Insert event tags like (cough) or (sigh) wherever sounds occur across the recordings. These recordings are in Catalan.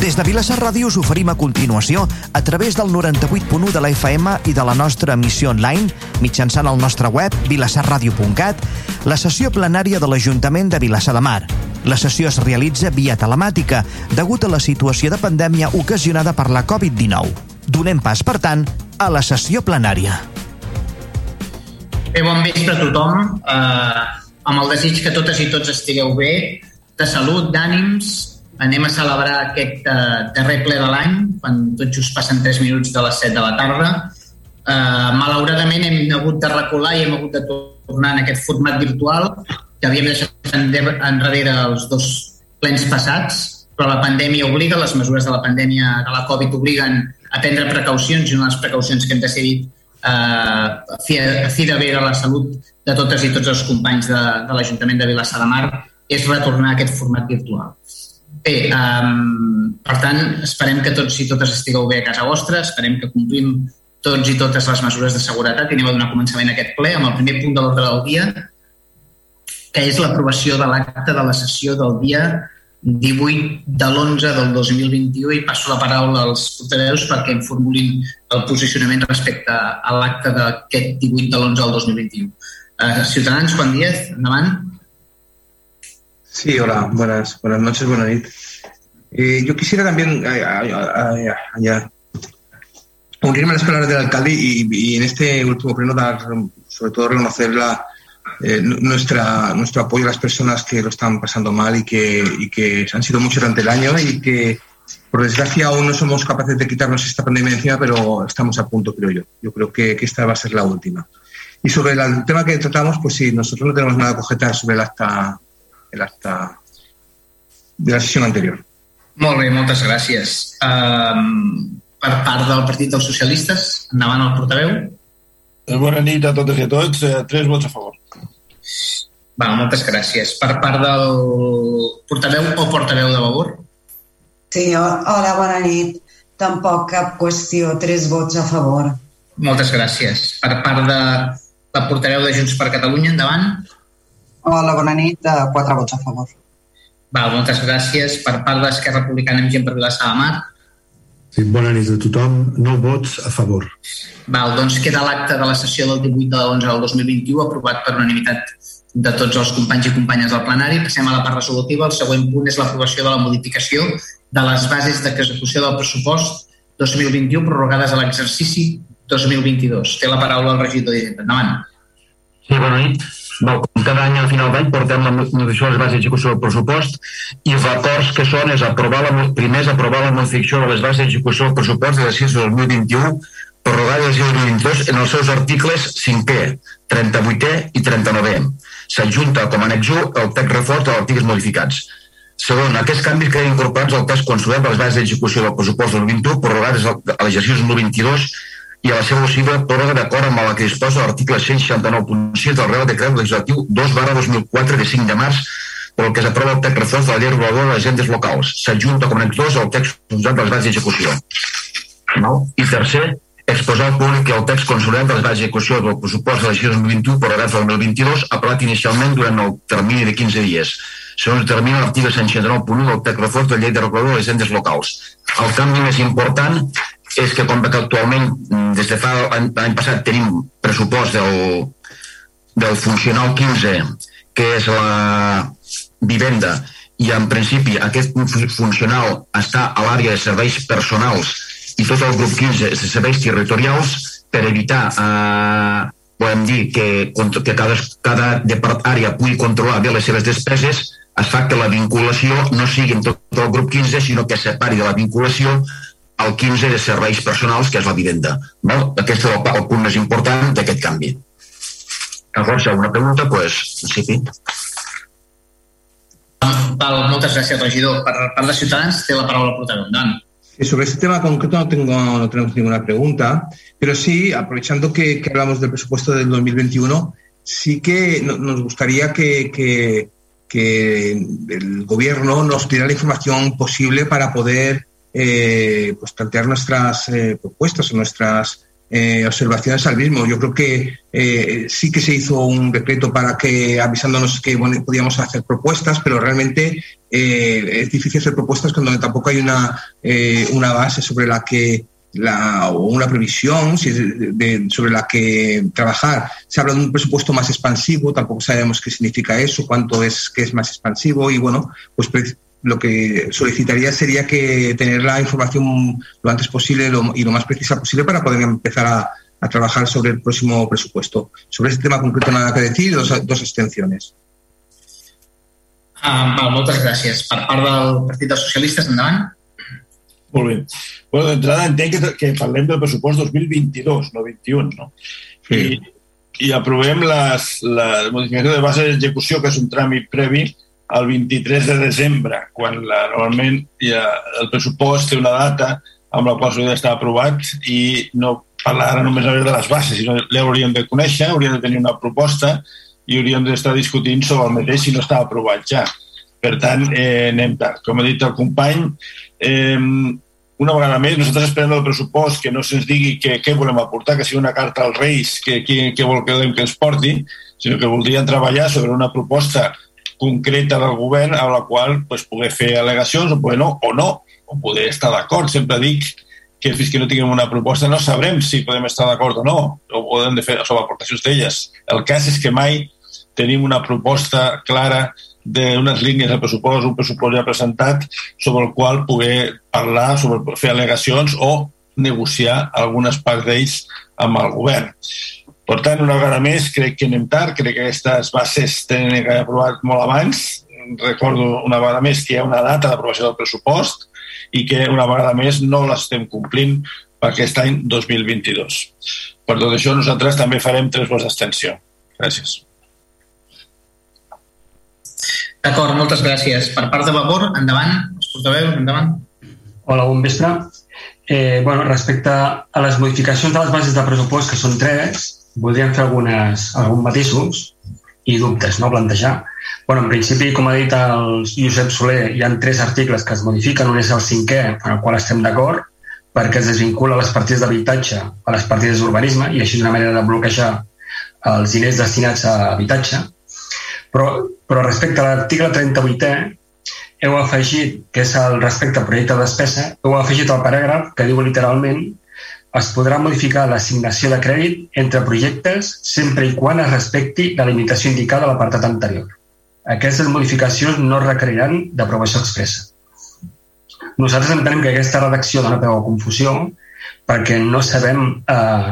Des de Vilassar Ràdio us oferim a continuació, a través del 98.1 de la FM i de la nostra emissió online, mitjançant el nostre web, vilassarradio.cat, la sessió plenària de l'Ajuntament de Vilassar de Mar. La sessió es realitza via telemàtica, degut a la situació de pandèmia ocasionada per la Covid-19. Donem pas, per tant, a la sessió plenària. Bé, bon vespre a tothom. Eh, amb el desig que totes i tots estigueu bé, de salut, d'ànims, anem a celebrar aquest uh, darrer ple de l'any, quan tot just passen 3 minuts de les 7 de la tarda. Uh, malauradament hem hagut de recular i hem hagut de tornar en aquest format virtual que havíem deixat enrere els dos plens passats, però la pandèmia obliga, les mesures de la pandèmia de la Covid obliguen a prendre precaucions i una de les precaucions que hem decidit eh, a fi de veure la salut de totes i tots els companys de, de l'Ajuntament de Vilassar de Mar és retornar a aquest format virtual. Bé, um, per tant, esperem que tots i totes estigueu bé a casa vostra, esperem que complim tots i totes les mesures de seguretat i anem a donar començament a aquest ple amb el primer punt de l'ordre del dia, que és l'aprovació de l'acte de la sessió del dia 18 de l'11 del 2021 i passo la paraula als portaveus perquè em formulin el posicionament respecte a l'acte d'aquest 18 de l'11 del 2021. Uh, Ciutadans, Juan Díaz, endavant. Sí, hola, buenas, buenas noches, buenas noches. Yo quisiera también unirme a las palabras del alcalde y, en este último pleno dar, sobre todo, reconocer la, eh, nuestra, nuestro apoyo a las personas que lo están pasando mal y que, y que han sido muchos durante el año y que, por desgracia, aún no somos capaces de quitarnos esta pandemia encima, pero estamos a punto, creo yo. Yo creo que, que esta va a ser la última. Y sobre el tema que tratamos, pues sí, nosotros no tenemos nada que objetar sobre el acta el acta de la sessió anterior. Molt bé, moltes gràcies. Um, per part del Partit dels Socialistes, endavant el portaveu. Eh, bona nit a totes i a tots. Eh, tres vots a favor. Va, moltes gràcies. Per part del portaveu o portaveu de Vavor? Sí, hola, bona nit. Tampoc cap qüestió, tres vots a favor. Moltes gràcies. Per part de la portaveu de Junts per Catalunya, endavant. Hola, bona nit. Quatre vots a favor. Val, moltes gràcies. Per part d'Esquerra Republicana amb gent per Vilassar de Mar. Sí, bona nit a tothom. Nou vots a favor. Val, doncs queda l'acte de la sessió del 18 de l'11 del 2021 aprovat per unanimitat de tots els companys i companyes del plenari. Passem a la part resolutiva. El següent punt és l'aprovació de la modificació de les bases d'execució del pressupost 2021 prorrogades a l'exercici 2022. Té la paraula el regidor directe. Endavant. Sí, bona nit. Val, com cada any al final d'any portem la modificació de les bases d'execució del pressupost i els acords que són és aprovar la, primer és aprovar la modificació de les bases d'execució del pressupost de l'exercici 2021 prorrogada del 2022 en els seus articles 5è, 38è i 39è. S'adjunta com a anexo el text reforç de articles modificats. Segon, aquests canvis queden incorporats al text consolat de les bases d'execució del pressupost del 2021 prorrogades a l'exercici 2022 i a la seva possible pròrroga d'acord amb la que disposa l'article 169.6 del Real Decret Legislatiu 2 barra 2004 de 5 de març pel que s'aprova el text reforç de la llei reguladora de les agendes locals. S'adjunta com a annex al text usat de les bases d'execució. No? I tercer, exposar al públic el text consolidant de les bases d'execució del pressupost de la legislació 2021 prorrogat del 2022 aprovat inicialment durant el termini de 15 dies segons determina l'article 169.1 del text reforç de la llei de reguladora de les agendes locals. El canvi més important és que com que actualment mm, des de fa l'any passat tenim pressupost del, del funcional 15 que és la vivenda i en principi aquest funcional està a l'àrea de serveis personals i tot el grup 15 és de serveis territorials per evitar eh, podem dir que, que cada, cada depart àrea pugui controlar bé les seves despeses es fa que la vinculació no sigui en tot el grup 15 sinó que separi de la vinculació el 15 de serveis personals, que és la vivenda. Val? Aquest és el, el punt més important d'aquest canvi. Llavors, si alguna pregunta, doncs, principi. Val, moltes gràcies, regidor. Per part de Ciutadans, té la paraula el portaveu. Sobre este tema concreto no, tengo, no tenemos ninguna pregunta, pero sí, aprovechando que, que hablamos del presupuesto del 2021, sí que no, nos gustaría que, que, que, el gobierno nos diera la información posible para poder eh, pues plantear nuestras eh, propuestas o nuestras eh, observaciones al mismo. Yo creo que sí que se hizo un decreto para que avisándonos que podíamos hacer propuestas, pero realmente es difícil hacer propuestas cuando tampoco hay una, una base sobre la que la, o una previsión sobre la que trabajar. Se habla de un presupuesto más expansivo, tampoco sabemos qué significa eso, cuánto es que es más expansivo y bueno, pues lo que solicitaría sería que tener la información lo antes posible lo, y lo más precisa posible para poder empezar a, a, trabajar sobre el próximo presupuesto. Sobre este tema concreto nada que decir, dos, dos extensiones. Uh, val, moltes gràcies. Per part del Partit dels Socialistes, endavant. Molt bé. Bueno, d'entrada entenc que, que parlem del pressupost 2022, no 21, no? Sí. I, i aprovem les, la modificació de base d'execució, que és un tràmit previ, el 23 de desembre, quan la, normalment ja, el pressupost té una data amb la qual s'hauria d'estar aprovat i no parlar ara només de les bases, sinó l'hauríem de conèixer, hauríem de tenir una proposta i hauríem d'estar discutint sobre el mateix si no està aprovat ja. Per tant, eh, anem tard. Com ha dit el company, eh, una vegada més, nosaltres esperem el pressupost que no se'ns digui què, què volem aportar, que sigui una carta als Reis, que, que, que vol que, ens porti, sinó que voldrien treballar sobre una proposta concreta del govern a la qual pues, poder fer al·legacions o poder no, o no, o poder estar d'acord. Sempre dic que fins que no tinguem una proposta no sabrem si podem estar d'acord o no, o podem de fer sobre aportacions d'elles. El cas és que mai tenim una proposta clara d'unes línies de pressupost, un pressupost ja presentat, sobre el qual poder parlar, sobre fer al·legacions o negociar algunes parts d'ells amb el govern. Per tant, una vegada més, crec que anem tard, crec que aquestes bases tenen que haver aprovat molt abans. Recordo una vegada més que hi ha una data d'aprovació del pressupost i que una vegada més no l'estem complint per aquest any 2022. Per tot això, nosaltres també farem tres vots d'extensió. Gràcies. D'acord, moltes gràcies. Per part de Vapor, endavant, els portaveus, endavant. Hola, bon vespre. Eh, bueno, respecte a les modificacions de les bases de pressupost, que són tres, voldríem fer algunes, alguns matisos i dubtes, no plantejar. Bueno, en principi, com ha dit el Josep Soler, hi ha tres articles que es modifiquen. Un és el cinquè, en el qual estem d'acord, perquè es desvincula les partides d'habitatge a les partides d'urbanisme i així és una manera de bloquejar els diners destinats a habitatge. Però, però respecte a l'article 38è, heu afegit, que és el respecte al projecte de despesa, heu afegit el paràgraf que diu literalment es podrà modificar l'assignació de crèdit entre projectes sempre i quan es respecti la limitació indicada a l'apartat anterior. Aquestes modificacions no requeriran d'aprovació expressa. Nosaltres entenem que aquesta redacció dona peu a confusió perquè no sabem eh,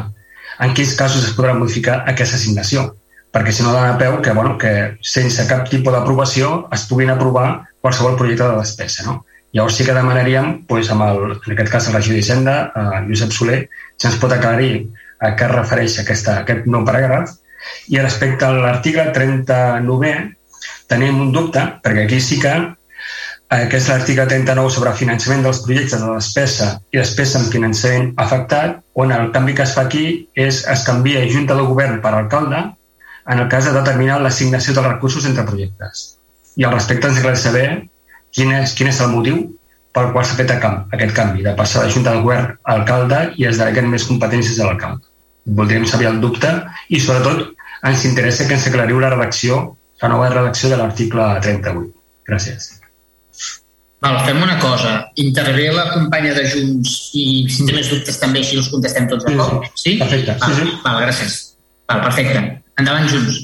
en quins casos es podrà modificar aquesta assignació perquè si no dona peu que, bueno, que sense cap tipus d'aprovació es puguin aprovar qualsevol projecte de despesa. No? Llavors sí que demanaríem, doncs, amb el, en aquest cas el regidor d'Hisenda, eh, Josep Soler, si ens pot aclarir a què es refereix aquesta, aquest nou paràgraf. I respecte a l'article 39è, tenim un dubte, perquè aquí sí que eh, és l'article 39 sobre finançament dels projectes de despesa i despesa amb finançament afectat, on el canvi que es fa aquí és es canvia Junta de Govern per alcalde en el cas de determinar l'assignació dels recursos entre projectes. I al respecte ens agradaria saber quin és, quin és el motiu pel qual s'ha fet aquest canvi, de passar de Junta de Govern a alcalde i es deleguen més competències a l'alcalde. Voldríem saber el dubte i, sobretot, ens interessa que ens aclariu la redacció, la nova redacció de l'article 38. Gràcies. Val, fem una cosa. Intervé la companya de Junts i si té més dubtes també així els contestem tots Sí, d'acord? sí. Perfecte. Val, Sí, sí. val, gràcies. Val, perfecte. Endavant, Junts.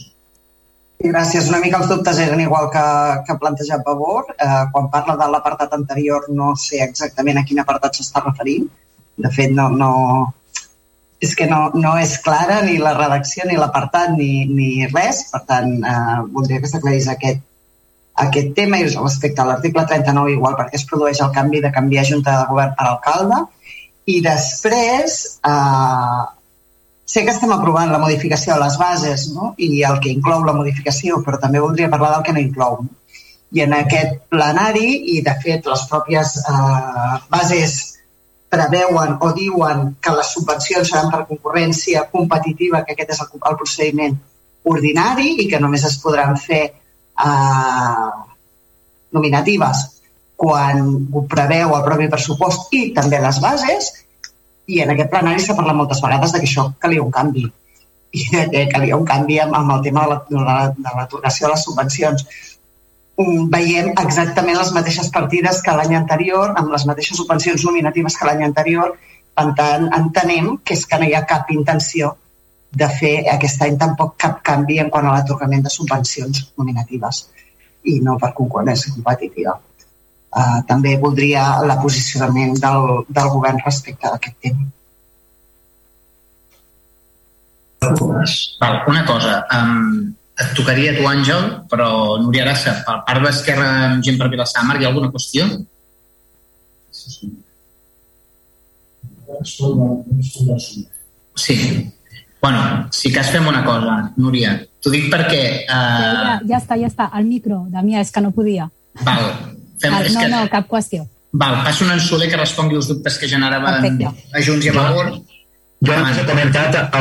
Gràcies. Una mica els dubtes eren igual que, que plantejat Pavor. Eh, quan parla de l'apartat anterior no sé exactament a quin apartat s'està referint. De fet, no, no, és que no, no és clara ni la redacció, ni l'apartat, ni, ni res. Per tant, eh, voldria que s'aclarís aquest, aquest tema i respecte a l'article 39 igual perquè es produeix el canvi de canviar junta de govern per alcalde i després eh, sé que estem aprovant la modificació de les bases no? i el que inclou la modificació, però també voldria parlar del que no inclou. I en aquest plenari, i de fet les pròpies eh, bases preveuen o diuen que les subvencions seran per concurrència competitiva, que aquest és el, el procediment ordinari i que només es podran fer eh, nominatives quan ho preveu el propi pressupost i també les bases I en aquest plenari s'ha parlat moltes vegades de que això calia un canvi i de que calia un canvi amb, amb el tema de l'atorgació de, de les subvencions. Um, veiem exactament les mateixes partides que l'any anterior, amb les mateixes subvencions nominatives que l'any anterior, per tant, entenem que és que no hi ha cap intenció de fer aquest any tampoc cap canvi en quant a l'atorgament de subvencions nominatives i no per concurrència competitiva. Uh, també voldria la posicionament del, del govern respecte a aquest tema. Val, una cosa, um, et tocaria a tu, Àngel, però Núria Arassa, per part d'Esquerra amb gent per Vilassamar, hi ha alguna qüestió? Sí. Bueno, si cas fem una cosa, Núria. T'ho dic perquè... Uh... Ja, ja, ja està, ja està. El micro, Damià, és que no podia. Val. Fem, Val, no, que... no, cap qüestió. Val, passo un Soler que respongui els dubtes que generaven Perfecte. a Junts i a Vavor. Jo abans he comentat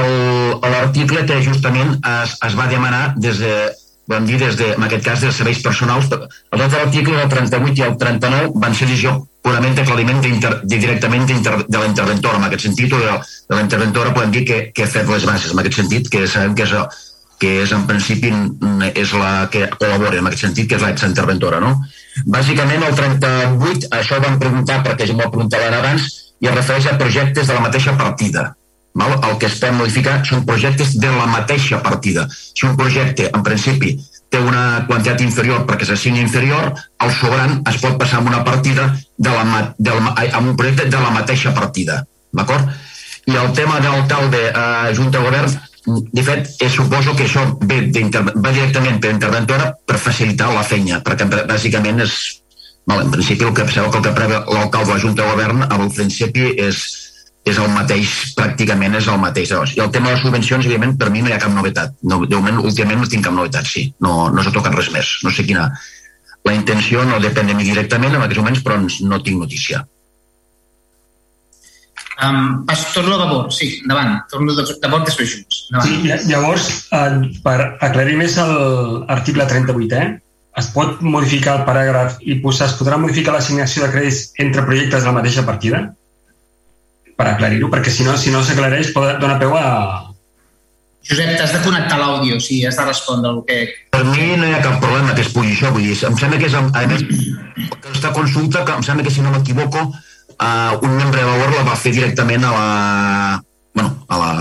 l'article que justament es, es va demanar des de, vam dir des de, en aquest cas, dels serveis personals. Els altres articles, el 38 i el 39, van ser decisió purament aclariment de, directament de, de la interventora. En aquest sentit, o de, de la interventora podem dir que, que ha fet les bases, en aquest sentit, que sabem que és, que és en principi és la que col·labora en aquest sentit, que és l'exinterventora, no? Bàsicament, el 38, això ho vam preguntar perquè ja m'ho preguntaven abans, i es refereix a projectes de la mateixa partida. Val? El que es pot modificar són projectes de la mateixa partida. Si un projecte, en principi, té una quantitat inferior perquè s'assigna inferior, el sobrant es pot passar amb una partida de la, de la, amb un projecte de la mateixa partida. D'acord? I el tema d'alcalde eh, Junta de Govern, de fet, eh, suposo que això ve va directament per interventora per facilitar la feina, perquè bàsicament és, well, en principi el que, el que preveu l'alcalde de la Junta de Govern, al principi és és el mateix, pràcticament és el mateix. I el tema de les subvencions, evidentment, per mi no hi ha cap novetat. No, de moment, últimament no tinc cap novetat, sí. No, no s'ha tocat res més. No sé quina... La intenció no depèn de mi directament en aquests moments, però no tinc notícia. Um, pas, torno de bord, sí, endavant. Torno de, de bord després junts. Sí, llavors, eh, per aclarir més l'article 38, eh, es pot modificar el paràgraf i posar, es podrà modificar l'assignació de crèdits entre projectes de la mateixa partida? per aclarir-ho, perquè si no si no s'aclareix pot donar peu a... Josep, t'has de connectar l'àudio, si has de respondre el que... Per mi no hi ha cap problema que es pugui això, vull dir, em sembla que és, a més, aquesta consulta, que em sembla que si no m'equivoco, uh, un membre de valor la va fer directament a la... Bueno, a la,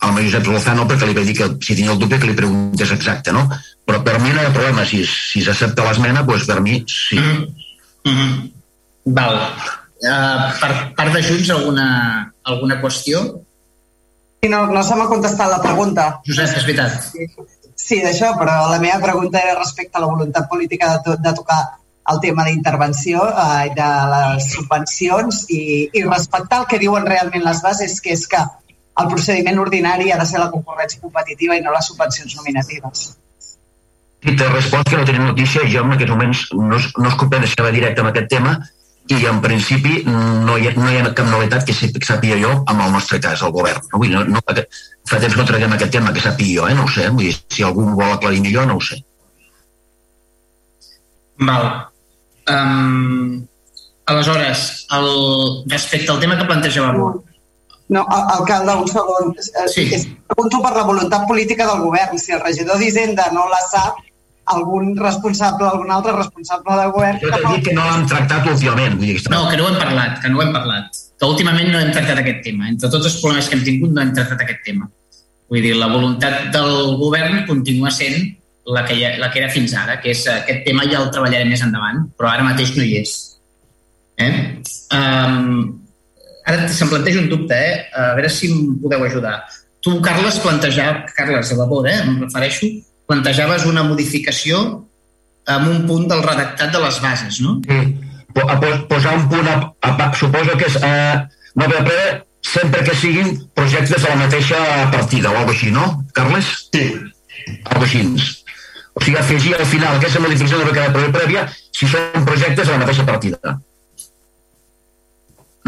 a la Josep Lozano perquè li va dir que si tenia el dubte que li preguntés exacte, no? Però per mi no hi ha problema, si, si s'accepta l'esmena, doncs per mi sí. Mm -hmm. Mm -hmm. Val. Uh, per part de Junts, alguna, alguna qüestió? Sí, no, no se m'ha contestat la pregunta. Josep, és veritat. Sí, sí d'això, però la meva pregunta era respecte a la voluntat política de, to de tocar el tema d'intervenció eh, de les subvencions i, i respectar el que diuen realment les bases, que és que el procediment ordinari ha de ser la concurrència competitiva i no les subvencions nominatives. I te respost que no tenim notícia, jo en aquests moments no, no es compte de saber directe amb aquest tema, i en principi no hi ha, no hi ha cap novetat que sàpiga jo amb el nostre cas, el govern. No? Vull no, no, fa temps que no traguem aquest tema que sàpiga jo, eh? no ho sé. Vull dir, si algú vol aclarir millor, no ho sé. Val. Um, aleshores, el, respecte al tema que plantejava no, no, alcalde, un segon. Sí. Pregunto per la voluntat política del govern. Si el regidor d'Hisenda no la sap, algun responsable, algun altre responsable de govern... Jo t'he dit que no l'hem tractat últimament. Vull dir, no, que no ho hem parlat, que no ho hem parlat. Que últimament no hem tractat aquest tema. Entre tots els problemes que hem tingut no hem tractat aquest tema. Vull dir, la voluntat del govern continua sent la que, ha, la que era fins ara, que és aquest tema ja el treballarem més endavant, però ara mateix no hi és. Eh? Um, ara se'm planteja un dubte, eh? a veure si em podeu ajudar. Tu, Carles, plantejar, Carles, a la eh? em refereixo, plantejaves una modificació amb un punt del redactat de les bases, no? Sí. Posar un punt, a, a, suposo que és eh, no ve sempre que siguin projectes de la mateixa partida o alguna així, no, Carles? Sí. Algo així. O sigui, afegir al final aquesta modificació de la prèvia si són projectes de la mateixa partida.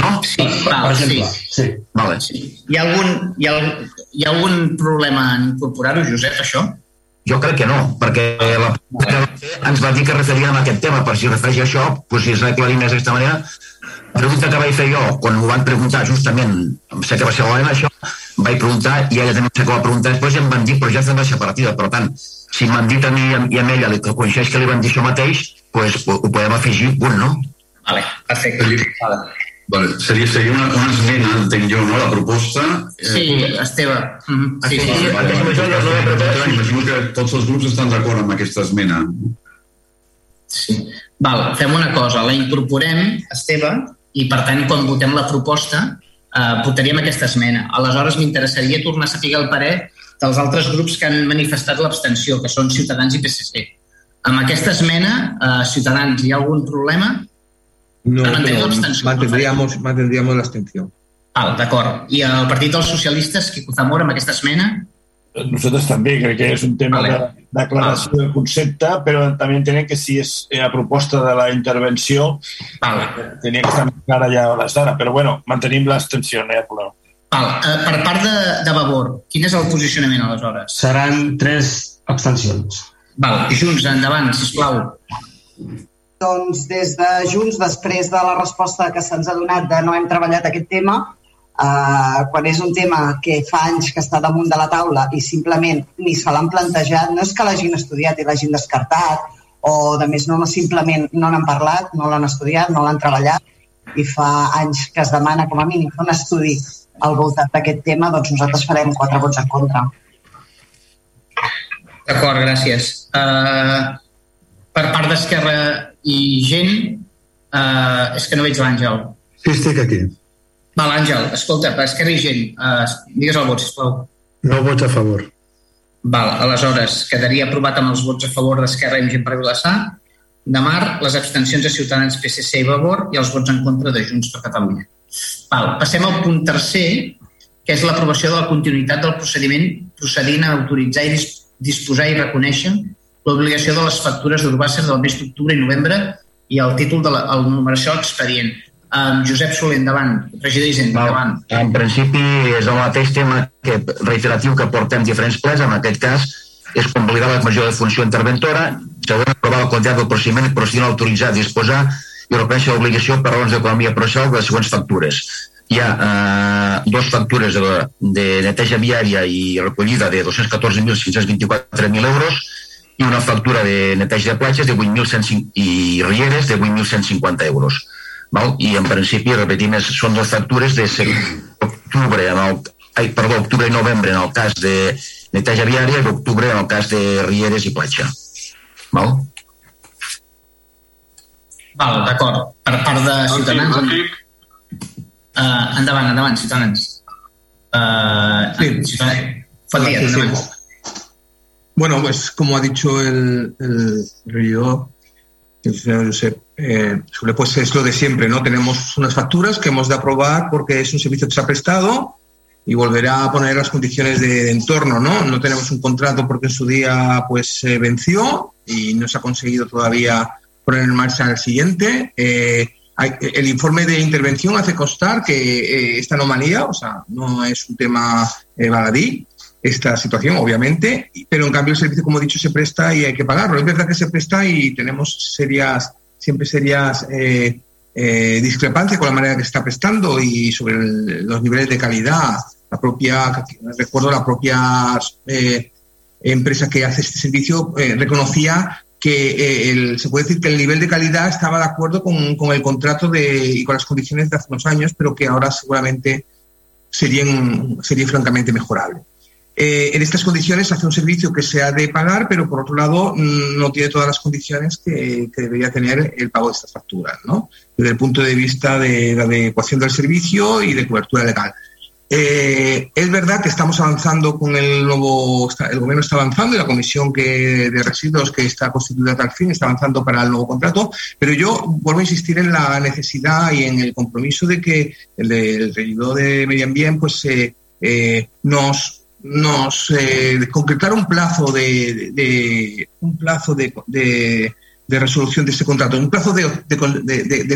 No? Sí, val, sí. sí. Vale. sí. Hi, ha algun, hi, ha, hi ha algun problema en incorporar-ho, Josep, això? Jo crec que no, perquè la ens va dir que referia a aquest tema, per si refereix a això, doncs si es d'aclarir més d'aquesta manera, La pregunta que vaig fer jo, quan m'ho van preguntar justament, em sé que va ser l'Helena, això, vaig preguntar i ella també que va preguntar després i em van dir, però ja estem separatida. Per tant, si m'han dit a mi i a ella que coneixeix que li van dir això mateix, pues, ho podem afegir punt, no? Vale, perfecte. Vale. Vale. Seria, seria una, una esmena, entenc jo, no?, la proposta. Sí, Esteve. Mm -hmm. sí, sí, sí, vale, vale, vale, vale. Imagino que tots els grups estan d'acord amb aquesta esmena. Sí. Val, fem una cosa, la incorporem, Esteve, i per tant, quan votem la proposta, eh, votaríem aquesta esmena. Aleshores, m'interessaria tornar a saber el parer dels altres grups que han manifestat l'abstenció, que són Ciutadans i PSC. Amb aquesta esmena, eh, Ciutadans, hi ha algun problema? No, no mantendríamos, mantendríamos la abstenció. Val, d'acord. I el Partit dels Socialistes, Quico Zamora, amb aquesta esmena? Nosaltres també, crec que és un tema vale. de declaració vale. del concepte, però també entenem que si és a proposta de la intervenció, vale. tenia que estar més clara ja a les d'ara, però bueno, mantenim l'extensió, no hi ha problema. Eh, per part de, de Vavor, quin és el posicionament aleshores? Seran tres abstencions. Val. I Junts, endavant, sisplau. Doncs des de Junts, després de la resposta que se'ns ha donat de no hem treballat aquest tema, Uh, quan és un tema que fa anys que està damunt de la taula i simplement ni se l'han plantejat, no és que l'hagin estudiat i l'hagin descartat, o de més no, no simplement no n'han parlat, no l'han estudiat, no l'han treballat, i fa anys que es demana com a mínim un estudi al voltant d'aquest tema, doncs nosaltres farem quatre vots en contra. D'acord, gràcies. Uh, per part d'Esquerra i gent, uh, és que no veig l'Àngel. Sí, estic aquí. Val, Àngel, escolta, per Esquerra i gent, uh, digues el vot, sisplau. No vots a favor. Val, aleshores, quedaria aprovat amb els vots a favor d'Esquerra i gent per Vilassar. De Mar, les abstencions de Ciutadans, PSC i Vavor i els vots en contra de Junts per Catalunya. Val, passem al punt tercer, que és l'aprovació de la continuïtat del procediment procedint a autoritzar i disposar i reconèixer l'obligació de les factures d'Urbàcer del mes d'octubre i novembre i el títol de la, el numeració expedient. Um, Josep Soler, endavant. Regidor Hisenda, endavant. En principi és el mateix tema que reiteratiu que portem diferents plens, en aquest cas és convalidar la major de funció interventora, segon aprovar el contracte del procediment i procedir a autoritzar, disposar i reconèixer l'obligació per raons d'economia processal de les següents factures. Hi ha eh, dues factures de, de neteja viària i recollida de 214.524.000 euros i una factura de neteja de platges de 8.105 i rieres de 8.150 euros Val? I en principi, repetim, és, són les factures de octubre, en el, ai, perdó, octubre i novembre en el cas de neteja viària i d'octubre en el cas de rieres i platja. Val? Val, d'acord. Per part de Ciutadans... Uh, endavant, endavant, Ciutadans. Uh, sí. Ciutadans. Bon sí, sí. Bueno, pues como ha dicho el, el regidor, el señor Josep, eh, pues es lo de siempre, ¿no? Tenemos unas facturas que hemos de aprobar porque es un servicio que se ha prestado y volverá a poner las condiciones de, entorno, ¿no? No tenemos un contrato porque en su día pues se venció y no se ha conseguido todavía poner en marcha el siguiente. Eh, el informe de intervención hace constar que eh, esta anomalía, o sea, no es un tema baladí, esta situación, obviamente, pero en cambio el servicio, como he dicho, se presta y hay que pagarlo. Es verdad que se presta y tenemos serias, siempre serias eh, eh, discrepancias con la manera que se está prestando y sobre los niveles de calidad. La propia, recuerdo la propia eh, empresa que hace este servicio reconocía que se puede decir que el nivel de calidad estaba de acuerdo con, el contrato de, y con las condiciones de hace unos años, pero que ahora seguramente serían, sería francamente mejorable. Eh, en estas condiciones hace un servicio que se ha de pagar, pero por otro lado mm, no tiene todas las condiciones que, debería tener el pago de estas facturas, ¿no? desde el punto de vista de la adecuación del servicio y de cobertura legal. Eh, es verdad que estamos avanzando con el nuevo, el gobierno está avanzando y la comisión que, de residuos que está constituida tal fin está avanzando para el nuevo contrato, pero yo vuelvo a insistir en la necesidad y en el compromiso de que el, el regidor de Medio Ambiente pues, eh, nos nos eh, concretar un plazo de, de un plazo de, de, de, resolución de este contrato, un plazo de,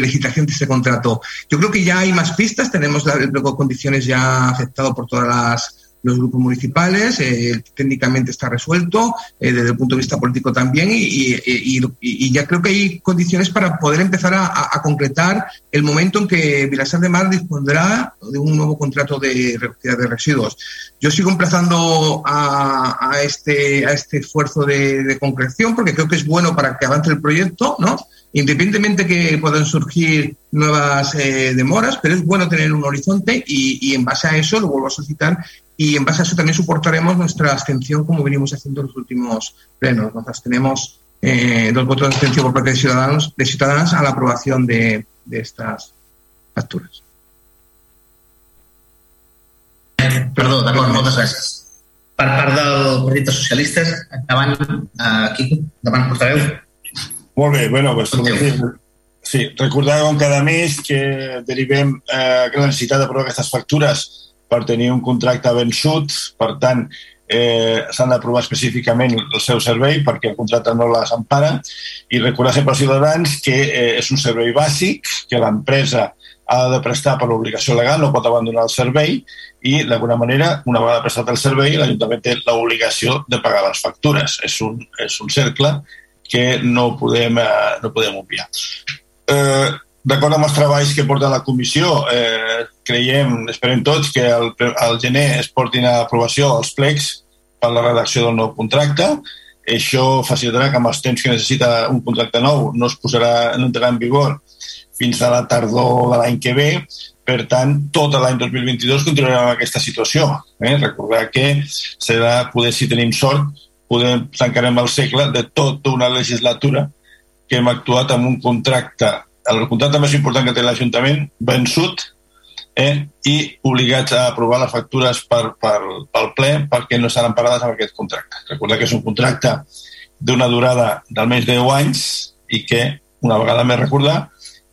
legislación de este contrato. Yo creo que ya hay más pistas, tenemos el pliego de condiciones ya aceptado por todas las, los grupos municipales, eh, técnicamente está resuelto, eh, desde el punto de vista político también, y, ya creo que hay condiciones para poder empezar a, concretar el momento en que Vilasar de Mar dispondrá de un nuevo contrato de recogida de residuos. Yo sigo emplazando a, este, a este esfuerzo de, de concreción porque creo que es bueno para que avance el proyecto, ¿no? independientemente que puedan surgir nuevas eh, demoras, pero es bueno tener un horizonte y, y, en base a eso, lo vuelvo a solicitar, y en base a eso también soportaremos nuestra abstención como venimos haciendo en los últimos plenos. Nos abstenemos eh, dos votos de abstención por parte de ciudadanos, de ciudadanas a la aprobación de, de estas facturas. Perdó, d'acord, moltes gràcies. Per part del Partit dels Socialistes, endavant, eh, Quico, davant portaveu. Molt bé, bueno, pues, sí, recordar com cada mes que derivem eh, la necessitat d'aprovar aquestes factures per tenir un contracte vençut, per tant, eh, s'han d'aprovar específicament el seu servei perquè el contracte no les empara i recordar sempre als ciutadans que eh, és un servei bàsic, que l'empresa ha de prestar per l'obligació legal, no pot abandonar el servei i d'alguna manera, una vegada prestat el servei, l'Ajuntament té l'obligació de pagar les factures. És un, és un cercle que no podem, eh, no podem obviar. Eh, D'acord amb els treballs que porta la comissió, eh, creiem, esperem tots, que al, gener es portin a aprovació els plecs per la redacció del nou contracte. Això facilitarà que amb els temps que necessita un contracte nou no es posarà, no entrarà en vigor fins a la tardor de l'any que ve. Per tant, tot l'any 2022 continuarem amb aquesta situació. Eh? Recordar que serà, poder, si tenim sort, podem, tancarem el segle de tota una legislatura que hem actuat amb un contracte, el contracte més important que té l'Ajuntament, vençut, eh, i obligats a aprovar les factures per, per, pel ple perquè no estan emparades amb aquest contracte. Recordar que és un contracte d'una durada d'almenys 10 anys i que, una vegada més recordar,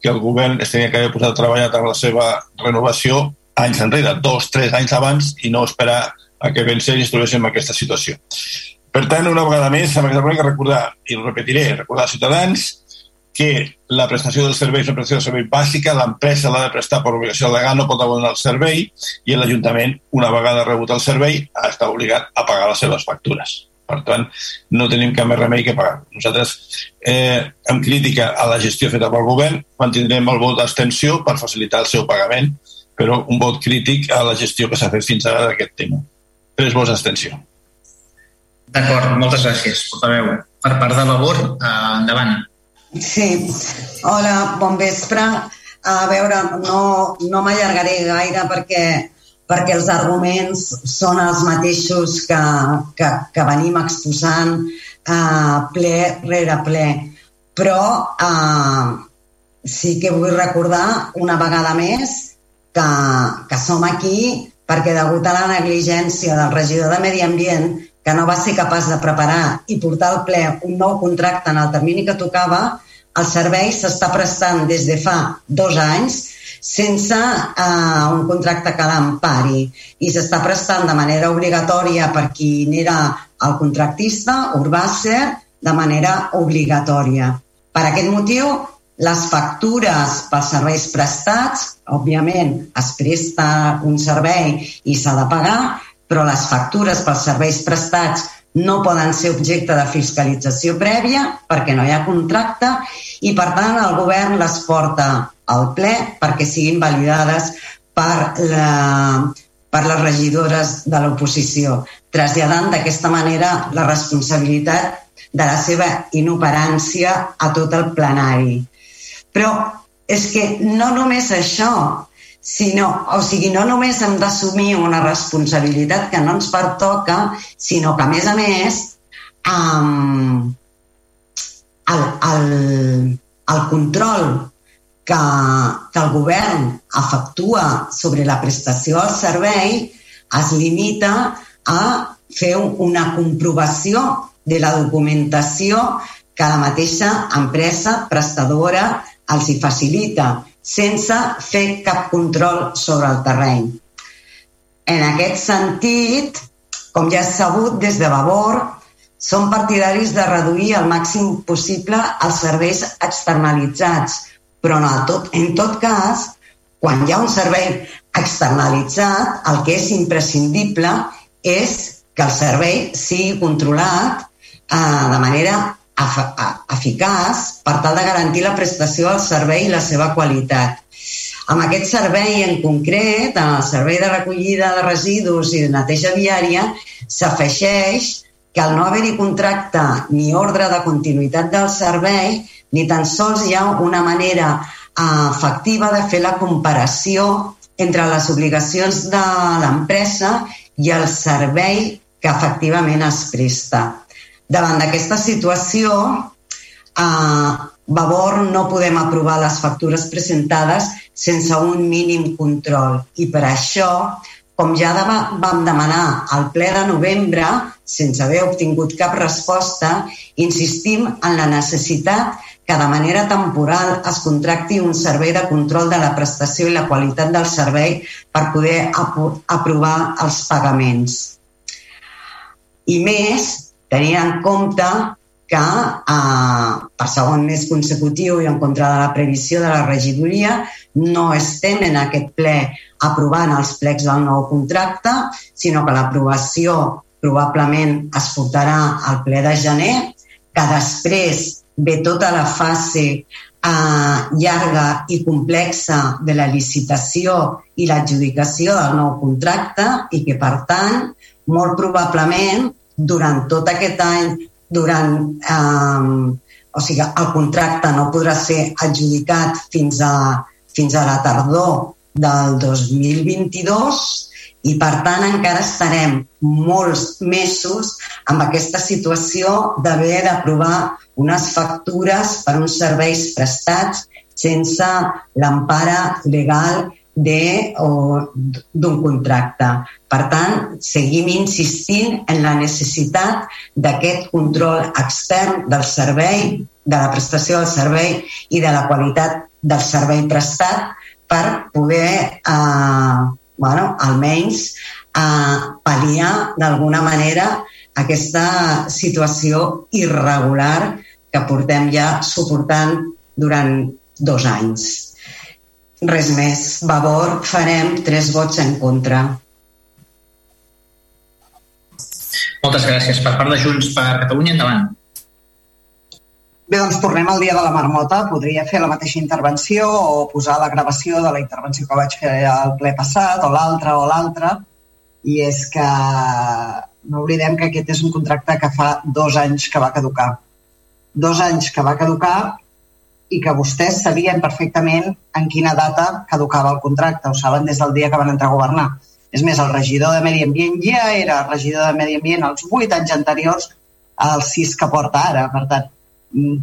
que el govern es tenia que haver posat a treballar amb la seva renovació anys enrere, dos, tres anys abans, i no esperar a que vencés i estiguéssim en aquesta situació. Per tant, una vegada més, aquesta que recordar, i ho repetiré, recordar als ciutadans que la prestació del servei és una prestació del servei bàsica, l'empresa l'ha de prestar per obligació legal, no pot abandonar el servei, i l'Ajuntament, una vegada rebut el servei, estat obligat a pagar les seves factures. Per tant, no tenim cap més remei que pagar. Nosaltres, eh, amb crítica a la gestió feta pel govern, mantindrem el vot d'abstenció per facilitar el seu pagament, però un vot crític a la gestió que s'ha fet fins ara d'aquest tema. Tres vots d'abstenció. D'acord, moltes gràcies, portaveu. Per part de labor, eh, endavant. Sí, hola, bon vespre. A veure, no, no m'allargaré gaire perquè perquè els arguments són els mateixos que, que, que venim exposant eh, ple rere ple. Però eh, sí que vull recordar una vegada més que, que som aquí perquè degut a la negligència del regidor de Medi Ambient que no va ser capaç de preparar i portar al ple un nou contracte en el termini que tocava, el servei s'està prestant des de fa dos anys sense eh, un contracte que l'empari i s'està prestant de manera obligatòria per qui n'era el contractista, Urbàcer, de manera obligatòria. Per aquest motiu, les factures pels serveis prestats, òbviament es presta un servei i s'ha de pagar, però les factures pels serveis prestats no poden ser objecte de fiscalització prèvia perquè no hi ha contracte i, per tant, el govern les porta al ple perquè siguin validades per, la, per les regidores de l'oposició, traslladant d'aquesta manera la responsabilitat de la seva inoperància a tot el plenari. Però és que no només això, sinó, o sigui, no només hem d'assumir una responsabilitat que no ens pertoca, sinó que, a més a més, um, el, el, el control que, que el govern efectua sobre la prestació del servei es limita a fer una comprovació de la documentació que la mateixa empresa prestadora els hi facilita sense fer cap control sobre el terreny. En aquest sentit, com ja és sabut, des de Vavor són partidaris de reduir al màxim possible els serveis externalitzats, però en, tot, en tot cas, quan hi ha un servei externalitzat, el que és imprescindible és que el servei sigui controlat eh, de manera eficaç per tal de garantir la prestació del servei i la seva qualitat. Amb aquest servei en concret, el servei de recollida de residus i de neteja viària, s'afegeix que al no haver-hi contracte ni ordre de continuïtat del servei, ni tan sols hi ha una manera eh, efectiva de fer la comparació entre les obligacions de l'empresa i el servei que efectivament es presta. Davant d'aquesta situació, eh, Vavor no podem aprovar les factures presentades sense un mínim control i per això, com ja vam demanar al ple de novembre, sense haver obtingut cap resposta, insistim en la necessitat que de manera temporal es contracti un servei de control de la prestació i la qualitat del servei per poder aprovar els pagaments. I més, tenint en compte que eh, per segon mes consecutiu i en contra de la previsió de la regidoria no estem en aquest ple aprovant els plecs del nou contracte, sinó que l'aprovació probablement es portarà al ple de gener, que després ve tota la fase eh, llarga i complexa de la licitació i l'adjudicació del nou contracte i que, per tant, molt probablement durant tot aquest any, durant, eh, o sigui, el contracte no podrà ser adjudicat fins a, fins a la tardor del 2022 i per tant encara estarem molts mesos amb aquesta situació d'haver d'aprovar unes factures per uns serveis prestats sense l'empara legal d'un contracte. Per tant, seguim insistint en la necessitat d'aquest control extern del servei, de la prestació del servei i de la qualitat del servei prestat per poder, eh, bueno, almenys, eh, pal·liar d'alguna manera aquesta situació irregular que portem ja suportant durant dos anys. Res més. Vavor, farem tres vots en contra. Moltes gràcies. Per part de Junts per Catalunya, endavant. Bé, doncs tornem al dia de la marmota. Podria fer la mateixa intervenció o posar la gravació de la intervenció que vaig fer al ple passat, o l'altra, o l'altra. I és que no oblidem que aquest és un contracte que fa dos anys que va caducar. Dos anys que va caducar i que vostès sabien perfectament en quina data caducava el contracte, ho saben des del dia que van entrar a governar. És més, el regidor de Medi Ambient ja era regidor de Medi Ambient els vuit anys anteriors als sis que porta ara. Per tant,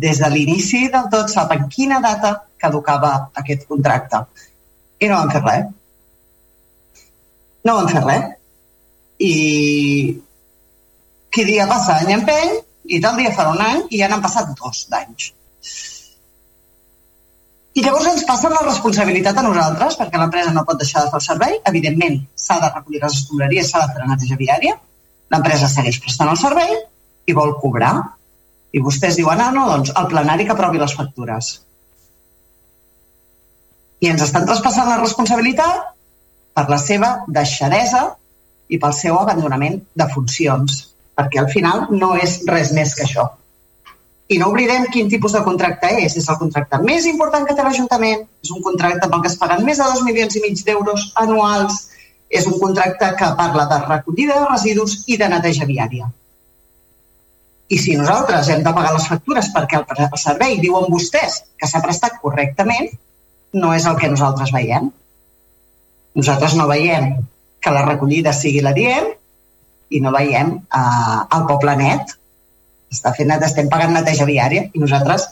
des de l'inici del tot sap en quina data caducava aquest contracte. I no van fer res. No van fer res. I qui dia passa any empeny i tal dia farà un any i ja n'han passat dos d'anys. I llavors ens passen la responsabilitat a nosaltres, perquè l'empresa no pot deixar de fer el servei. Evidentment, s'ha de recollir les escombraries, s'ha de fer la neteja viària. L'empresa segueix prestant el servei i vol cobrar. I vostès diuen, ah, no, doncs el plenari que aprovi les factures. I ens estan traspassant la responsabilitat per la seva deixadesa i pel seu abandonament de funcions, perquè al final no és res més que això. I no oblidem quin tipus de contracte és. És el contracte més important que té l'Ajuntament. És un contracte pel que es paguen més de 2 milions i mig d'euros anuals. És un contracte que parla de recollida de residus i de neteja viària. I si nosaltres hem de pagar les factures perquè el, servei diuen vostès que s'ha prestat correctament, no és el que nosaltres veiem. Nosaltres no veiem que la recollida sigui la dient i no veiem eh, el poble net està fent, estem pagant neteja viària i nosaltres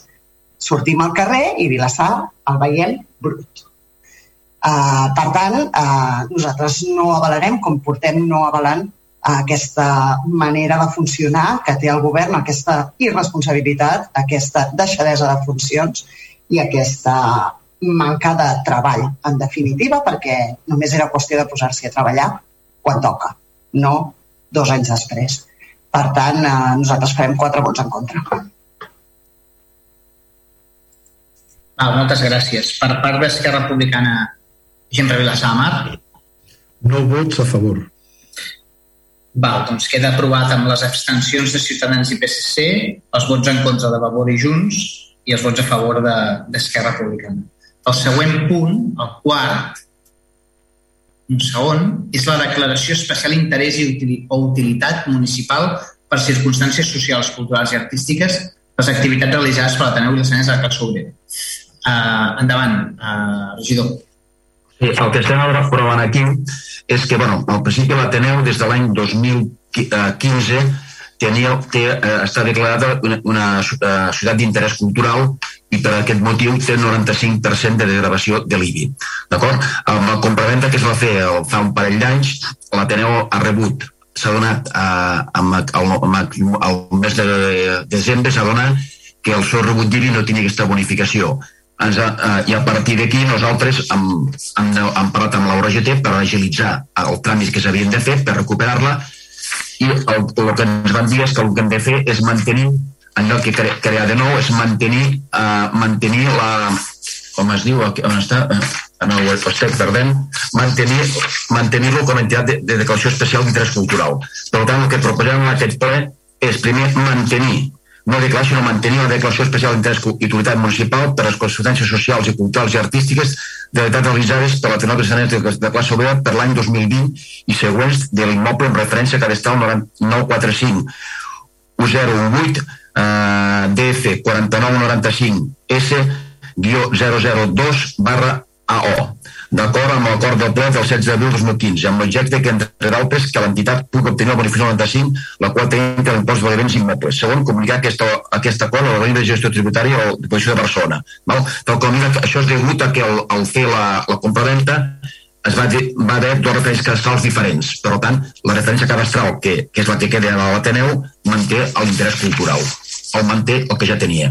sortim al carrer i Vilassar el veiem brut. Uh, per tant, uh, nosaltres no avalarem, com portem no avalant uh, aquesta manera de funcionar que té el govern, aquesta irresponsabilitat, aquesta deixadesa de funcions i aquesta manca de treball, en definitiva, perquè només era qüestió de posar-s'hi a treballar quan toca, no dos anys després. Per tant, eh, nosaltres farem quatre vots en contra. Val, moltes gràcies. Per part d'Esquerra Republicana, Gent Vilassar Mar. No vots a favor. Val, doncs queda aprovat amb les abstencions de Ciutadans i PSC, els vots en contra de Vavor i Junts i els vots a favor d'Esquerra de, Republicana. El següent punt, el quart, un segon, és la declaració especial interès i o utilitat municipal per circumstàncies socials, culturals i artístiques les activitats realitzades per l'Ateneu i les Sanes de la classe obrera. Uh, endavant, uh, regidor. Sí, el que estem aprovant aquí és que, bueno, al principi l'Ateneu des de l'any 2015 tenia, té, eh, està declarada una, una uh, ciutat d'interès cultural i per aquest motiu té 95% de degradació de l'IBI. D'acord? Amb la compraventa que es va fer el, fa un parell d'anys, l'Ateneu ha rebut s'ha donat eh, el, el mes de desembre s'ha donat que el seu rebut d'IBI no tenia aquesta bonificació ens eh, i a partir d'aquí nosaltres hem, hem, hem parlat amb la per agilitzar el tràmit que s'havien de fer per recuperar-la i el, el que ens van dir és que el que hem de fer és mantenir en lloc que cre, crear de nou és mantenir, eh, mantenir la com es diu, on està? Eh, en el web estic perdent, mantenir-lo mantenir com a entitat de, de declaració especial d'interès cultural. Per tant, el que proposem en aquest ple és primer mantenir. No declarar, sinó mantenir la declaració especial d'interès i utilitat municipal per a les conseqüències socials i culturals i artístiques de l'edat realitzades per la Tribunal de de, classe obrera per l'any 2020 i següents de l'immoble en referència a cada estat 945 018 eh, DF 4995 S 002 barra AO d'acord amb l'acord del ple del 16 d'abril 2015, amb l'objecte que, entre d'altres, que l'entitat pugui obtenir la bonificació 95, la qual té que l'impost de béns immobles. Segon, comunicar aquesta, aquest acord a l'organisme de gestió tributària o la Diputació de Barcelona. Val? Tal com això és degut a que al, al fer la, la compraventa es va, dir, va haver dos referències cadastrals diferents. Per tant, la referència cadastral, que, que és la que queda a l'Ateneu, manté l'interès cultural. El manté el que ja tenia.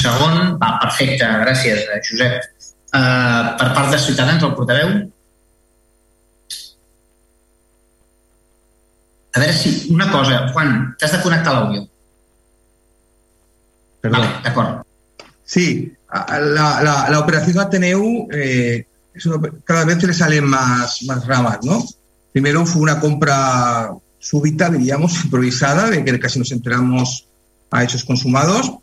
Segon, va, perfecte, gràcies, eh, Josep. Uh, per part de Ciutadans, el portaveu? A veure si, una cosa, Juan, t'has de connectar l'àudio. Perdón. Vale, d'acord. Sí, la, la, la operación Ateneu eh, es una, cada vez le salen más, más ramas, ¿no? Primero fue una compra súbita, diríamos, improvisada, de que casi nos enteramos a hechos consumados.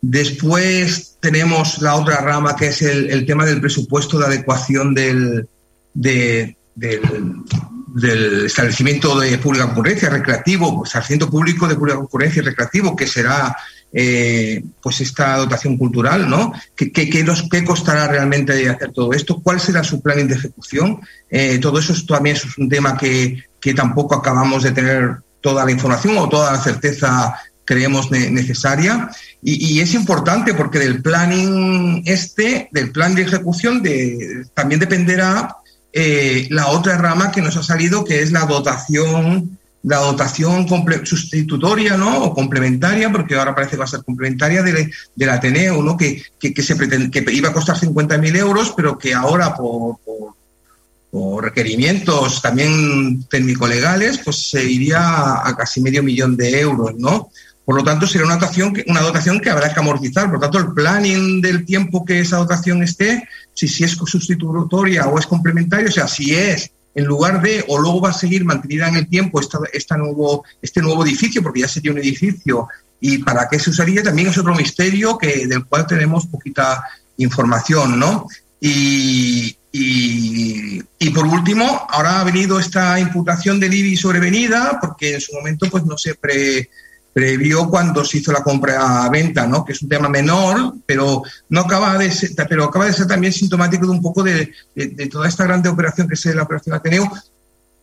Después tenemos la otra rama que es el, tema del presupuesto de adecuación del, de, del, establecimiento de pública concurrencia recreativo, establecimiento público de pública concurrencia recreativo, que será eh, pues esta dotación cultural, ¿no? ¿Qué, qué, qué, nos, ¿Qué, costará realmente hacer todo esto? ¿Cuál será su plan de ejecución? Eh, todo eso es, también es un tema que, que tampoco acabamos de tener toda la información o toda la certeza creemos ne necesaria. Y, es importante porque del planning este, del plan de ejecución, también dependerá eh, la otra rama que nos ha salido, que es la dotación, la dotación sustitutoria ¿no? o complementaria, porque ahora parece que va a ser complementaria del, Ateneo, ¿no? que, que, se que iba a costar 50.000 euros, pero que ahora por, por requerimientos también técnico-legales, pues se iría a, casi medio millón de euros, ¿no? Por lo tanto, será una dotación, que, una dotación que habrá que amortizar. Por lo tanto, el planning del tiempo que esa dotación esté, si, si es sustitutoria o es complementaria, o sea, si es en lugar de, o luego va a seguir mantenida en el tiempo esta, esta nuevo, este nuevo edificio, porque ya sería un edificio, y para qué se usaría también es otro misterio que, del cual tenemos poquita información, ¿no? Y, y, y, por último, ahora ha venido esta imputación del IBI sobrevenida, porque en su momento pues no se pre, previó cuando se hizo la compra-venta, ¿no? que es un tema menor, pero, no acaba de ser, pero acaba de ser también sintomático de un poco de, de, de toda esta grande operación que es la operación Ateneo,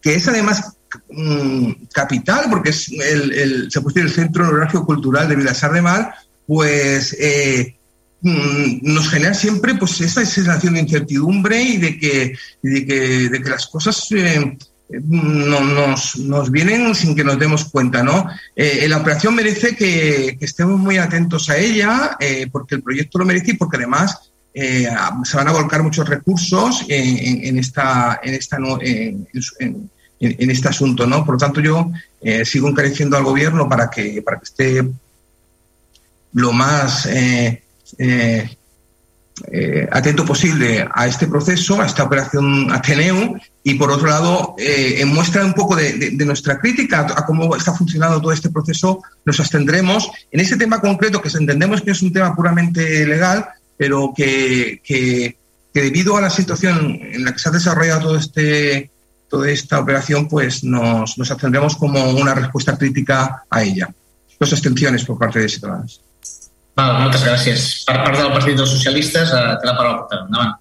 que es además mmm, capital, porque es el, se ha puesto el Centro Neurálgico Cultural de Vilasar de Mar, pues eh, nos genera siempre pues esa sensación de incertidumbre y de que, de que, de que las cosas... Eh, no, nos, nos, vienen sin que nos demos cuenta, ¿no? Eh, la operación merece que, estemos muy atentos a ella, eh, porque el proyecto lo merece y porque además eh, se van a volcar muchos recursos en, esta, en, esta en, este asunto, ¿no? Por lo tanto, yo sigo encareciendo al gobierno para que, para que esté lo más eh, atento posible a este proceso, a esta operación Ateneu, y por otro lado, eh, en muestra un poco de, nuestra crítica a cómo está funcionando todo este proceso, nos abstendremos en este tema concreto, que entendemos que es un tema puramente legal, pero que, debido a la situación en la que se ha desarrollado todo este, toda esta operación, pues nos, nos como una respuesta crítica a ella. Dos abstenciones por parte de Ciutadans. Val, moltes gràcies. Per part del Partit dels Socialistes, eh, té la paraula endavant.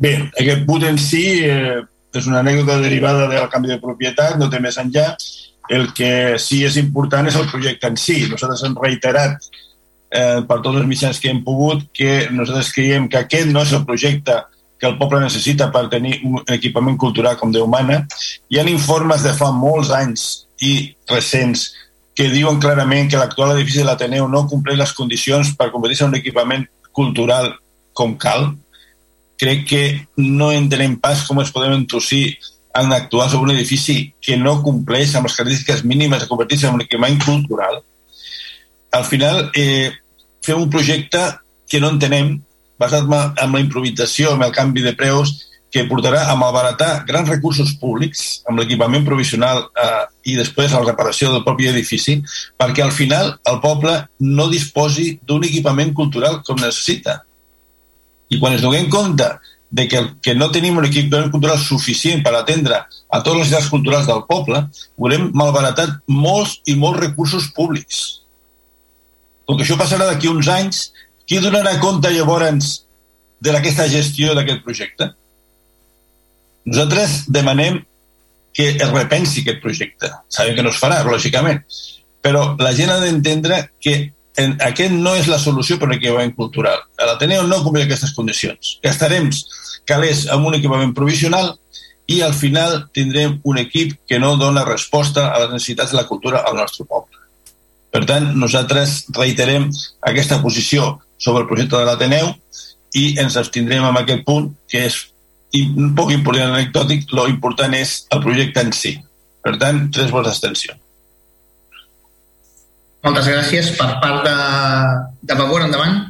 Bé, aquest punt en si eh, és una anècdota derivada del canvi de propietat, no té més enllà. El que sí és important és el projecte en si. Nosaltres hem reiterat eh, per tots els mitjans que hem pogut que nosaltres creiem que aquest no és el projecte que el poble necessita per tenir un equipament cultural com Déu mana. Hi ha informes de fa molts anys i recents que diuen clarament que l'actual edifici de l'Ateneu no compleix les condicions per convertir-se en un equipament cultural com cal. Crec que no entenem pas com es podem entossir en actuar sobre un edifici que no compleix amb les característiques mínimes de convertir-se en un equipament cultural. Al final, eh, fem un projecte que no entenem, basat en la improvisació, en el canvi de preus, que portarà a malbaratar grans recursos públics amb l'equipament provisional eh, i després la reparació del propi edifici perquè al final el poble no disposi d'un equipament cultural com necessita. I quan es donem compte de que, que no tenim un equipament cultural suficient per atendre a totes les necessitats culturals del poble, haurem malbaratat molts i molts recursos públics. Com que això passarà d'aquí uns anys, qui donarà compte llavors d'aquesta gestió d'aquest projecte? Nosaltres demanem que es repensi aquest projecte. Sabem que no es farà, lògicament, però la gent ha d'entendre que en, aquest no és la solució per a l'equipament cultural. L'Ateneu no compleix aquestes condicions. Gastarem calés amb un equipament provisional i al final tindrem un equip que no dona resposta a les necessitats de la cultura al nostre poble. Per tant, nosaltres reiterem aquesta posició sobre el projecte de l'Ateneu i ens abstindrem en aquest punt, que és i un poc important anecdòtic, lo important és el projecte en si. Per tant, tres vots d'extensió. Moltes gràcies. Per part de, de Vavor, endavant.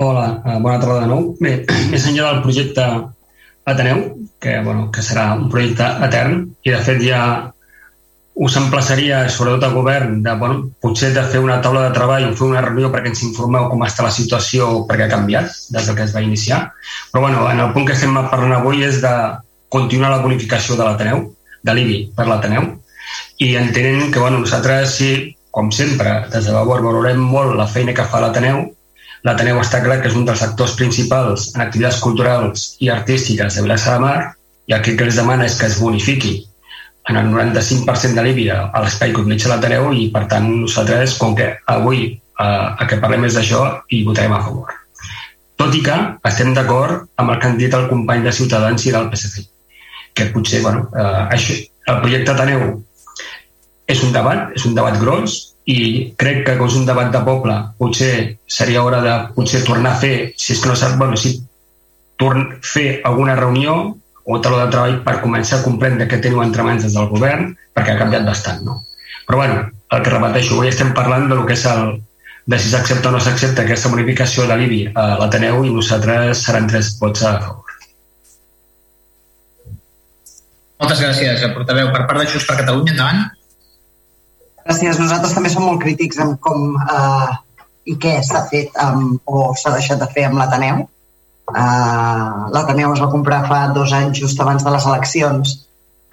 Hola, eh, bona tarda de nou. Bé, (clears throat) més enllà del projecte Ateneu, que, bueno, que serà un projecte etern, i de fet ja us emplaçaria, sobretot al govern, de, bueno, potser de fer una taula de treball o fer una reunió perquè ens informeu com està la situació perquè ha canviat des que es va iniciar. Però bueno, en el punt que estem parlant avui és de continuar la bonificació de l'Ateneu, de l'IBI per l'Ateneu, i entenent que bueno, nosaltres, sí, com sempre, des de Vavor valorem molt la feina que fa l'Ateneu, l'Ateneu està clar que és un dels actors principals en activitats culturals i artístiques de Vilassar de Mar i el que els demana és que es bonifiqui en el 95% de l'IBI a l'espai que utilitza l'Ateneu i, per tant, nosaltres, com que avui eh, a que parlem és d'això, hi votarem a favor. Tot i que estem d'acord amb el que han dit el company de Ciutadans i del PSC, que potser, bueno, eh, això, el projecte Ateneu és un debat, és un debat gros, i crec que com és un debat de poble potser seria hora de potser tornar a fer, si és que no sap, bueno, si torn, fer alguna reunió o taula de treball per començar a comprendre què teniu entre mans des del govern, perquè ha canviat bastant, no? Però bueno, el que repeteixo, avui estem parlant de lo que és el, de si s'accepta o no s'accepta aquesta bonificació de l'IBI a l'Ateneu i nosaltres seran tres vots a favor. Moltes gràcies, portaveu. Per part de Junts per Catalunya, endavant. Gràcies. Nosaltres també som molt crítics amb com eh, i què s'ha fet amb, o s'ha deixat de fer amb l'Ateneu. Uh, L'Ateneu es va comprar fa dos anys, just abans de les eleccions,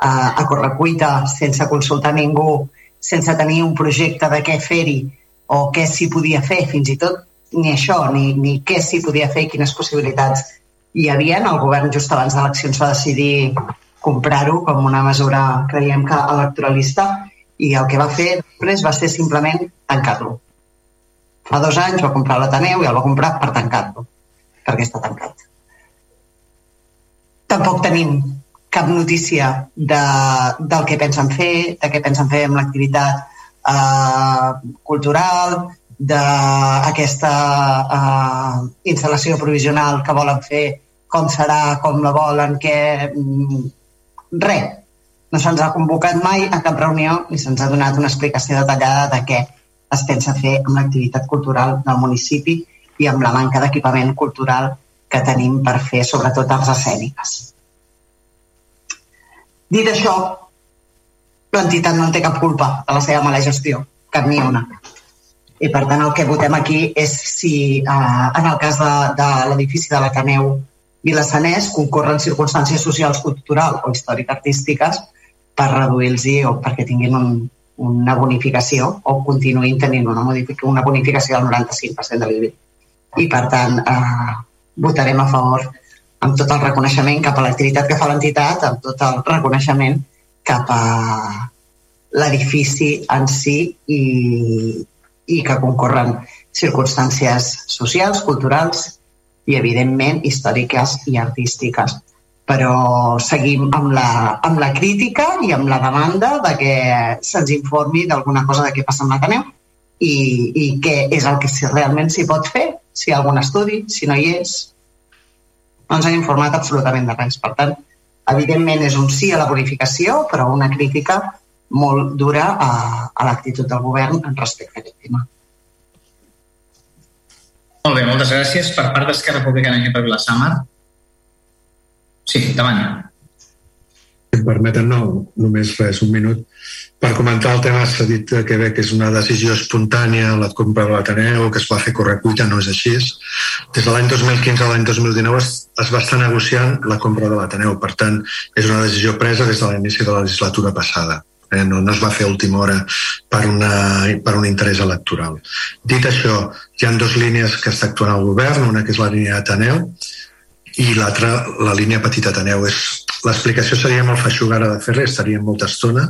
uh, a correcuita, sense consultar ningú, sense tenir un projecte de què fer-hi o què s'hi podia fer, fins i tot ni això, ni, ni què s'hi podia fer i quines possibilitats hi havia. El govern just abans d'eleccions va decidir comprar-ho com una mesura, creiem que electoralista, i el que va fer després va ser simplement tancar-lo. Fa dos anys va comprar l'Ateneu i el va comprar per tancar-lo perquè està tancat. Tampoc tenim cap notícia de, del que pensen fer, de què pensen fer amb l'activitat eh, cultural, d'aquesta eh, instal·lació provisional que volen fer, com serà, com la volen, que... Mm, res. No se'ns ha convocat mai a cap reunió ni se'ns ha donat una explicació detallada de què es pensa fer amb l'activitat cultural del municipi i amb la manca d'equipament cultural que tenim per fer sobretot arts escèniques. Dit això, l'entitat no en té cap culpa de la seva mala gestió, cap ni una. I per tant el que votem aquí és si eh, en el cas de, de l'edifici de l'Ateneu Vilassanès concorren circumstàncies socials, culturals o històric-artístiques per reduir-los o perquè tinguin un, una bonificació o continuïn tenint una, una bonificació del 95% de l'IBI. I, per tant, eh, votarem a favor amb tot el reconeixement cap a l'activitat que fa l'entitat, amb tot el reconeixement cap a l'edifici en si i, i que concorren circumstàncies socials, culturals i, evidentment, històriques i artístiques. Però seguim amb la, amb la crítica i amb la demanda de que se'ns informi d'alguna cosa de què passa amb l'Ateneu i, i què és el que realment s'hi pot fer, si hi ha algun estudi, si no hi és. No ens han informat absolutament de res. Per tant, evidentment és un sí a la bonificació, però una crítica molt dura a, a l'actitud del govern en respecte a aquest tema. Molt bé, moltes gràcies. Per part d'Esquerra Republicana i per Vilassamar, Sí, endavant. Em permeten, no, només res, un minut. Per comentar el tema, s'ha dit que bé que és una decisió espontània la compra de l'Ateneu, que es va fer correcuita, no és així. Des de l'any 2015 a l'any 2019 es, es va estar negociant la compra de l'Ateneu. Per tant, és una decisió presa des de l'inici de la legislatura passada. Eh? No, no es va fer a última hora per, una, per un interès electoral. Dit això, hi ha dues línies que està actuant el govern, una que és la línia Ateneu, i l'altra, la línia Petit Ateneu. És, l'explicació seria molt feixuga ara de fer-la, estaria molta estona.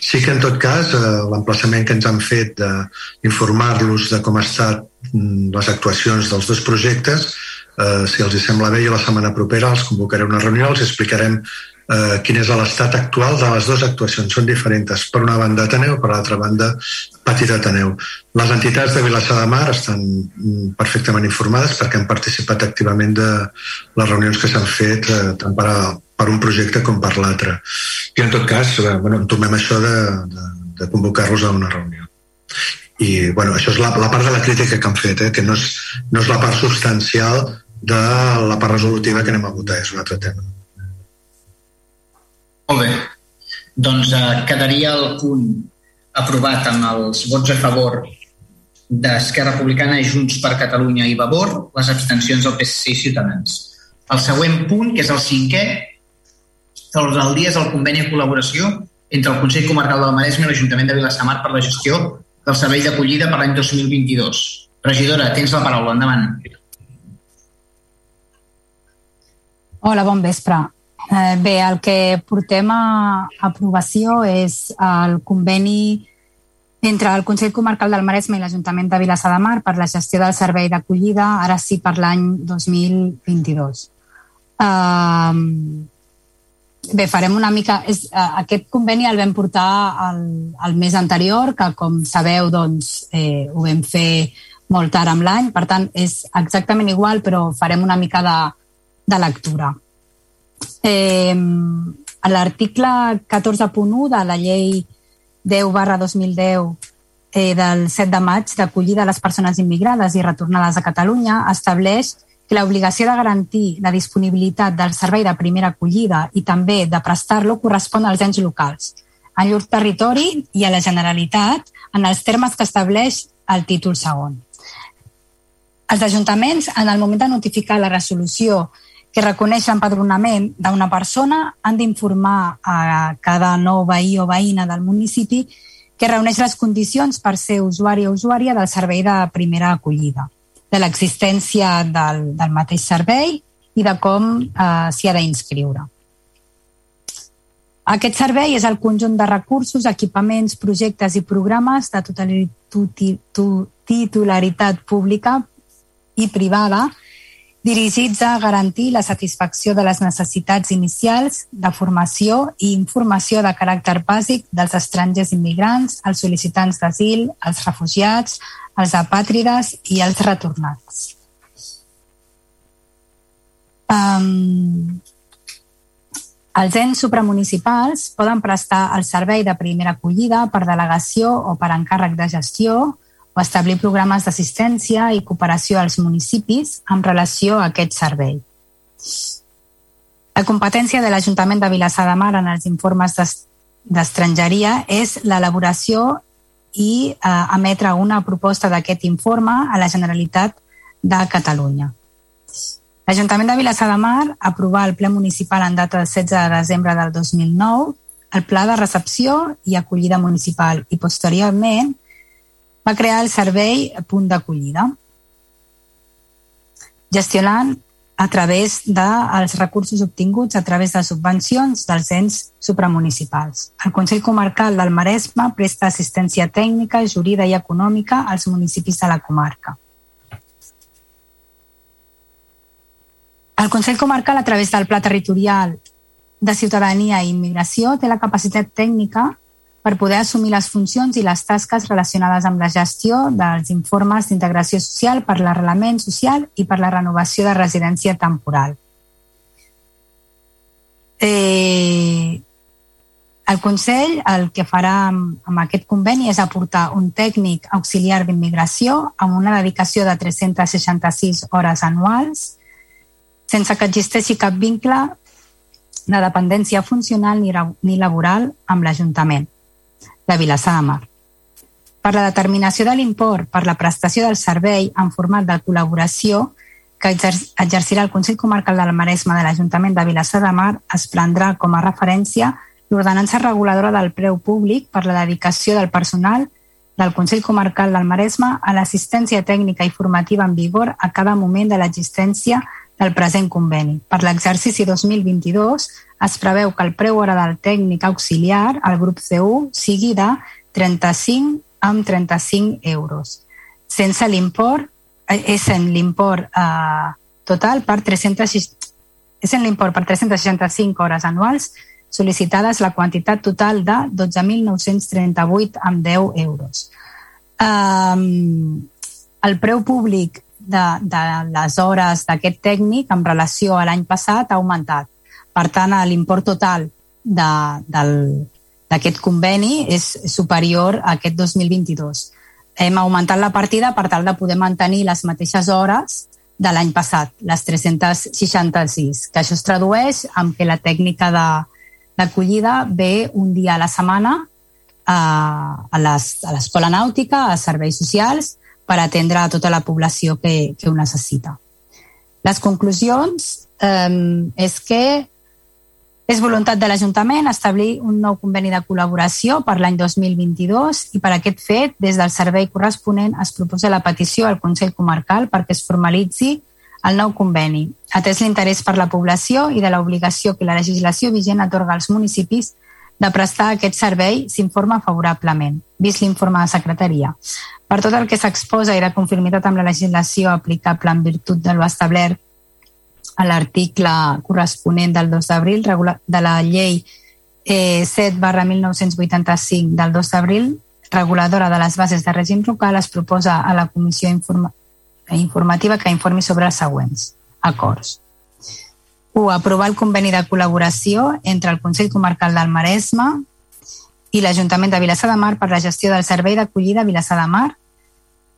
Sí que, en tot cas, eh, l'emplaçament que ens han fet d'informar-los de com han estat mm, les actuacions dels dos projectes, eh, si els hi sembla bé, i la setmana propera els convocaré una reunió, els explicarem eh, quin és l'estat actual de les dues actuacions. Són diferents. Per una banda Ateneu, per l'altra banda Petit Ateneu. Les entitats de Vilassar de Mar estan mm, perfectament informades perquè han participat activament de les reunions que s'han fet eh, tant per, a, per un projecte com per l'altre. I en tot cas, eh, bueno, entomem això de, de, de convocar-los a una reunió. I bueno, això és la, la part de la crítica que han fet, eh, que no és, no és la part substancial de la part resolutiva que anem a votar, és un altre tema. Molt bé. Doncs eh, quedaria el punt aprovat amb els vots a favor d'Esquerra Republicana, Junts per Catalunya i Vavor, les abstencions del PSC i Ciutadans. El següent punt, que és el cinquè, l'ordre del dia és el conveni de col·laboració entre el Consell Comarcal del Maresme i l'Ajuntament de Vilassamar per la gestió del servei d'acollida per l'any 2022. Regidora, tens la paraula, endavant. Hola, bon vespre. Eh, bé, el que portem a aprovació és el conveni entre el Consell Comarcal del Maresme i l'Ajuntament de Vilassar de Mar per la gestió del servei d'acollida, ara sí per l'any 2022. Um, bé, farem una mica... És, uh, aquest conveni el vam portar al, al mes anterior, que com sabeu doncs, eh, ho vam fer molt tard amb l'any, per tant és exactament igual, però farem una mica de, de lectura. Eh, a l'article 14.1 de la llei 10 barra 2010 eh, del 7 de maig d'acollida a les persones immigrades i retornades a Catalunya estableix que l'obligació de garantir la disponibilitat del servei de primera acollida i també de prestar-lo correspon als ens locals, en llur territori i a la Generalitat en els termes que estableix el títol segon. Els ajuntaments, en el moment de notificar la resolució que reconeix l'empadronament d'una persona han d'informar a cada nou veí o veïna del municipi que reuneix les condicions per ser usuari o usuària del servei de primera acollida, de l'existència del, del mateix servei i de com eh, s'hi ha d'inscriure. Aquest servei és el conjunt de recursos, equipaments, projectes i programes de titularitat pública i privada dirigits a garantir la satisfacció de les necessitats inicials de formació i informació de caràcter bàsic dels estrangers immigrants, els sol·licitants d'asil, els refugiats, els apàtrides i els retornats. Um, els ens supramunicipals poden prestar el servei de primera acollida per delegació o per encàrrec de gestió o establir programes d'assistència i cooperació als municipis en relació a aquest servei. La competència de l'Ajuntament de Vilassar de Mar en els informes d'estrangeria és l'elaboració i eh, emetre una proposta d'aquest informe a la Generalitat de Catalunya. L'Ajuntament de Vilassar de Mar aprovà el ple municipal en data del 16 de desembre del 2009 el pla de recepció i acollida municipal i posteriorment va crear el servei Punt d'Acollida, gestionant a través dels recursos obtinguts a través de subvencions dels ens supramunicipals. El Consell Comarcal del Maresme presta assistència tècnica, jurídica i econòmica als municipis de la comarca. El Consell Comarcal, a través del Pla Territorial de Ciutadania i Immigració, té la capacitat tècnica per poder assumir les funcions i les tasques relacionades amb la gestió dels informes d'integració social per l'arrelament social i per la renovació de residència temporal. Eh, el Consell el que farà amb, amb aquest conveni és aportar un tècnic auxiliar d'immigració amb una dedicació de 366 hores anuals sense que existeixi cap vincle de dependència funcional ni, ni laboral amb l'Ajuntament de Vilassar de Mar. Per la determinació de l'import per la prestació del servei en format de col·laboració que exercirà el Consell Comarcal del Maresme de l'Ajuntament de Vilassar de Mar es prendrà com a referència l'ordenança reguladora del preu públic per la dedicació del personal del Consell Comarcal del Maresme a l'assistència tècnica i formativa en vigor a cada moment de l'existència del present conveni. Per l'exercici 2022 es preveu que el preu hora del tècnic auxiliar al grup C1 sigui de 35 amb 35 euros, sense l'import, eh, és en l'import eh, total per 306, és en l'import per 365 hores anuals sol·licitades la quantitat total de 12.938 amb 10 euros. Um, el preu públic de, de les hores d'aquest tècnic en relació a l'any passat ha augmentat per tant, l'import total d'aquest conveni és superior a aquest 2022. Hem augmentat la partida per tal de poder mantenir les mateixes hores de l'any passat, les 366, que això es tradueix en que la tècnica d'acollida ve un dia a la setmana a, a l'escola nàutica, a serveis socials, per atendre a tota la població que, que ho necessita. Les conclusions eh, és que és voluntat de l'Ajuntament establir un nou conveni de col·laboració per l'any 2022 i per aquest fet, des del servei corresponent, es proposa la petició al Consell Comarcal perquè es formalitzi el nou conveni, atès l'interès per la població i de l'obligació que la legislació vigent atorga als municipis de prestar aquest servei s'informa favorablement, vist l'informe de secretaria. Per tot el que s'exposa i de conformitat amb la legislació aplicable en virtut de lo establert a l'article corresponent del 2 d'abril de la llei eh, 7 barra 1985 del 2 d'abril reguladora de les bases de règim local es proposa a la comissió informa informativa que informi sobre els següents acords. 1. Aprovar el conveni de col·laboració entre el Consell Comarcal del Maresme i l'Ajuntament de Vilassar de Mar per la gestió del servei d'acollida a Vilassar de Mar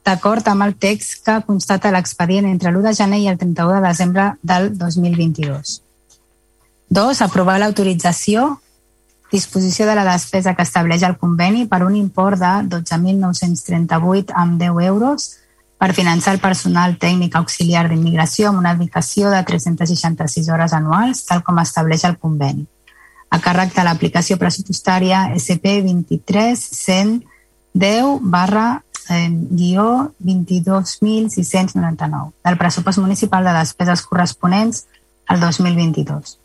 d'acord amb el text que constata l'expedient entre l'1 de gener i el 31 de desembre del 2022. 2. Aprovar l'autorització disposició de la despesa que estableix el conveni per un import de 12.938 amb 10 euros per finançar el personal tècnic auxiliar d'immigració amb una dedicació de 366 hores anuals, tal com estableix el conveni, a càrrec de l'aplicació pressupostària SP 23 110 barra eh, guió 22.699 del pressupost municipal de despeses corresponents al 2022.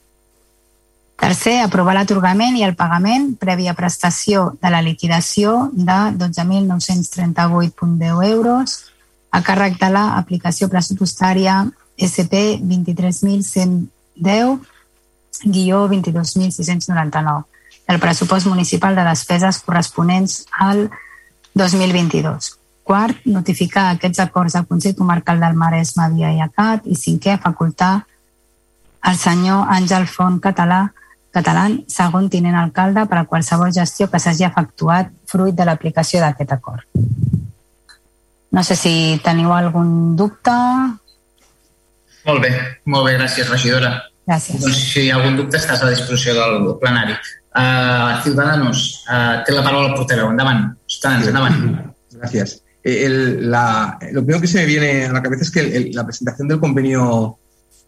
Tercer, aprovar l'atorgament i el pagament prèvia prestació de la liquidació de 12.938,10 euros a càrrec de l'aplicació pressupostària SP 23.110 guió 22.699 del pressupost municipal de despeses corresponents al 2022. Quart, notificar aquests acords al Consell Comarcal del Maresme via IACAT i cinquè, facultar al senyor Àngel Font Català català, segon tinent alcalde per a qualsevol gestió que s'hagi efectuat fruit de l'aplicació d'aquest acord. No sé si teniu algun dubte. Molt bé, molt bé, gràcies, regidora. Gràcies. Doncs si hi ha algun dubte estàs a disposició del plenari. Uh, Ciudadanos, uh, té la paraula el portaveu. Endavant. Ciudadanos, endavant. Gracias. Eh, El, la, lo primero que se me viene a la cabeza es que el, el, la presentación del convenio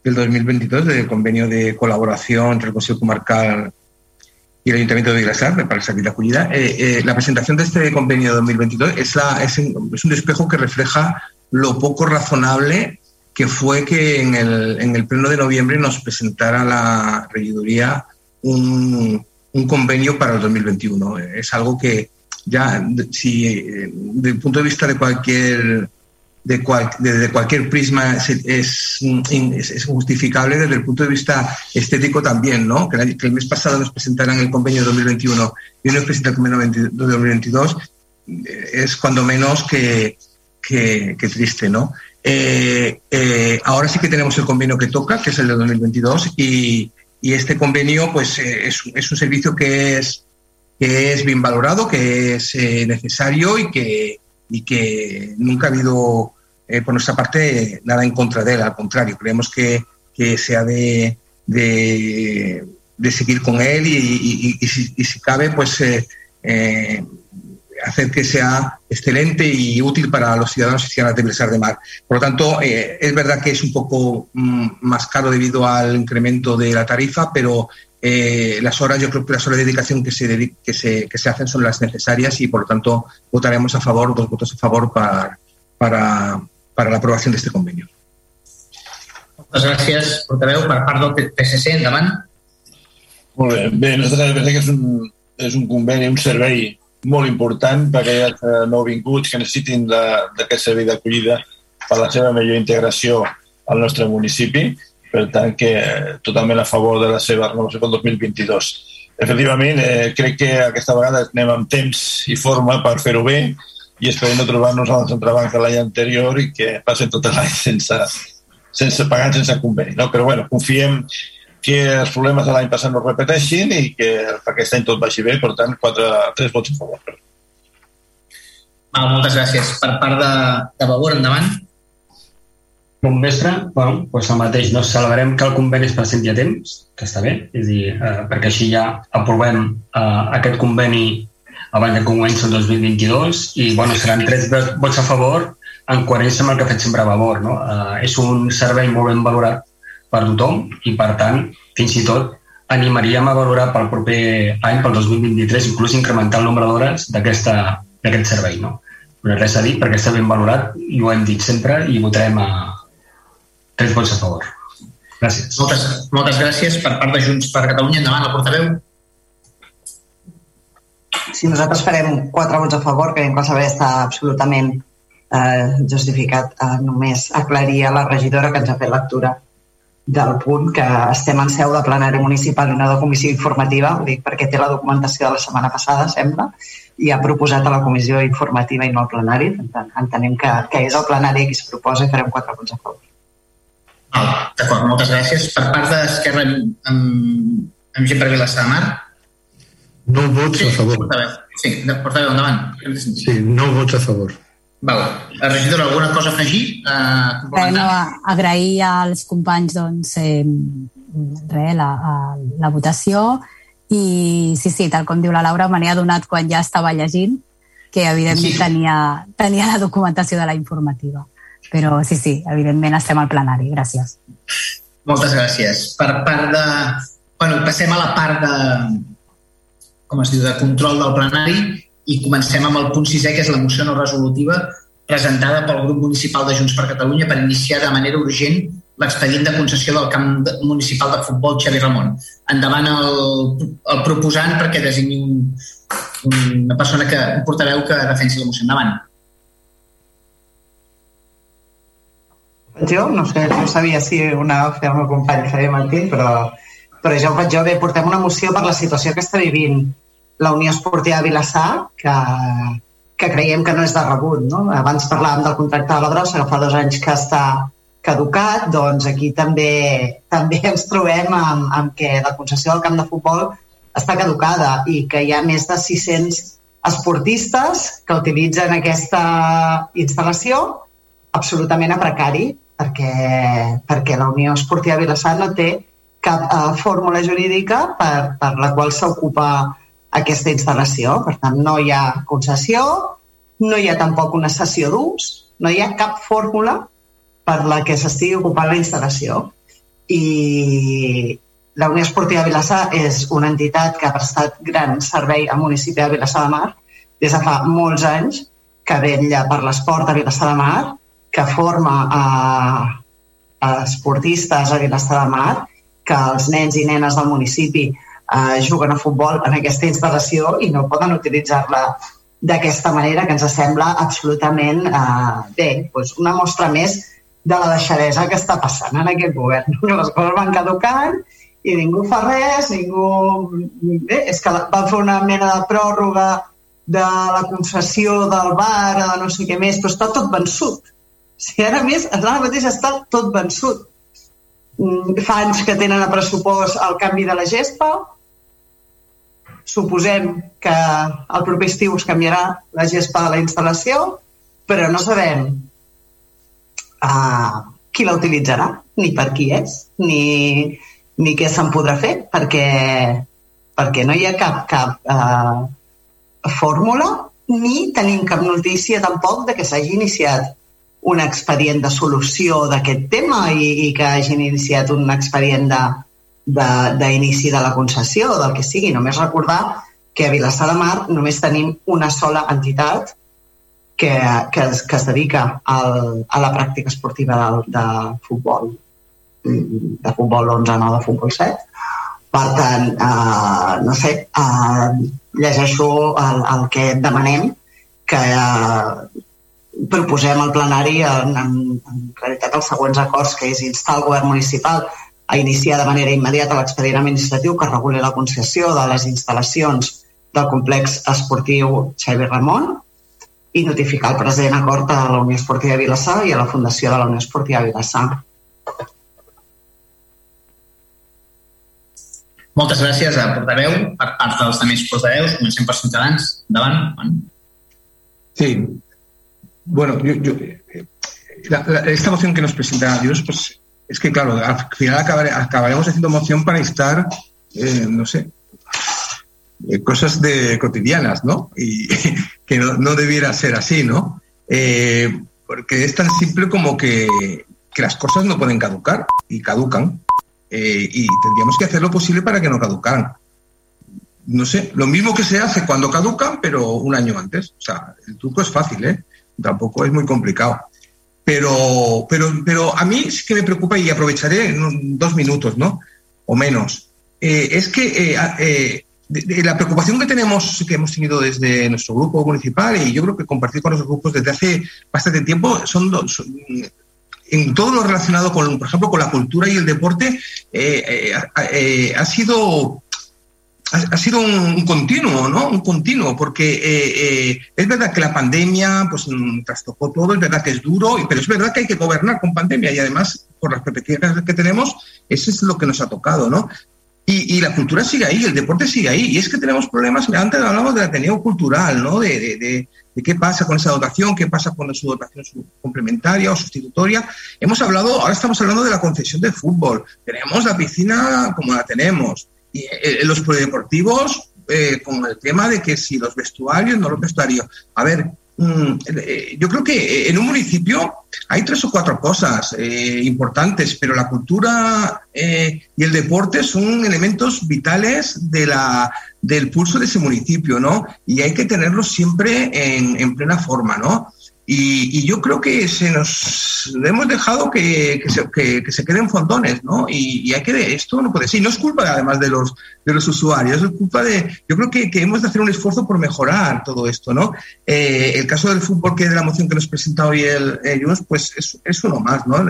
del 2022, del convenio de colaboración entre el Consejo Comarcal y el Ayuntamiento de Vilasar para servicio de acogida, eh, eh, la presentación de este convenio de 2022 es, la, es, es un espejo que refleja lo poco razonable que fue que en el, en el pleno de noviembre nos presentara la regiduría un, un convenio para el 2021. Es algo que ya, si eh, desde el punto de vista de cualquier de cual, desde cualquier prisma es, justificable desde el punto de vista estético también, ¿no? Que, el mes pasado nos presentaran el convenio de 2021 y hoy nos presenta el convenio de 2022 es cuando menos que, que, triste, ¿no? Eh, eh, ahora sí que tenemos el convenio que toca, que es el de 2022, y, y este convenio pues eh, es, es, un servicio que es, que es bien valorado, que es eh, necesario y que, y que nunca ha habido eh, por nuestra parte nada en contra de él, al contrario, creemos que, que se ha de, de, de, seguir con él y, y, si, cabe, pues hacer que sea excelente y útil para los ciudadanos y ciudadanas de Belesar de Mar. Por lo tanto, eh, es verdad que es un poco mm, más caro debido al incremento de la tarifa, pero eh, las horas, yo creo que las horas de dedicación que se, que, se, que se hacen son las necesarias y, por lo tanto, votaremos a favor, dos votos a favor para, para, para la aprobación de este convenio. Moltes gràcies, portaveu. Per part del PSC, endavant. Molt bé. Bé, nosaltres pensem que és un, és un conveni, un servei molt important per a aquells eh, nouvinguts que necessitin d'aquest servei d'acollida per la seva millor integració al nostre municipi. Per tant, que totalment a favor de la seva renovació pel 2022. Efectivament, eh, crec que aquesta vegada anem amb temps i forma per fer-ho bé i esperem no trobar-nos a l'entrebanca l'any anterior i que passen tot l'any sense, sense pagar, sense conveni. No? Però bueno, confiem que els problemes de l'any passat no es repeteixin i que aquest any tot vagi bé, per tant, quatre, tres vots a favor. Val, moltes gràcies. Per part de, de Begur, endavant. Bon vespre. Bueno, doncs el mateix. No celebrem que el conveni es presenti a temps, que està bé, és dir, eh, perquè així ja aprovem eh, aquest conveni abans de comenci el 2022 i bueno, seran tres vots a favor en coherència amb el que ha fet sempre a favor. No? Eh, és un servei molt ben valorat per tothom i, per tant, fins i tot animaríem a valorar pel proper any, pel 2023, inclús incrementar el nombre d'hores d'aquest servei. No? Però res a dir perquè està ben valorat i ho hem dit sempre i votarem a tres vots a favor. Gràcies. Moltes, moltes gràcies per part de Junts per Catalunya. Endavant, el portaveu. Sí, nosaltres farem quatre vots a favor, creiem que el servei està absolutament eh, justificat. Eh, només aclarir a la regidora que ens ha fet lectura del punt que estem en seu de plenari municipal i no de comissió informativa, ho dic perquè té la documentació de la setmana passada, sembla, i ha proposat a la comissió informativa i no al plenari. Per tant, entenem que, que és el plenari qui es proposa i farem quatre vots a favor. Ah, D'acord, moltes gràcies. Per part d'Esquerra amb, amb, amb gent per Vilassar de Mar? No vots sí, a favor. Portaveu. Sí, portaveu, endavant. Sí, no vots a favor. Val. Regidora, alguna cosa a afegir? Eh, no, agrair als companys doncs, eh, re, la, la votació i sí, sí, tal com diu la Laura, me n'he adonat quan ja estava llegint que evidentment sí. tenia, tenia la documentació de la informativa. Però sí, sí, evidentment estem al plenari. Gràcies. Moltes gràcies. Per part de... Bueno, passem a la part de, com es diu, de control del plenari i comencem amb el punt sisè, que és la moció no resolutiva presentada pel grup municipal de Junts per Catalunya per iniciar de manera urgent l'expedient de concessió del camp municipal de futbol Xavi Ramon. Endavant el, el proposant perquè designi un, una persona que, un portaveu que defensi la moció. Endavant. Jo no sé, no sabia si una fer el meu company Javier Martín, però, però ja ho faig jo. Bé, portem una moció per la situació que està vivint la Unió Esportiva Vilassar, que, que creiem que no és de rebut. No? Abans parlàvem del contracte de la brossa, que fa dos anys que està caducat, doncs aquí també també ens trobem amb, amb que la concessió del camp de futbol està caducada i que hi ha més de 600 esportistes que utilitzen aquesta instal·lació absolutament a precari perquè, perquè la Unió Esportiva Vilassar no té cap uh, fórmula jurídica per, per la qual s'ocupa aquesta instal·lació. Per tant, no hi ha concessió, no hi ha tampoc una sessió d'ús, no hi ha cap fórmula per la que s'estigui ocupant la instal·lació. I la Unió Esportiva de Vilassar és una entitat que ha prestat gran servei al municipi de Vilassar de Mar des de fa molts anys, que vetlla per l'esport a Vilassar de Mar, que forma a, a esportistes a Vilassar de Mar, que els nens i nenes del municipi eh, juguen a futbol en aquesta instal·lació i no poden utilitzar-la d'aquesta manera que ens sembla absolutament eh, bé, doncs una mostra més de la deixadesa que està passant en aquest govern. (laughs) Les coses van caducant i ningú fa res, ningú... Bé, és que van fer una mena de pròrroga de la concessió del bar, de no sé què més, però està tot vençut. Si ara més, ara mateix està tot vençut. Mm, fa anys que tenen a pressupost el canvi de la gespa, suposem que el proper estiu es canviarà la gespa de la instal·lació, però no sabem uh, qui la utilitzarà, ni per qui és, ni, ni què se'n podrà fer, perquè, perquè no hi ha cap, cap uh, fórmula ni tenim cap notícia tampoc de que s'hagi iniciat un expedient de solució d'aquest tema i, i que hagin iniciat un expedient de, d'inici de, de la concessió o del que sigui. Només recordar que a Vilassar de Mar només tenim una sola entitat que, que, es, que es dedica al, a la pràctica esportiva de, de futbol de futbol 11, no de futbol 7. Per tant, eh, no sé, eh, llegeixo el, el que demanem, que eh, proposem al plenari en, en, en realitat els següents acords, que és instar el govern municipal a iniciar de manera immediata l'expedient administratiu que reguli la concessió de les instal·lacions del complex esportiu Xavi Ramon i notificar el present acord a la Unió Esportiva de Vilassar i a la Fundació de la Unió Esportiva de Vilassar. Moltes gràcies a portaveu. Per part dels altres portaveus, comencem per Ciutadans. Endavant. Sí. Bueno, yo, yo, la, la, esta moción que nos presenta Dios, pues es que, claro, al final acabaremos haciendo moción para instar, eh, no sé, eh, cosas de cotidianas, ¿no? Y (laughs) que no, debiera ser así, ¿no? Eh, porque es tan simple como que, que, las cosas no pueden caducar y caducan. y tendríamos que hacer lo posible para que no caducaran. No sé, lo mismo que se hace cuando caducan, pero un año antes. O sea, el truco es fácil, ¿eh? Tampoco es muy complicado. Pero, pero, pero a mí sí que me preocupa y aprovecharé dos minutos, ¿no? O menos. Eh, es que eh, eh, la preocupación que tenemos, que hemos tenido desde nuestro grupo municipal y yo creo que compartir con los grupos desde hace bastante tiempo, son, son en todo lo relacionado con, por ejemplo, con la cultura y el deporte, ha sido ha, sido un, continuo, ¿no? Un continuo, porque eh, eh, es verdad que la pandemia pues mm, trastocó todo, es verdad que es duro, pero es verdad que hay que gobernar con pandemia y además, por las perspectivas que tenemos, eso es lo que nos ha tocado, ¿no? Y, la cultura sigue ahí, el deporte sigue ahí. Y es que tenemos problemas, antes hablamos del Ateneo cultural, ¿no? De, de, qué pasa con esa dotación, qué pasa con su dotación complementaria o sustitutoria. Hemos hablado, ahora estamos hablando de la concesión de fútbol. Tenemos la piscina como la tenemos los polideportivos, eh, con el tema de que si los vestuarios, no los vestuarios. A ver, mm, eh, yo creo que en un municipio hay tres o cuatro cosas importantes, pero la cultura y el deporte son elementos vitales de la, del pulso de ese municipio, ¿no? Y hay que tenerlos siempre en, en plena forma, ¿no? Y, yo creo que se nos hemos dejado que, se, que, se, queden fondones, ¿no? Y, hay que esto no puede ser. Y no es culpa además de los de los usuarios, es culpa de. Yo creo que, hemos de hacer un esfuerzo por mejorar todo esto, ¿no? Eh, el caso del fútbol que de la moción que nos presenta hoy el, pues es, es uno más, ¿no?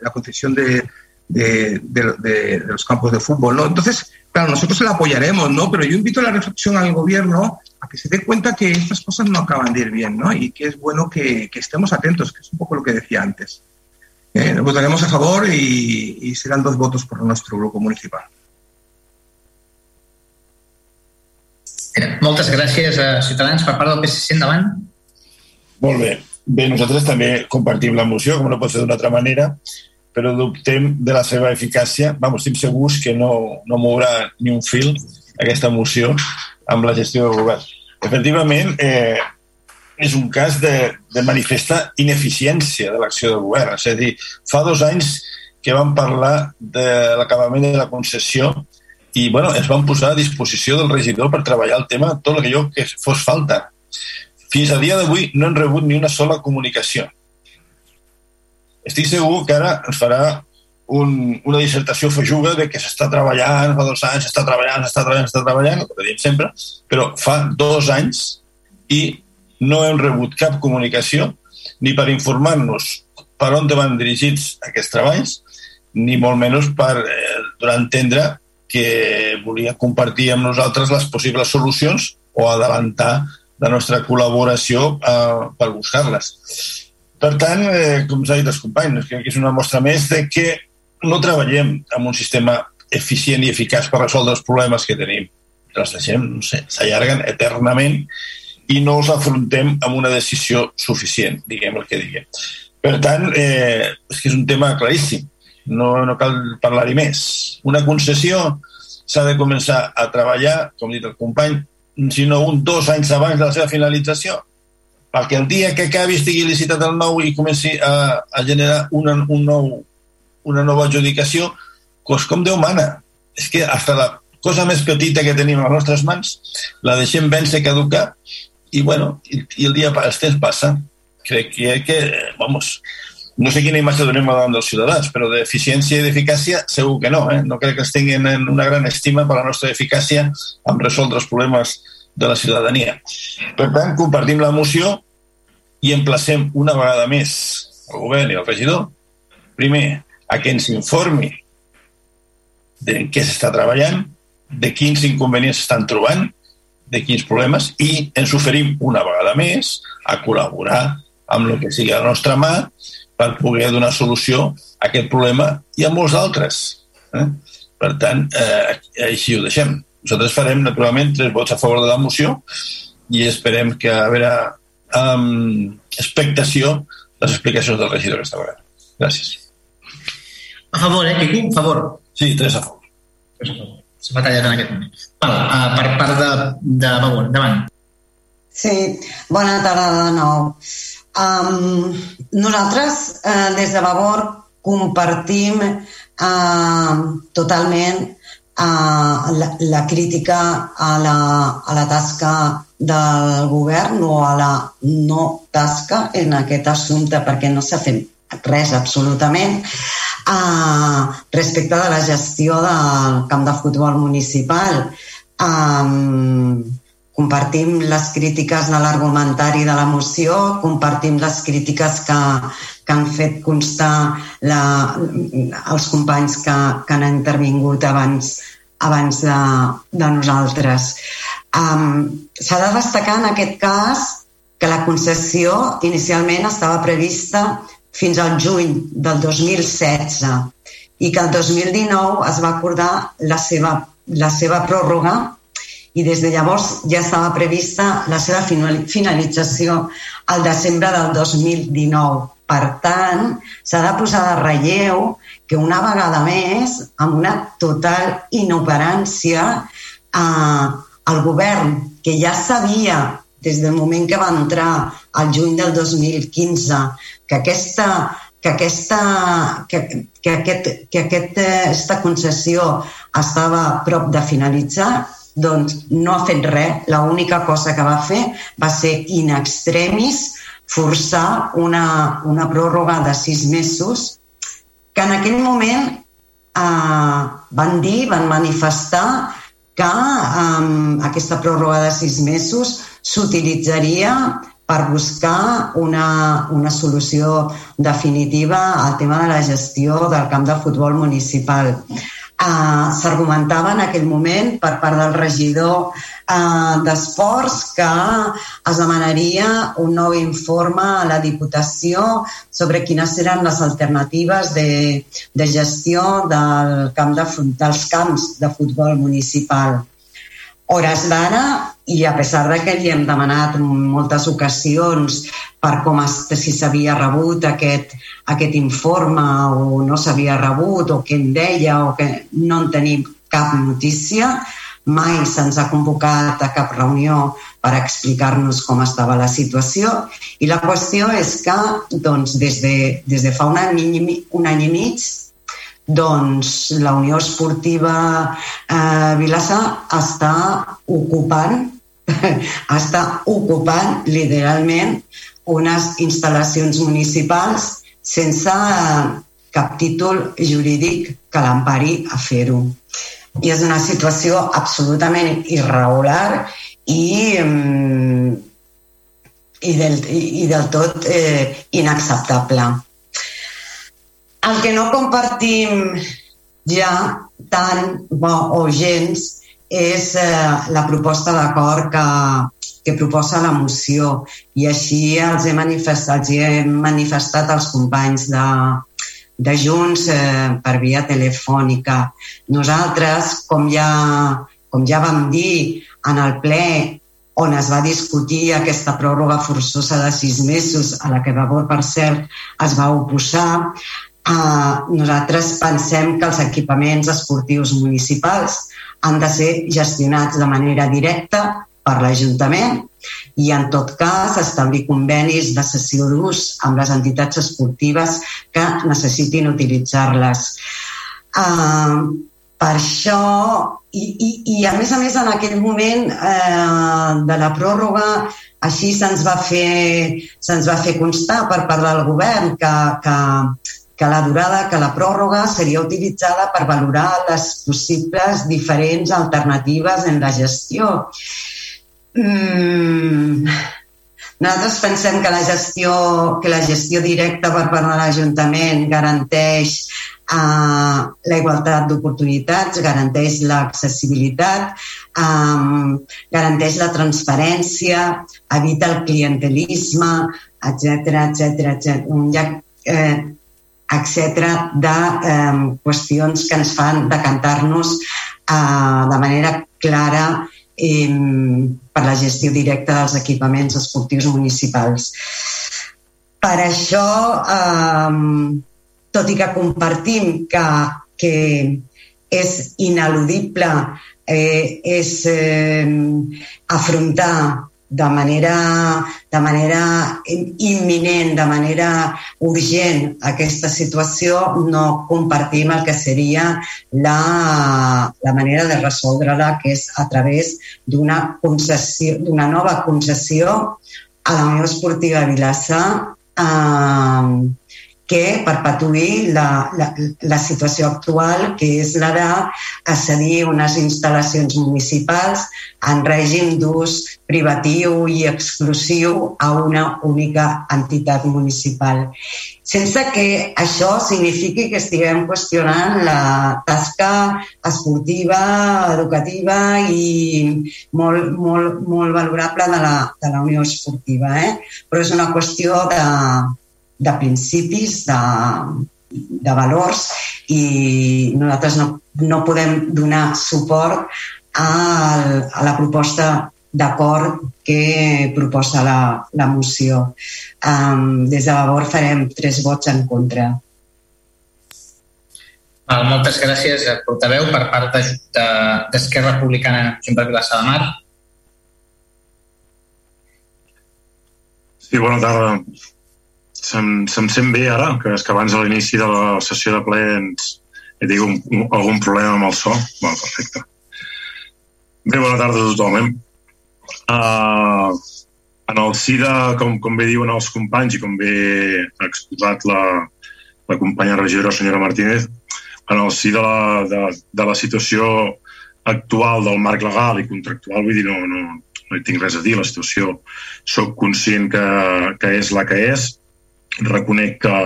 La concesión de, de, los campos de fútbol, ¿no? Entonces, claro, nosotros la apoyaremos, ¿no? Pero yo invito a la reflexión al gobierno a que se dé cuenta que estas cosas no acaban de ir bien, ¿no? Y que es bueno que, estemos atentos, que es un poco lo que decía antes. Eh, votaremos a favor y, serán dos votos por nuestro grupo municipal. Moltes gràcies a Ciutadans per part del PSC endavant. Molt bé. Bé, nosaltres també compartim la moció, com no pot ser d'una altra manera, però dubtem de la seva eficàcia. Vamos, estem segurs que no, no mourà ni un fil aquesta moció amb la gestió del govern. Efectivament, eh, és un cas de, de manifesta ineficiència de l'acció del govern. És a dir, fa dos anys que vam parlar de l'acabament de la concessió i bueno, es van posar a disposició del regidor per treballar el tema tot el que fos falta. Fins a dia d'avui no hem rebut ni una sola comunicació. Estic segur que ara ens farà un, una dissertació fajuga de que s'està treballant, fa dos anys, s'està treballant, s'està treballant, s'està treballant, el que diem sempre, però fa dos anys i no hem rebut cap comunicació ni per informar-nos per on van dirigits aquests treballs, ni molt menys per eh, donar a entendre que volia compartir amb nosaltres les possibles solucions o adelantar la nostra col·laboració eh, per buscar-les. Per tant, eh, com s'ha dit els companys, crec que és una mostra més de que no treballem amb un sistema eficient i eficaç per resoldre els problemes que tenim. Els deixem, no sé, s'allarguen eternament i no els afrontem amb una decisió suficient, diguem el que diguem. Per tant, eh, és que és un tema claríssim no, no cal parlar-hi més. Una concessió s'ha de començar a treballar, com dit el company, sinó un dos anys abans de la seva finalització, perquè el dia que acabi estigui licitat el nou i comenci a, a generar una, un nou, una nova adjudicació, doncs com Déu mana. És que fins la cosa més petita que tenim a les nostres mans la deixem vèncer caducar i, bueno, i, i el dia el temps passa. Crec que, que vamos, no sé quina imatge donem davant dels ciutadans, però d'eficiència i d'eficàcia segur que no. Eh? No crec que es tinguin en una gran estima per la nostra eficàcia en resoldre els problemes de la ciutadania. Per tant, compartim la moció i emplacem una vegada més el govern i el regidor, primer, a que ens informi de què s'està treballant, de quins inconvenients estan trobant, de quins problemes, i ens oferim una vegada més a col·laborar amb el que sigui a la nostra mà per poder donar solució a aquest problema i a molts altres. Eh? Per tant, eh, així ho deixem. Nosaltres farem, naturalment, tres vots a favor de la moció i esperem que a veure amb expectació les explicacions del regidor aquesta vegada. Gràcies. A favor, eh, Quico? A favor. Sí, tres a favor. Tres a favor. S'ha batallat en aquest moment. Val, uh, per part de, de favor, endavant. Sí, bona tarda de nou. Um, nosaltres, eh, des de Vavor, compartim eh, totalment eh, la, la crítica a la, a la tasca del govern o a la no tasca en aquest assumpte perquè no s'ha fet res absolutament eh, respecte de la gestió del camp de futbol municipal. Eh, compartim les crítiques de l'argumentari de la moció, compartim les crítiques que, que han fet constar la, els companys que, que han intervingut abans, abans de, de nosaltres. Um, S'ha de destacar en aquest cas que la concessió inicialment estava prevista fins al juny del 2016 i que el 2019 es va acordar la seva, la seva pròrroga i des de llavors ja estava prevista la seva finalització al desembre del 2019. Per tant, s'ha de posar de relleu que una vegada més, amb una total inoperància, eh, el govern, que ja sabia des del moment que va entrar al juny del 2015 que aquesta que aquesta, que, que, aquest, que aquesta concessió estava a prop de finalitzar, doncs no ha fet res. L'única cosa que va fer va ser in extremis forçar una, una pròrroga de sis mesos que en aquell moment eh, van dir, van manifestar que eh, aquesta pròrroga de sis mesos s'utilitzaria per buscar una, una solució definitiva al tema de la gestió del camp de futbol municipal eh, s'argumentava en aquell moment per part del regidor eh, d'Esports que es demanaria un nou informe a la Diputació sobre quines eren les alternatives de, de gestió del camp de, dels camps de futbol municipal. Hores d'ara i a pesar de que li hem demanat moltes ocasions per com si s'havia rebut aquest, aquest informe o no s'havia rebut o què en deia o que no en tenim cap notícia, mai se'ns ha convocat a cap reunió per explicar-nos com estava la situació. I la qüestió és que doncs, des, de, des de fa un any, un any i mig doncs la Unió Esportiva eh, Vilassar està ocupant (laughs) està ocupant literalment unes instal·lacions municipals sense cap títol jurídic que l'empari a fer-ho. I és una situació absolutament irregular i, mm, i, del, i del tot eh, inacceptable. El que no compartim ja tant o gens és eh, la proposta d'acord que, que proposa la moció i així els he manifestat, els he manifestat als companys de, de Junts eh, per via telefònica. Nosaltres, com ja, com ja vam dir en el ple on es va discutir aquesta pròrroga forçosa de sis mesos, a la que Vavor, per cert, es va oposar, Uh, nosaltres pensem que els equipaments esportius municipals han de ser gestionats de manera directa per l'Ajuntament i, en tot cas, establir convenis de sessió d'ús amb les entitats esportives que necessitin utilitzar-les. Uh, per això, i, i, i a més a més en aquell moment eh, de la pròrroga així se'ns va, fer, se va fer constar per part del govern que, que que la durada, que la pròrroga seria utilitzada per valorar les possibles diferents alternatives en la gestió. Mm, nosaltres pensem que la gestió, que la gestió directa per part de l'Ajuntament garanteix uh, la igualtat d'oportunitats, garanteix l'accessibilitat, um, garanteix la transparència, evita el clientelisme, etc etc etc. Hi ha eh, etc de eh, qüestions que ens fan decantar-nos eh, de manera clara eh, per la gestió directa dels equipaments esportius municipals. Per això, eh, tot i que compartim que, que és ineludible eh, és eh, afrontar de manera, de manera imminent, de manera urgent aquesta situació, no compartim el que seria la, la manera de resoldre-la, que és a través d'una concessió, d'una nova concessió a la Unió Esportiva Vilassar eh, que perpetuï la, la, la situació actual, que és la d'accedir unes instal·lacions municipals en règim d'ús privatiu i exclusiu a una única entitat municipal. Sense que això signifiqui que estiguem qüestionant la tasca esportiva, educativa i molt, molt, molt valorable de la, de la Unió Esportiva. Eh? Però és una qüestió de, de principis, de, de valors i nosaltres no, no podem donar suport a, a la proposta d'acord que proposa la, la moció. Um, des de Vavor farem tres vots en contra. Val, moltes gràcies, portaveu, per part d'Esquerra de, Republicana, per Vilassar de Mar. Sí, bona tarda. Se'm, se'm sent bé ara, que és que abans de l'inici de la sessió de ple ens he tingut un, un, algun problema amb el so. Bé, perfecte. Bé, bona tarda a tothom. Uh, en el si de, com, com bé diuen els companys i com bé ha exposat la, la companya regidora senyora Martínez, en el si de la, de, de la situació actual del marc legal i contractual, vull dir, no, no, no hi tinc res a dir, la situació sóc conscient que, que és la que és, reconec que,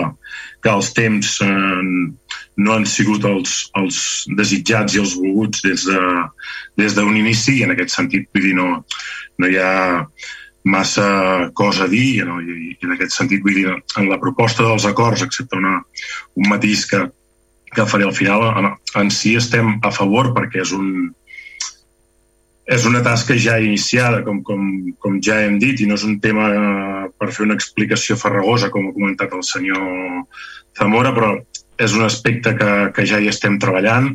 que els temps eh, no han sigut els, els desitjats i els volguts des d'un de, des inici i en aquest sentit vull dir, no, no hi ha massa cosa a dir no? I, i en aquest sentit vull dir, en la proposta dels acords excepte una, un matís que, que faré al final en, en si estem a favor perquè és un és una tasca ja iniciada, com, com, com ja hem dit, i no és un tema eh, per fer una explicació farragosa, com ha comentat el senyor Zamora, però és un aspecte que, que ja hi estem treballant.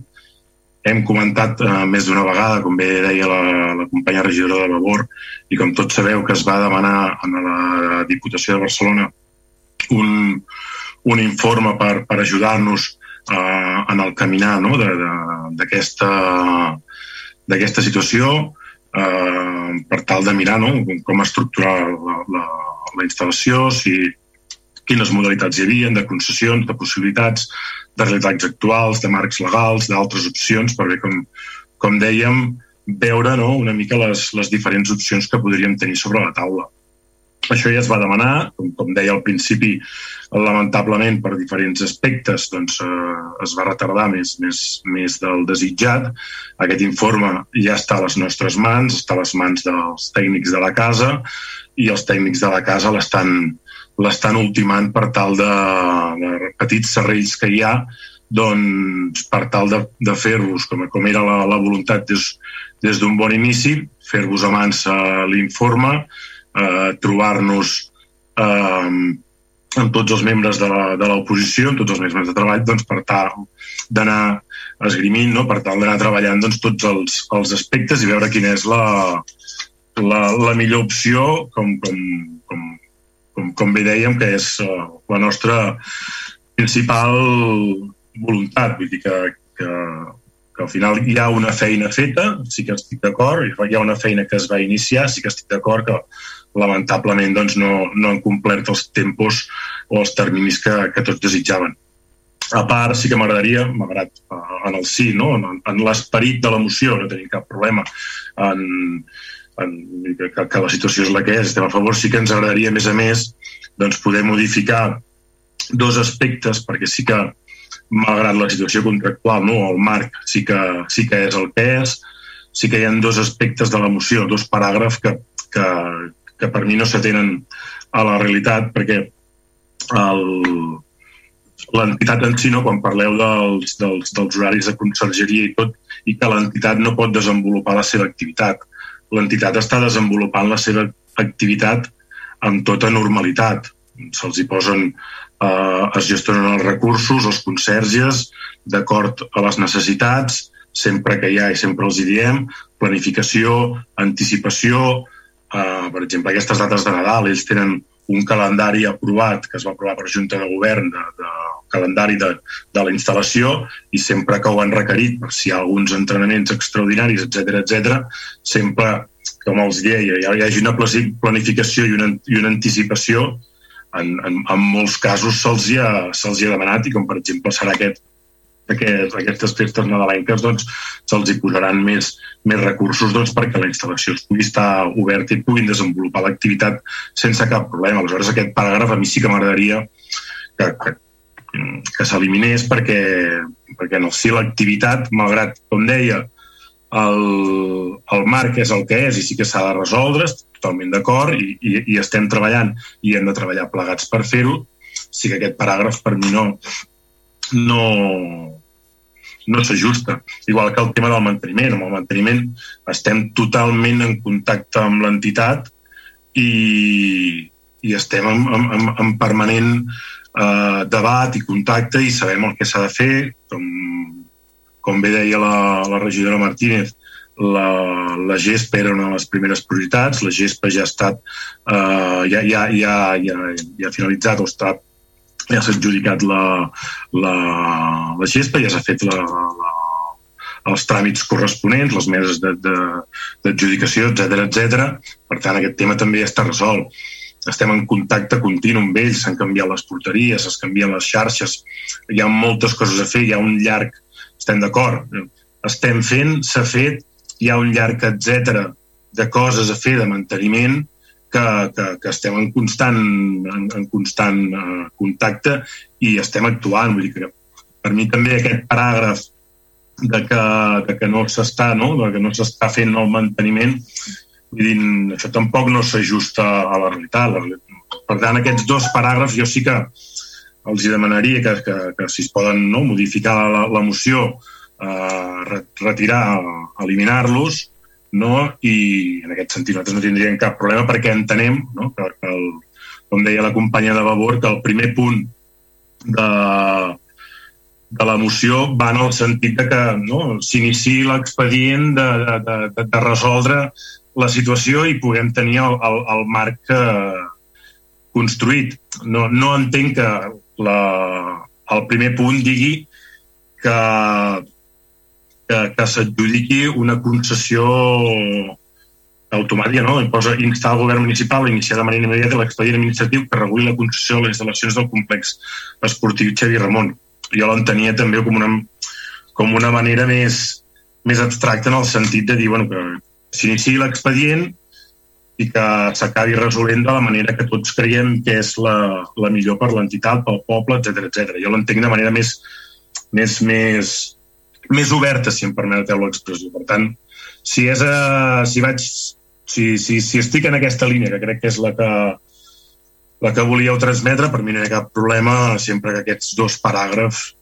Hem comentat eh, més d'una vegada, com bé deia la, la companya regidora de Vavor, i com tots sabeu que es va demanar a la Diputació de Barcelona un, un informe per, per ajudar-nos eh, en el caminar no? d'aquesta d'aquesta situació eh, per tal de mirar no? com estructurar la, la, la instal·lació, si, quines modalitats hi havia, de concessions, de possibilitats, de realitats actuals, de marcs legals, d'altres opcions, per bé, com, com dèiem, veure no, una mica les, les diferents opcions que podríem tenir sobre la taula. Això ja es va demanar, com, com deia al principi, lamentablement per diferents aspectes doncs, eh, es va retardar més, més, més del desitjat. Aquest informe ja està a les nostres mans, està a les mans dels tècnics de la casa i els tècnics de la casa l'estan l'estan ultimant per tal de, de petits serrells que hi ha doncs, per tal de, de fer-vos, com, com era la, la voluntat des, des d'un bon inici, fer-vos a mans l'informe, eh, trobar-nos eh, amb tots els membres de l'oposició, amb tots els membres de treball, doncs, per tal d'anar esgrimint, no? per tal d'anar treballant doncs, tots els, els aspectes i veure quina és la, la, la millor opció, com, com, com, com, com bé dèiem, que és uh, la nostra principal voluntat. Vull dir que, que, que al final hi ha una feina feta, sí que estic d'acord, hi ha una feina que es va iniciar, sí que estic d'acord que lamentablement doncs, no, no han complert els tempos o els terminis que, que tots desitjaven. A part, sí que m'agradaria, malgrat uh, en el sí, no? en, en l'esperit de l'emoció, no tenim cap problema en, en, que, que la situació és la que és, estem a favor, sí que ens agradaria, a més a més, doncs, poder modificar dos aspectes, perquè sí que, malgrat la situació contractual, no, el marc sí que, sí que és el que és, sí que hi ha dos aspectes de l'emoció, dos paràgrafs que, que, que per mi no s'atenen a la realitat perquè l'entitat en si, no, quan parleu dels, dels, dels horaris de consergeria i tot, i que l'entitat no pot desenvolupar la seva activitat. L'entitat està desenvolupant la seva activitat amb tota normalitat. Se'ls hi posen, eh, es gestionen els recursos, els conserges, d'acord a les necessitats, sempre que hi ha i sempre els hi diem, planificació, anticipació, Uh, per exemple, aquestes dates de Nadal, ells tenen un calendari aprovat, que es va aprovar per Junta de Govern, de, de calendari de, de la instal·lació, i sempre que ho han requerit, per si hi ha alguns entrenaments extraordinaris, etc etc, sempre, com els deia, hi hagi una planificació i una, i una anticipació, en, en, en molts casos se'ls ha, se ha demanat, i com per exemple serà aquest aquest, aquestes festes nadalenques doncs, se'ls hi posaran més, més recursos doncs, perquè la instal·lació es pugui estar oberta i puguin desenvolupar l'activitat sense cap problema. Aleshores, aquest paràgraf a mi sí que m'agradaria que, que, que s'eliminés perquè, perquè en el si l'activitat, malgrat, com deia, el, el marc és el que és i sí que s'ha de resoldre, totalment d'acord, i, i, i estem treballant i hem de treballar plegats per fer-ho, sí que aquest paràgraf per mi no, no, no s'ajusta. Igual que el tema del manteniment. Amb el manteniment estem totalment en contacte amb l'entitat i, i estem en, en, en permanent eh, debat i contacte i sabem el que s'ha de fer. Com, com bé deia la, la regidora Martínez, la, la GESPA era una de les primeres prioritats, la GESPA ja ha estat, eh, ja, ja, ja, ja, ja ha finalitzat o està ja s'ha adjudicat la, la, la gespa, ja s'ha fet la, la, els tràmits corresponents, les meses d'adjudicació, etc etc. Per tant, aquest tema també ja està resolt. Estem en contacte continu amb ells, s'han canviat les porteries, es canvien les xarxes, hi ha moltes coses a fer, hi ha un llarg... Estem d'acord, estem fent, s'ha fet, hi ha un llarg, etc de coses a fer de manteniment que, que, que estem en constant, en, en constant uh, contacte i estem actuant. Vull dir que per mi també aquest paràgraf de que, de que no s'està no? De que no s'està fent el manteniment vull dir, això tampoc no s'ajusta a la realitat. Per tant, aquests dos paràgrafs jo sí que els demanaria que, que, que si es poden no, modificar la, la moció, eh, retirar, eliminar-los, no? i en aquest sentit nosaltres no tindríem cap problema perquè entenem no? que, que el, com deia la companya de Vavor, que el primer punt de, de la moció va en el sentit de que no, s'iniciï l'expedient de, de, de, de resoldre la situació i puguem tenir el, el, el marc eh, construït. No, no entenc que la, el primer punt digui que, que, que s'adjudiqui una concessió automàtica, no? Imposa instar el govern municipal a iniciar de manera immediata l'expedient administratiu que reguli la concessió de les instal·lacions del complex esportiu Xavi Ramon. Jo l'entenia també com una, com una manera més, més abstracta en el sentit de dir bueno, que s'iniciï l'expedient i que s'acabi resolent de la manera que tots creiem que és la, la millor per l'entitat, pel poble, etc etc. Jo l'entenc de manera més, més, més, més oberta, si em permeteu l'expressió. Per tant, si, és a, si, vaig, si, si, si estic en aquesta línia, que crec que és la que, la que volíeu transmetre, per mi no hi ha cap problema sempre que aquests dos paràgrafs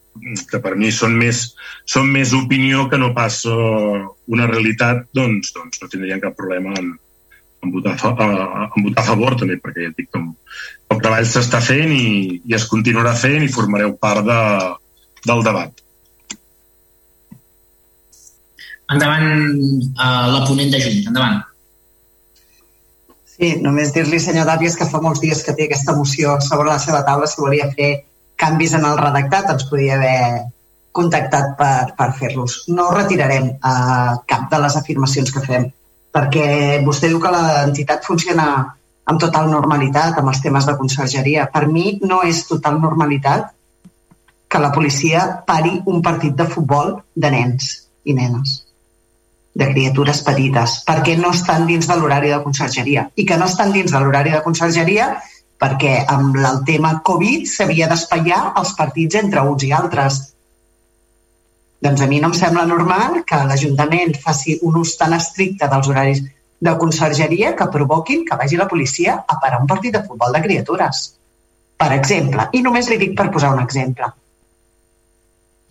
que per mi són més, són més opinió que no pas uh, una realitat, doncs, doncs no tindrien cap problema en, en, votar, a, en votar a favor també, perquè ja dic que el treball s'està fent i, i es continuarà fent i formareu part de, del debat. Endavant uh, la ponent de Junt, endavant. Sí, només dir-li, senyor Dàvies, que fa molts dies que té aquesta moció sobre la seva taula si volia fer canvis en el redactat ens podia haver contactat per, per fer-los. No retirarem uh, cap de les afirmacions que fem, perquè vostè diu que l'entitat funciona amb total normalitat amb els temes de consergeria. Per mi no és total normalitat que la policia pari un partit de futbol de nens i nenes, de criatures petites, perquè no estan dins de l'horari de consergeria. I que no estan dins de l'horari de consergeria perquè amb el tema Covid s'havia d'espaiar els partits entre uns i altres. Doncs a mi no em sembla normal que l'Ajuntament faci un ús tan estricte dels horaris de consergeria que provoquin que vagi la policia a parar un partit de futbol de criatures. Per exemple, i només li dic per posar un exemple.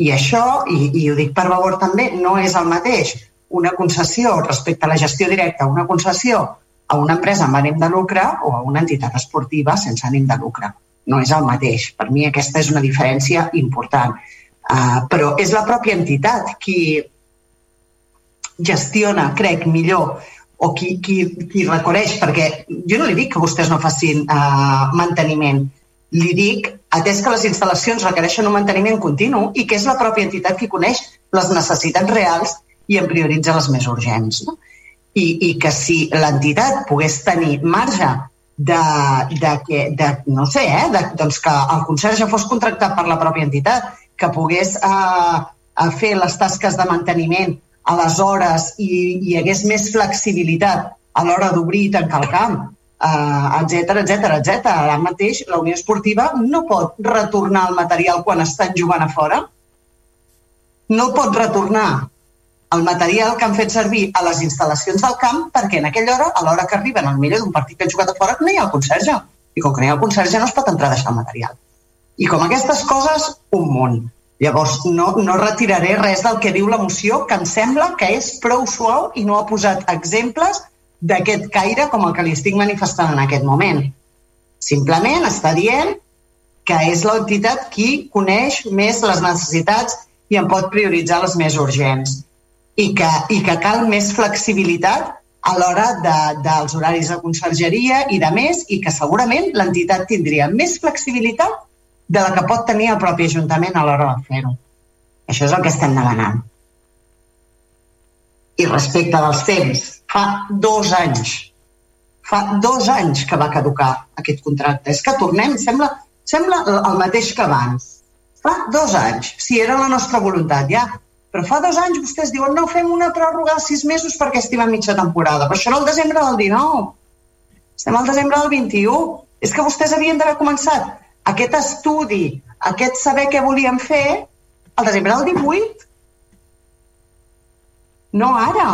I això, i, i ho dic per favor també, no és el mateix una concessió respecte a la gestió directa, una concessió a una empresa amb ànim de lucre o a una entitat esportiva sense ànim de lucre. No és el mateix. Per mi aquesta és una diferència important. Uh, però és la pròpia entitat qui gestiona, crec, millor o qui, qui, qui reconeix, perquè jo no li dic que vostès no facin uh, manteniment, li dic, atès que les instal·lacions requereixen un manteniment continu i que és la pròpia entitat qui coneix les necessitats reals i en prioritza les més urgents. No? i, i que si l'entitat pogués tenir marge de, de, que, de no sé, eh, de, doncs que el conserge fos contractat per la pròpia entitat, que pogués eh, fer les tasques de manteniment a les hores i hi hagués més flexibilitat a l'hora d'obrir i tancar el camp, etc etc etc. Ara mateix la Unió Esportiva no pot retornar el material quan estan jugant a fora, no pot retornar el material que han fet servir a les instal·lacions del camp perquè en aquella hora, a l'hora que arriben al millor d'un partit que han jugat a fora, no hi ha el conserge. I com que no hi ha el conserge no es pot entrar a deixar el material. I com aquestes coses, un munt. Llavors, no, no retiraré res del que diu la moció, que em sembla que és prou suau i no ha posat exemples d'aquest caire com el que li estic manifestant en aquest moment. Simplement està dient que és l'entitat qui coneix més les necessitats i en pot prioritzar les més urgents i que, i que cal més flexibilitat a l'hora de, dels horaris de consergeria i de més, i que segurament l'entitat tindria més flexibilitat de la que pot tenir el propi Ajuntament a l'hora de fer-ho. Això és el que estem demanant. I respecte dels temps, fa dos anys, fa dos anys que va caducar aquest contracte. És que tornem, sembla, sembla el mateix que abans. Fa dos anys, si era la nostra voluntat, ja però fa dos anys vostès diuen no, fem una pròrroga de sis mesos perquè estima mitja temporada. Però això era el desembre del 19. Estem al desembre del 21. És que vostès havien d'haver començat aquest estudi, aquest saber què volien fer, al desembre del 18. No ara.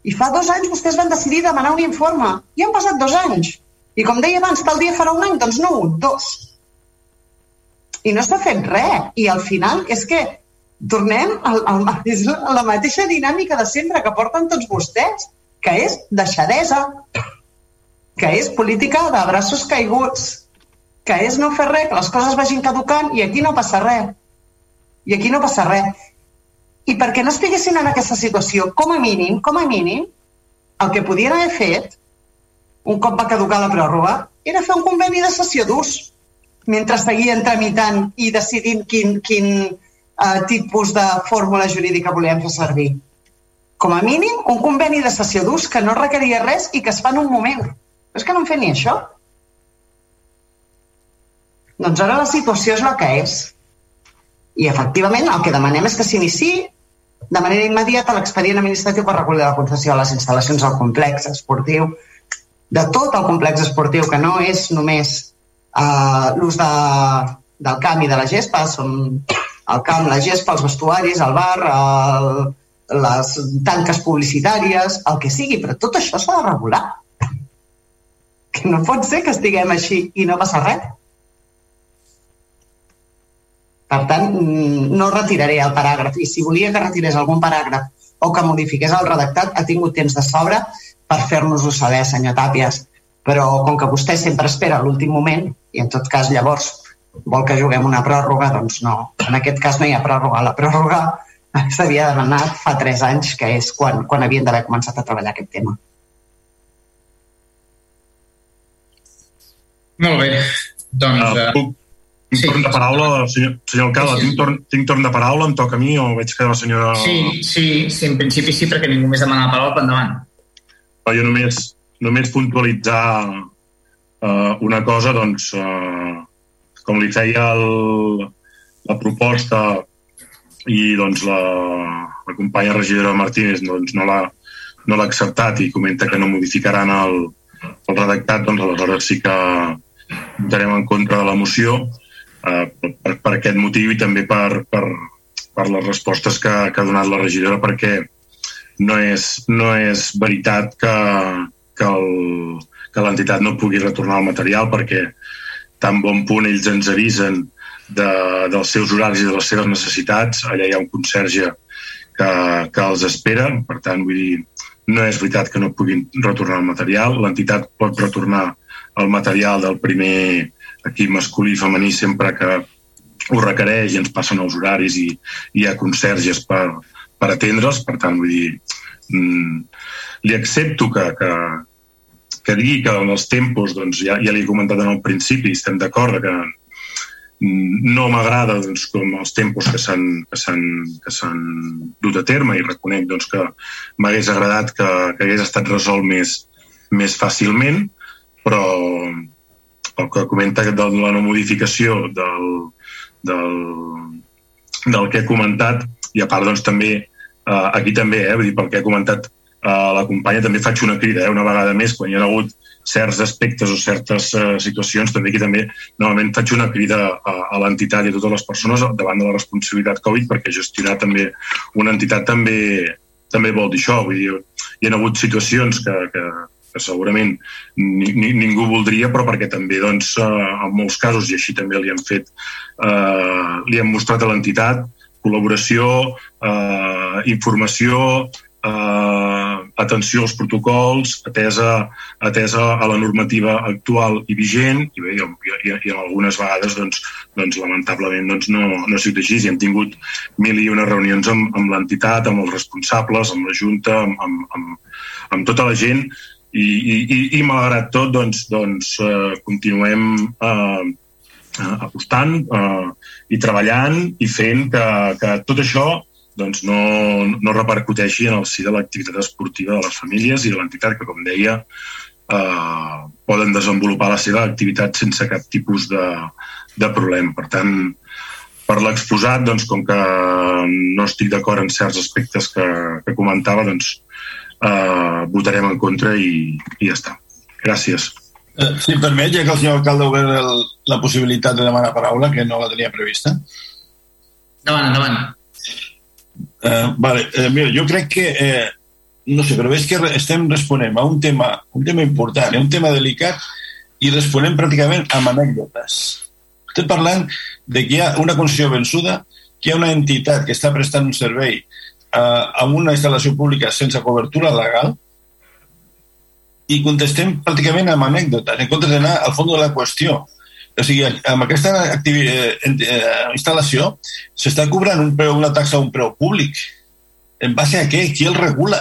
I fa dos anys vostès van decidir demanar un informe. I han passat dos anys. I com deia abans, tal dia farà un any, doncs no un, dos. I no està fent res. I al final és que tornem al, al, és la mateixa dinàmica de sempre que porten tots vostès, que és deixadesa, que és política de braços caiguts, que és no fer res, que les coses vagin caducant i aquí no passa res. I aquí no passa res. I perquè no estiguessin en aquesta situació, com a mínim, com a mínim, el que podien haver fet, un cop va caducar la pròrroga, era fer un conveni de sessió d'ús mentre seguien tramitant i decidint quin, quin uh, tipus de fórmula jurídica volien fer servir. Com a mínim, un conveni de sessió d'ús que no requeria res i que es fa en un moment. Però és que no en fem ni això. Doncs ara la situació és la que és. I, efectivament, el que demanem és que s'iniciï de manera immediata l'expedient administratiu per recollir la concessió a les instal·lacions del complex esportiu, de tot el complex esportiu, que no és només uh, l'ús de, del camp i de la gespa, són el camp, la gespa, els vestuaris, el bar, el, les tanques publicitàries, el que sigui, però tot això s'ha de regular. Que no pot ser que estiguem així i no passa res. Per tant, no retiraré el paràgraf. I si volia que retirés algun paràgraf o que modifiqués el redactat, ha tingut temps de sobre per fer-nos-ho saber, senyor Tàpies. Però com que vostè sempre espera l'últim moment, i en tot cas llavors vol que juguem una pròrroga, doncs no. En aquest cas no hi ha pròrroga. La pròrroga (laughs) s'havia demanat fa tres anys, que és quan, quan havien d'haver començat a treballar aquest tema. Molt bé. Doncs... Uh, puc, tinc sí. torn de paraula, senyor, senyor alcalde, sí, sí. tinc, torn, tinc torn de paraula, em toca a mi o veig que la senyora... Sí, sí, sí, en principi sí, perquè ningú més demana la paraula, per endavant. Però jo només, només puntualitzar uh, una cosa, doncs, uh, com li feia el, la proposta i doncs la, la companya regidora Martínez doncs, no l'ha no l'ha acceptat i comenta que no modificaran el, el redactat, doncs aleshores sí que votarem en contra de la moció eh, per, per aquest motiu i també per, per, per les respostes que, que ha donat la regidora perquè no és, no és veritat que, que, el, que l'entitat no pugui retornar el material perquè tan bon punt ells ens avisen de, dels seus horaris i de les seves necessitats, allà hi ha un conserge que, que els espera, per tant, vull dir, no és veritat que no puguin retornar el material, l'entitat pot retornar el material del primer equip masculí i femení sempre que ho requereix i ens passen els horaris i, i hi ha conserges per, per atendre'ls, per tant, vull dir, mm, li accepto que, que, que digui que en els tempos, doncs, ja, ja l'he comentat en el principi, estem d'acord que no m'agrada doncs, com els tempos que s'han dut a terme i reconec doncs, que m'hagués agradat que, que hagués estat resolt més, més fàcilment, però el que comenta de la no modificació del, del, del que he comentat i a part doncs també eh, aquí també, eh, vull dir, pel que he comentat eh, la companya també faig una crida eh, una vegada més quan hi ha hagut certs aspectes o certes eh, situacions també aquí també normalment faig una crida a, a l'entitat i a totes les persones davant de la responsabilitat Covid perquè gestionar també una entitat també també vol dir això, vull dir, hi ha hagut situacions que, que, que segurament ni, ni, ningú voldria, però perquè també doncs, eh, en molts casos, i així també li hem fet, eh, li hem mostrat a l'entitat, col·laboració, eh, informació, eh, atenció als protocols, atesa, atesa a la normativa actual i vigent, i bé, i, i, i algunes vegades, doncs, doncs lamentablement, doncs, no, no sigut així. I hem tingut mil i una reunions amb, amb l'entitat, amb els responsables, amb la Junta, amb, amb, amb, amb tota la gent i, i, i, i malgrat tot doncs, doncs eh, continuem eh, eh, apostant eh, i treballant i fent que, que tot això doncs no, no repercuteixi en el si de l'activitat esportiva de les famílies i de l'entitat que, com deia, eh, poden desenvolupar la seva activitat sense cap tipus de, de problema. Per tant, per l'exposat, doncs, com que no estic d'acord en certs aspectes que, que comentava, doncs, eh, votarem en contra i, i ja està. Gràcies. Eh, si em permet, ja que el senyor alcalde ha obert el, la possibilitat de demanar paraula, que no la tenia prevista. Endavant, endavant. Eh, vale, eh, mira, jo crec que eh, no sé, però veig que estem responent a un tema, un tema important, un tema delicat i responem pràcticament amb anècdotes. Estem parlant de que hi ha una concessió vençuda que hi ha una entitat que està prestant un servei eh, a una instal·lació pública sense cobertura legal i contestem pràcticament amb anècdotes, en comptes d'anar al fons de la qüestió. O sigui, amb aquesta eh, eh, instal·lació s'està cobrant un preu, una taxa a un preu públic. En base a què? Qui el regula?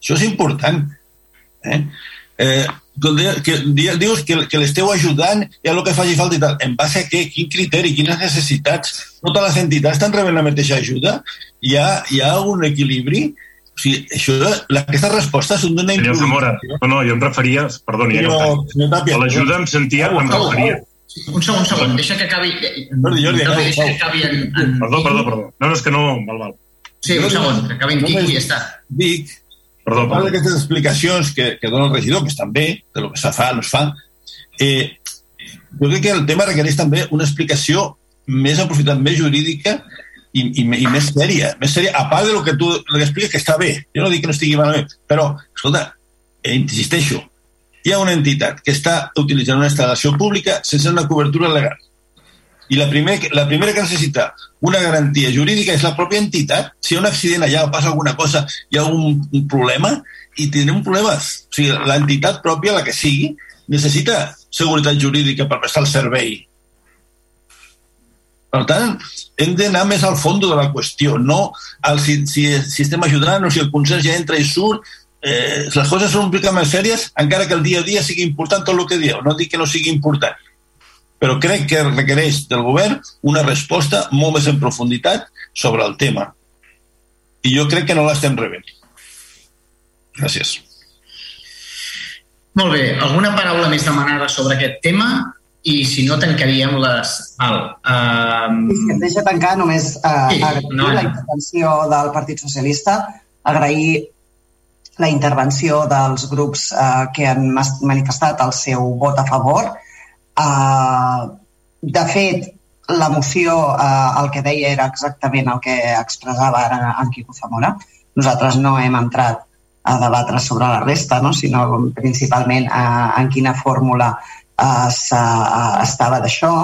Això és important. Eh? Eh, que, dius que, que l'esteu ajudant i a el que faci falta i tal. En base a què? Quin criteri? Quines necessitats? Totes les entitats estan rebent la mateixa ajuda? Hi ha, hi ha un equilibri? O sigui, això, aquestes respostes són d'una Senyor Zamora, no, no, jo em referia, perdoni, eh, a l'ajuda em sentia, em referia. Un segon, un segon, deixa que acabi... Jordi, Jordi, acabo, deixa que acabi en, en... Perdó, perdó, perdó. No, no, és que no, val, val. Sí, un segon, que acabi en Quico i ja està. Dic Perdó, part d'aquestes explicacions que, que dona el regidor, que estan bé, de lo que se fa, no es fa, eh, jo crec que el tema requereix també una explicació més aprofitant, més jurídica i, i, i més sèria, més sèria, a part de lo que tu lo que expliques que està bé. Jo no dic que no estigui malament, però, escolta, eh, insisteixo, hi ha una entitat que està utilitzant una instal·lació pública sense una cobertura legal. I la, primer, la primera que necessita una garantia jurídica és la pròpia entitat. Si hi ha un accident allà o passa alguna cosa, hi ha un, un problema i tindrem problemes. O sigui, l'entitat pròpia, la que sigui, necessita seguretat jurídica per prestar el servei. Per tant, hem d'anar més al fons de la qüestió, no al si, si, si estem ajudant o si el consens ja entra i surt. Eh, les coses són un mica més sèries, encara que el dia a dia sigui important tot el que dieu. No dic que no sigui important però crec que requereix del govern una resposta molt més en profunditat sobre el tema. I jo crec que no l'estem rebent. Gràcies. Molt bé. Alguna paraula més demanada sobre aquest tema? I si no, tancaríem les... Val. Um... Si em deixa tancar, només uh, sí, agrair no, no. la intervenció del Partit Socialista, agrair la intervenció dels grups uh, que han manifestat el seu vot a favor Uh, de fet, la moció uh, el que deia era exactament el que expressava ara en Quico Zamora. Nosaltres no hem entrat a debatre sobre la resta, no? sinó principalment uh, en quina fórmula uh, uh, estava d'això,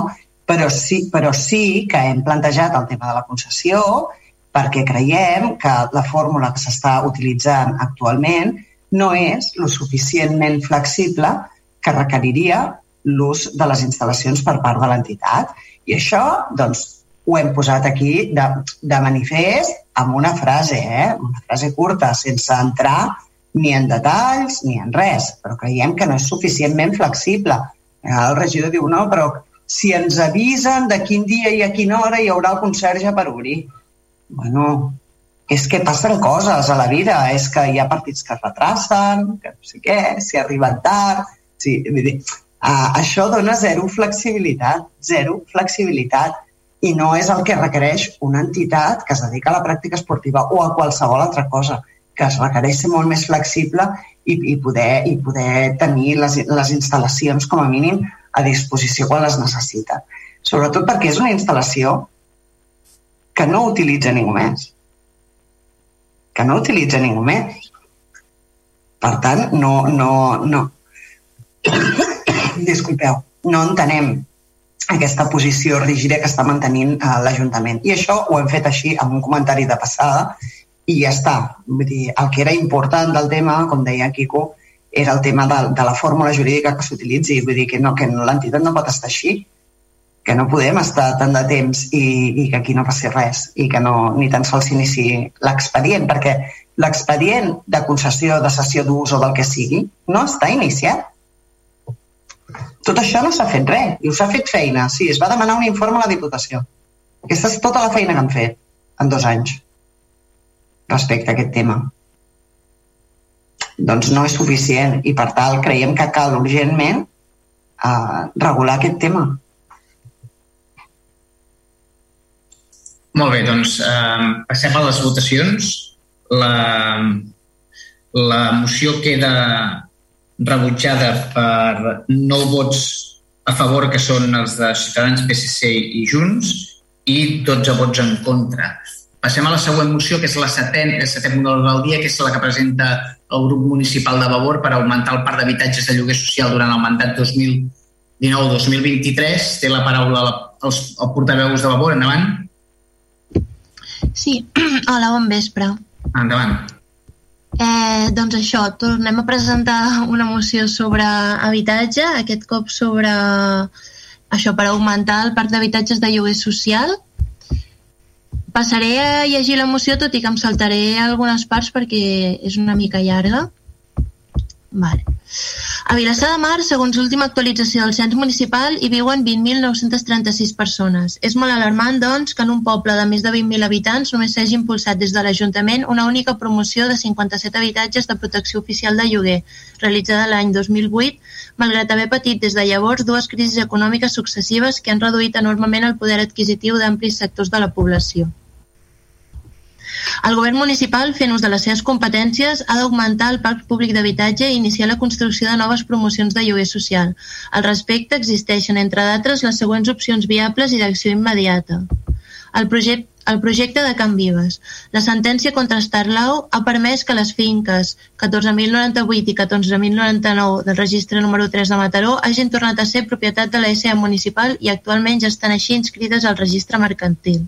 però sí, però sí que hem plantejat el tema de la concessió perquè creiem que la fórmula que s'està utilitzant actualment no és lo suficientment flexible que requeriria l'ús de les instal·lacions per part de l'entitat. I això, doncs, ho hem posat aquí de, de manifest amb una frase, eh? una frase curta, sense entrar ni en detalls ni en res, però creiem que no és suficientment flexible. El regidor diu, no, però si ens avisen de quin dia i a quina hora hi haurà el conserge per obrir. Bueno, és que passen coses a la vida, és que hi ha partits que es retracen, que no sé què, si arriben tard... Sí, vull dir, Uh, això dona zero flexibilitat, zero flexibilitat, i no és el que requereix una entitat que es dedica a la pràctica esportiva o a qualsevol altra cosa, que es requereix ser molt més flexible i, i, poder, i poder tenir les, les instal·lacions com a mínim a disposició quan les necessita. Sobretot perquè és una instal·lació que no utilitza ningú més. Que no utilitza ningú més. Per tant, no, no, no (coughs) disculpeu, no entenem aquesta posició rígida que està mantenint eh, l'Ajuntament. I això ho hem fet així amb un comentari de passada i ja està. Vull dir, el que era important del tema, com deia Quico, era el tema de, de la fórmula jurídica que s'utilitzi. Vull dir que, no, que l'entitat no pot estar així, que no podem estar tant de temps i, i que aquí no passi res i que no, ni tan sols s'inici l'expedient, perquè l'expedient de concessió, de cessió d'ús o del que sigui no està iniciat tot això no s'ha fet res, i us ha fet feina. Sí, es va demanar un informe a la Diputació. Aquesta és tota la feina que han fet en dos anys respecte a aquest tema. Doncs no és suficient i per tal creiem que cal urgentment eh, regular aquest tema. Molt bé, doncs eh, passem a les votacions. La, la moció queda rebutjada per nou vots a favor, que són els de Ciutadans, PSC i Junts, i 12 vots en contra. Passem a la següent moció, que és la setena, el setè punt del dia, que és la que presenta el grup municipal de Vavor per augmentar el parc d'habitatges de lloguer social durant el mandat 2019-2023. Té la paraula els, el portaveus de Vavor. Endavant. Sí, (clears throat) hola, bon vespre. Endavant. Eh, doncs això, tornem a presentar una moció sobre habitatge, aquest cop sobre això per augmentar el parc d'habitatges de lloguer social. Passaré a llegir la moció, tot i que em saltaré algunes parts perquè és una mica llarga. Vale. A Vilassar de Mar, segons l'última actualització del cens municipal, hi viuen 20.936 persones. És molt alarmant, doncs, que en un poble de més de 20.000 habitants només s'hagi impulsat des de l'Ajuntament una única promoció de 57 habitatges de protecció oficial de lloguer, realitzada l'any 2008, malgrat haver patit des de llavors dues crisis econòmiques successives que han reduït enormement el poder adquisitiu d'amplis sectors de la població. El govern municipal, fent ús de les seves competències, ha d'augmentar el parc públic d'habitatge i iniciar la construcció de noves promocions de lloguer social. Al respecte, existeixen, entre d'altres, les següents opcions viables i d'acció immediata. El projecte el projecte de Can Vives. La sentència contra Starlau ha permès que les finques 14.098 i 14.099 del registre número 3 de Mataró hagin tornat a ser propietat de la SA municipal i actualment ja estan així inscrites al registre mercantil.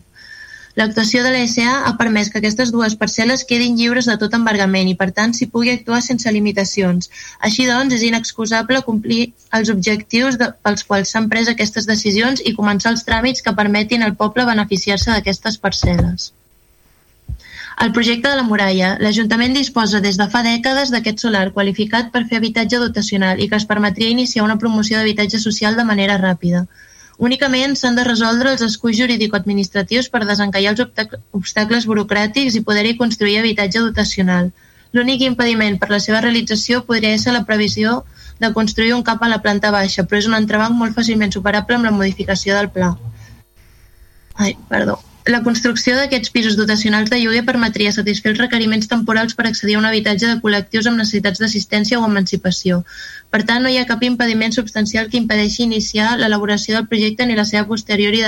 L'actuació de la SA ha permès que aquestes dues parcel·les quedin lliures de tot embargament i, per tant, s'hi pugui actuar sense limitacions. Així doncs, és inexcusable complir els objectius de, pels quals s'han pres aquestes decisions i començar els tràmits que permetin al poble beneficiar-se d'aquestes parcel·les. El projecte de la muralla. L'Ajuntament disposa des de fa dècades d'aquest solar qualificat per fer habitatge dotacional i que es permetria iniciar una promoció d'habitatge social de manera ràpida. Únicament s'han de resoldre els esculls jurídico-administratius per desencallar els obstacles burocràtics i poder-hi construir habitatge dotacional. L'únic impediment per la seva realització podria ser la previsió de construir un cap a la planta baixa, però és un entrebanc molt fàcilment superable amb la modificació del pla. Ai, perdó. La construcció d'aquests pisos dotacionals de lloguer permetria satisfer els requeriments temporals per accedir a un habitatge de col·lectius amb necessitats d'assistència o emancipació. Per tant, no hi ha cap impediment substancial que impedeixi iniciar l'elaboració del projecte ni la seva posterior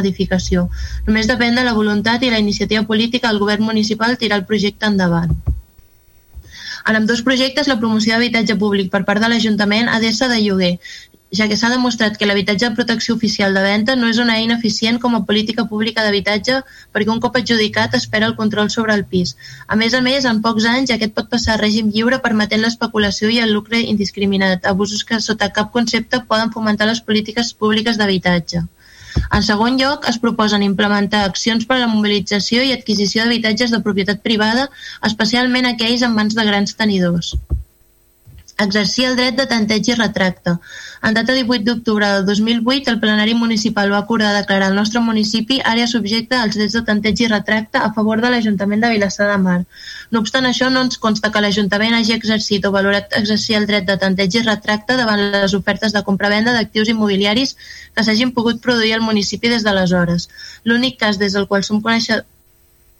edificació. Només depèn de la voluntat i la iniciativa política del govern municipal tirar el projecte endavant. En amb dos projectes, la promoció d'habitatge públic per part de l'Ajuntament ha d'ésser de lloguer, ja que s'ha demostrat que l'habitatge de protecció oficial de venda no és una eina eficient com a política pública d'habitatge perquè un cop adjudicat espera el control sobre el pis. A més a més, en pocs anys aquest pot passar a règim lliure permetent l'especulació i el lucre indiscriminat, abusos que sota cap concepte poden fomentar les polítiques públiques d'habitatge. En segon lloc, es proposen implementar accions per a la mobilització i adquisició d'habitatges de propietat privada, especialment aquells en mans de grans tenidors. Exercir el dret de tanteig i retracte. En data 18 d'octubre del 2008, el plenari municipal va acordar declarar el nostre municipi àrea subjecte als drets de tanteig i retracte a favor de l'Ajuntament de Vilassar de Mar. No obstant això, no ens consta que l'Ajuntament hagi exercit o valorat exercir el dret de tanteig i retracte davant les ofertes de compra-venda d'actius immobiliaris que s'hagin pogut produir al municipi des d'aleshores. L'únic cas des del qual som coneixedors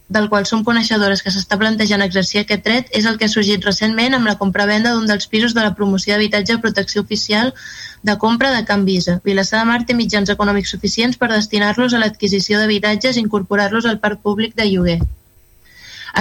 del qual som coneixedores que s'està plantejant exercir aquest dret és el que ha sorgit recentment amb la compra-venda d'un dels pisos de la promoció d'habitatge de protecció oficial de compra de Can Visa. Vilassar de Mar té mitjans econòmics suficients per destinar-los a l'adquisició d'habitatges i incorporar-los al parc públic de lloguer.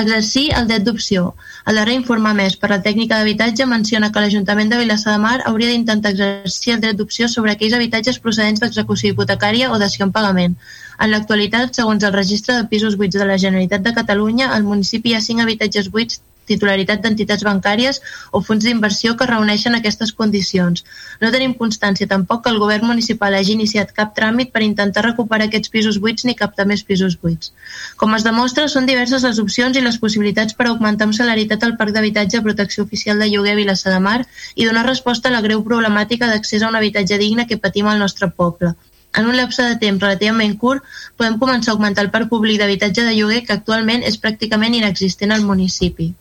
Exercir el dret d'opció. El darrer informe més per la tècnica d'habitatge menciona que l'Ajuntament de Vilassar de Mar hauria d'intentar exercir el dret d'opció sobre aquells habitatges procedents d'execució hipotecària o dació en pagament. En l'actualitat, segons el registre de pisos buits de la Generalitat de Catalunya, al municipi hi ha cinc habitatges buits titularitat d'entitats bancàries o fons d'inversió que reuneixen aquestes condicions. No tenim constància tampoc que el govern municipal hagi iniciat cap tràmit per intentar recuperar aquests pisos buits ni captar més pisos buits. Com es demostra, són diverses les opcions i les possibilitats per augmentar amb celeritat el parc d'habitatge de protecció oficial de lloguer a Vilassar de Mar i donar resposta a la greu problemàtica d'accés a un habitatge digne que patim al nostre poble. En un lapse de temps relativament curt, podem començar a augmentar el parc públic d'habitatge de lloguer que actualment és pràcticament inexistent al municipi.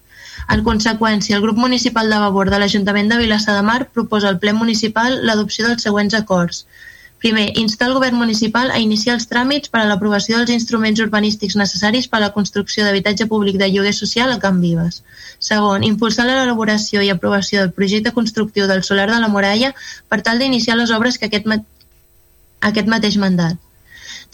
En conseqüència, el grup municipal de Vavor de l'Ajuntament de Vilassar de Mar proposa al ple municipal l'adopció dels següents acords. Primer, instar el govern municipal a iniciar els tràmits per a l'aprovació dels instruments urbanístics necessaris per a la construcció d'habitatge públic de lloguer social a Can Vives. Segon, impulsar l'elaboració i aprovació del projecte constructiu del solar de la Moralla per tal d'iniciar les obres que aquest, ma aquest mateix mandat.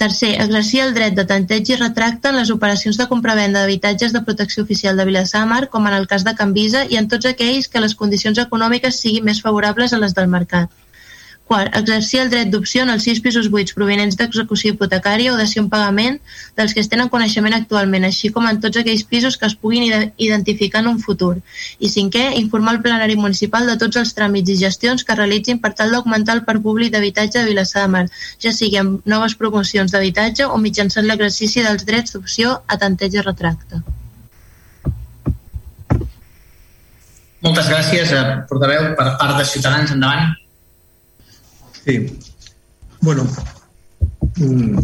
Tercer, exercir el dret de tanteig i retracte en les operacions de compravenda d'habitatges de protecció oficial de Vilassar Mar, com en el cas de Canvisa, i en tots aquells que les condicions econòmiques siguin més favorables a les del mercat. Quart, exercir el dret d'opció en els sis pisos buits provenents d'execució hipotecària o dació en pagament dels que es tenen coneixement actualment, així com en tots aquells pisos que es puguin identificar en un futur. I cinquè, informar el plenari municipal de tots els tràmits i gestions que realitzin per tal d'augmentar el parc públic d'habitatge de Vilassar de Mar, ja sigui amb noves promocions d'habitatge o mitjançant l'exercici dels drets d'opció a tanteig i retracte. Moltes gràcies, a portaveu, per part de Ciutadans. Endavant. Sí. Bueno, mm,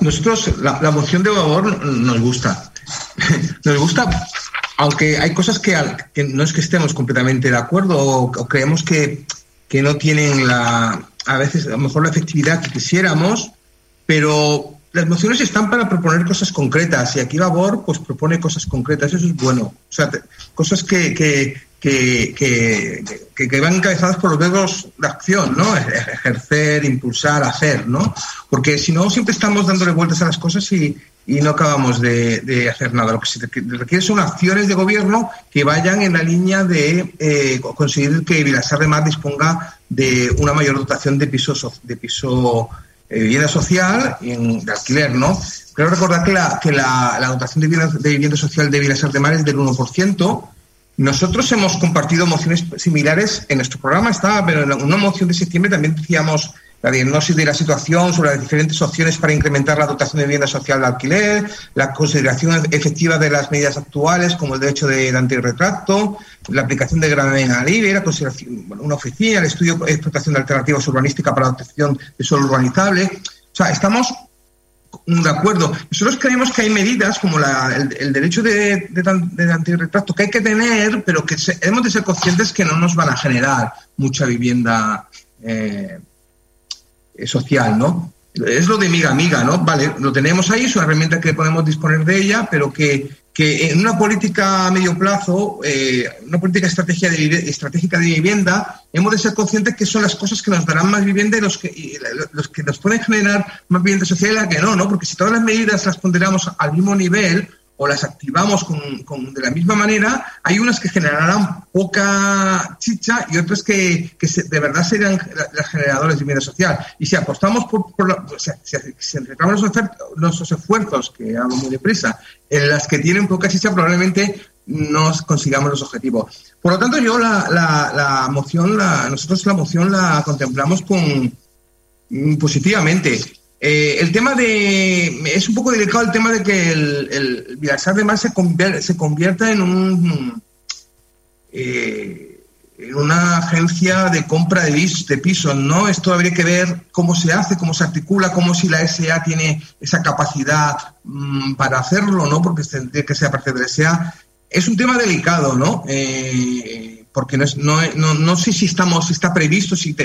nosotros, la, moción de favor nos gusta. (laughs) nos gusta, aunque hay cosas que, que, no es que estemos completamente de acuerdo o, o creemos que, que, no tienen la, a veces, a lo mejor la efectividad que quisiéramos, pero las mociones están para proponer cosas concretas y aquí Vavor pues propone cosas concretas, eso es bueno. O sea, cosas que, que, que, que, van encabezadas por los verbos de acción, ¿no? Ejercer, impulsar, hacer, ¿no? Porque si no, siempre estamos dándole vueltas a las cosas y, y no acabamos de, de, hacer nada. Lo que se requiere son acciones de gobierno que vayan en la línea de eh, conseguir que Vilasar de Mar disponga de una mayor dotación de piso, de piso vivienda social y en, de alquiler, ¿no? Quiero recordar que la, que la, dotación de vivienda, de vivienda social de Vilasar de Mar es del 1%, nosotros hemos compartido mociones similares en nuestro programa, estaba, pero en una moción de septiembre también decíamos la diagnosis de la situación sobre las diferentes opciones para incrementar la dotación de vivienda social de alquiler, la consideración efectiva de las medidas actuales como el derecho de, de antirretracto, la aplicación de granadina libre, la consideración, una oficina, el estudio de explotación de alternativas urbanísticas para la obtención de suelo urbanizable. O sea, estamos de acuerdo. Nosotros creemos que hay medidas como la, el, derecho de, de, de, antirretracto que hay que tener, pero que se, hemos de ser conscientes que no nos van a generar mucha vivienda eh, social, ¿no? Es lo de miga amiga, ¿no? Vale, lo tenemos ahí, es una herramienta que podemos disponer de ella, pero que, que en una política a medio plazo, eh, una política estrategia estratégica de vivienda, hemos de ser conscientes que son las cosas que nos darán más vivienda y los que, y los que nos pueden generar más vivienda social y la que no, ¿no? Porque si todas las medidas las ponderamos al mismo nivel, o las activamos con, con, de la misma manera, hay unas que generarán poca chicha y otras que, que se, de verdad serían las generadoras de vivienda social. Y si apostamos por, si, si centramos nuestros esfuerzos, que hago muy deprisa, en las que tienen poca chicha, probablemente no consigamos los objetivos. Por lo tanto, yo la, la, la moción, la, nosotros la moción la contemplamos con positivamente. Eh, el tema de. Es un poco delicado el tema de que el, el de Mar se, convier, se convierta en un. Eh, en una agencia de compra de, pisos, ¿no? Esto habría que ver cómo se hace, cómo se articula, cómo si la SA tiene esa capacidad mmm, para hacerlo, ¿no? Porque tendría que ser parte de la SA. Es un tema delicado, ¿no? Eh, porque no, es, no, no, no, sé si estamos, está previsto si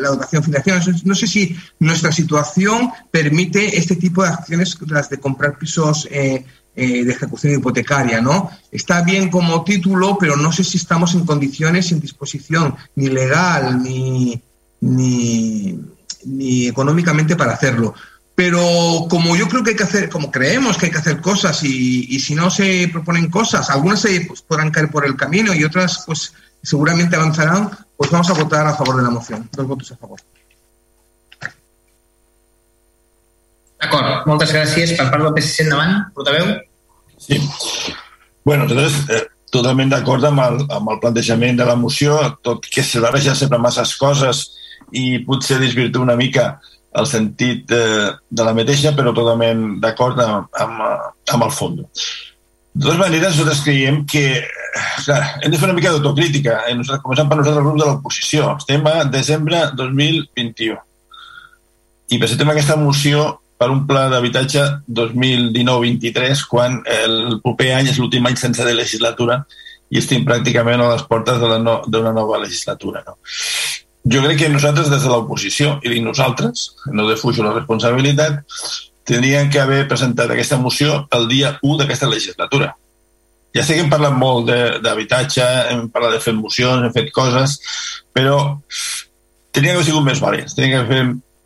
la dotación financiera, no sé si nuestra situación permite este tipo de acciones, las de comprar pisos eh, eh, de ejecución hipotecaria, ¿no? Está bien como título, pero no sé si estamos en condiciones, en disposición ni legal ni, ni, ni económicamente para hacerlo. Pero como yo creo que hay que hacer, como creemos que hay que hacer cosas y, y si no se proponen cosas, algunas se pues, podrán caer por el camino y otras pues seguramente avanzarán, pues vamos a votar a favor de la moción. Dos votos a favor. D'acord, moltes gràcies. Per part del PSC endavant, portaveu. Sí. Bueno, nosaltres eh, totalment d'acord amb, el, amb el plantejament de la moció, tot que se barreja sempre masses coses i potser desvirtua una mica el sentit eh, de la mateixa, però totalment d'acord amb, amb, amb el fons. De totes maneres, nosaltres creiem que clar, hem de fer una mica d'autocrítica. Eh? Començant per nosaltres, el grup de l'oposició. Estem a desembre 2021. I presentem aquesta moció per un pla d'habitatge 2019-23, quan el proper any és l'últim any sense de legislatura i estem pràcticament a les portes d'una no, nova legislatura. No? Jo crec que nosaltres, des de l'oposició, i dic nosaltres, no defujo la responsabilitat, tindrien que haver presentat aquesta moció el dia 1 d'aquesta legislatura. Ja sé que hem parlat molt d'habitatge, hem parlat de fer mocions, hem fet coses, però tenia que haver sigut més valents, tenia que haver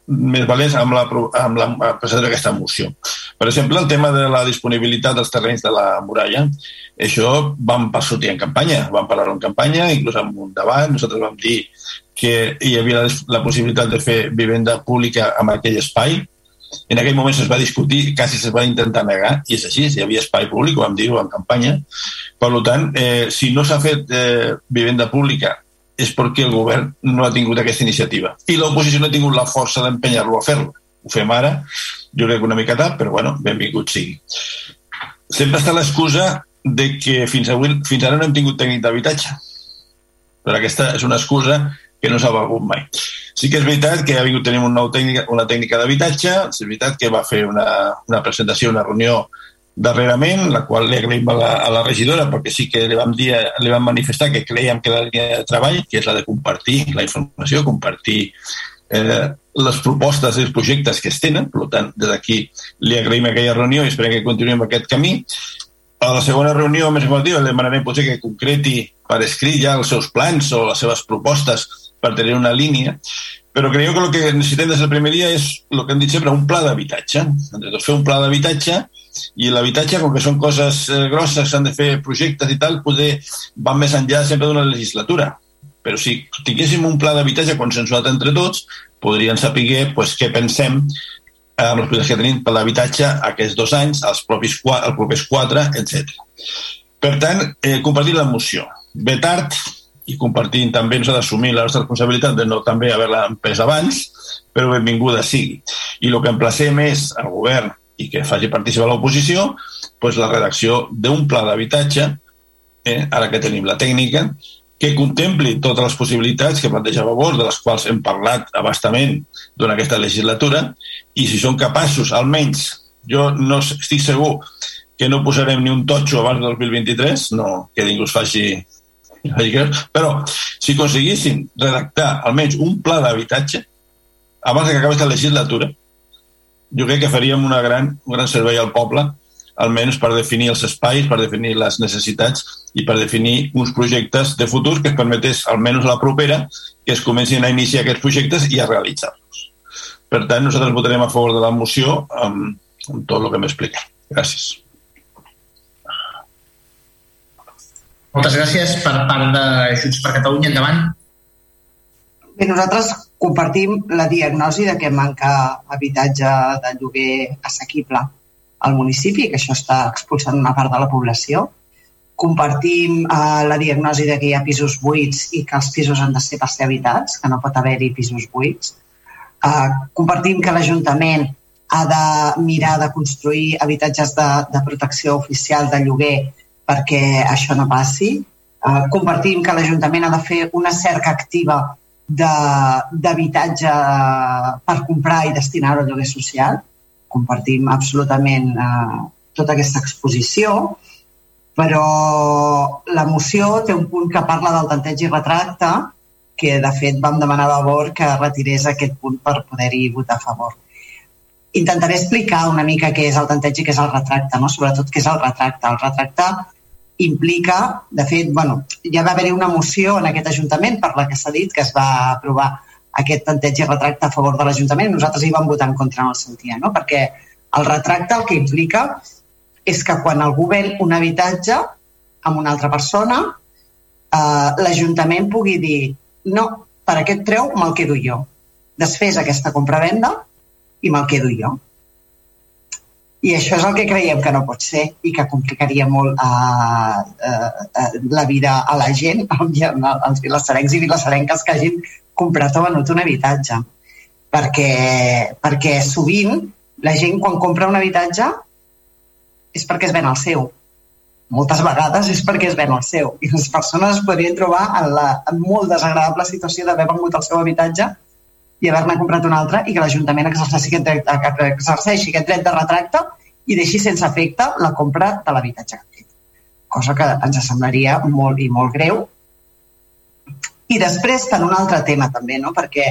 més valents amb la, amb la presentació d'aquesta moció. Per exemple, el tema de la disponibilitat dels terrenys de la muralla, això vam sortir en campanya, vam parlar en campanya, inclús en un debat, nosaltres vam dir que hi havia la, la possibilitat de fer vivenda pública en aquell espai, en aquell moment es va discutir, quasi es va intentar negar, i és així, hi havia espai públic, ho vam dir en campanya. Per tant, eh, si no s'ha fet eh, vivenda pública és perquè el govern no ha tingut aquesta iniciativa. I l'oposició no ha tingut la força d'empenyar-lo a fer-lo. Ho fem ara, jo crec que una mica tard, però bueno, benvingut sigui. Sempre està l'excusa de que fins, avui, fins ara no hem tingut tècnic d'habitatge. Però aquesta és una excusa que no s'ha valgut mai. Sí que és veritat que ha vingut tenim un nou tècnica, una tècnica d'habitatge, és veritat que va fer una, una presentació, una reunió darrerament, la qual li agraïm a la, a la regidora perquè sí que li vam, dir, li vam manifestar que creiem que la línia de treball, que és la de compartir la informació, compartir eh, les propostes i els projectes que es tenen, per tant, des d'aquí li agraïm aquella reunió i esperem que continuem aquest camí. A la segona reunió més informativa li demanarem potser que concreti per escrit ja els seus plans o les seves propostes per tenir una línia però creieu que el que necessitem des del primer dia és el que hem dit sempre, un pla d'habitatge. Entre tots, fer un pla d'habitatge i l'habitatge, com que són coses eh, grosses, s'han de fer projectes i tal, poder va més enllà sempre d'una legislatura. Però si tinguéssim un pla d'habitatge consensuat entre tots, podrien saber pues, què pensem eh, amb els projectes que tenim per l'habitatge aquests dos anys, els, propis, els propers quatre, etc. Per tant, eh, compartir la moció. Ve tard, i compartint també ens ha d'assumir la nostra responsabilitat de no també haver-la empès abans, però benvinguda sigui. I el que emplacem és al govern i que faci participar l'oposició pues, la redacció d'un pla d'habitatge, eh, ara que tenim la tècnica, que contempli totes les possibilitats que plantejava vos, de les quals hem parlat abastament durant aquesta legislatura, i si són capaços, almenys, jo no estic segur que no posarem ni un totxo abans del 2023, no que ningú es faci però si aconseguíssim redactar almenys un pla d'habitatge abans que acabi aquesta legislatura, jo crec que faríem una gran, un gran servei al poble, almenys per definir els espais, per definir les necessitats i per definir uns projectes de futur que es permetés, almenys la propera, que es comencin a iniciar aquests projectes i a realitzar-los. Per tant, nosaltres votarem a favor de la moció amb, amb tot el que m'explica. Gràcies. Moltes gràcies per part de Junts per Catalunya. Endavant. Bé, nosaltres compartim la diagnosi de que manca habitatge de lloguer assequible al municipi, que això està expulsant una part de la població. Compartim eh, la diagnosi de que hi ha pisos buits i que els pisos han de ser per ser habitats, que no pot haver-hi pisos buits. Eh, compartim que l'Ajuntament ha de mirar de construir habitatges de, de protecció oficial de lloguer perquè això no passi. Uh, compartim que l'Ajuntament ha de fer una cerca activa d'habitatge per comprar i destinar-ho al lloguer social. Compartim absolutament uh, tota aquesta exposició, però la moció té un punt que parla del tanteig i retracte, que de fet vam demanar a Vavor que retirés aquest punt per poder-hi votar a favor. Intentaré explicar una mica què és el tanteig i què és el retracte, no? sobretot què és el retracte. El retracte implica, de fet, bueno, ja va haver-hi una moció en aquest Ajuntament per la que s'ha dit que es va aprovar aquest tanteig i retracte a favor de l'Ajuntament. Nosaltres hi vam votar en contra en el sentit, no? perquè el retracte el que implica és que quan algú ven un habitatge amb una altra persona, eh, l'Ajuntament pugui dir no, per aquest preu me'l quedo jo. Desfés aquesta compra-venda i me'l quedo jo. I això és el que creiem que no pot ser i que complicaria molt uh, uh, uh, la vida a la gent, (laughs) als vilassarencs i vilassarenques que hagin comprat o venut un habitatge. Perquè, perquè sovint la gent quan compra un habitatge és perquè es ven el seu. Moltes vegades és perquè es ven el seu. I les persones es podrien trobar en la en molt desagradable situació d'haver venut el seu habitatge i haver-ne comprat un altre i que l'Ajuntament exerceixi dret, exerceixi aquest dret de retracte i deixi sense efecte la compra de l'habitatge que. Cosa que ens semblaria molt i molt greu. I després, per un altre tema també, no? perquè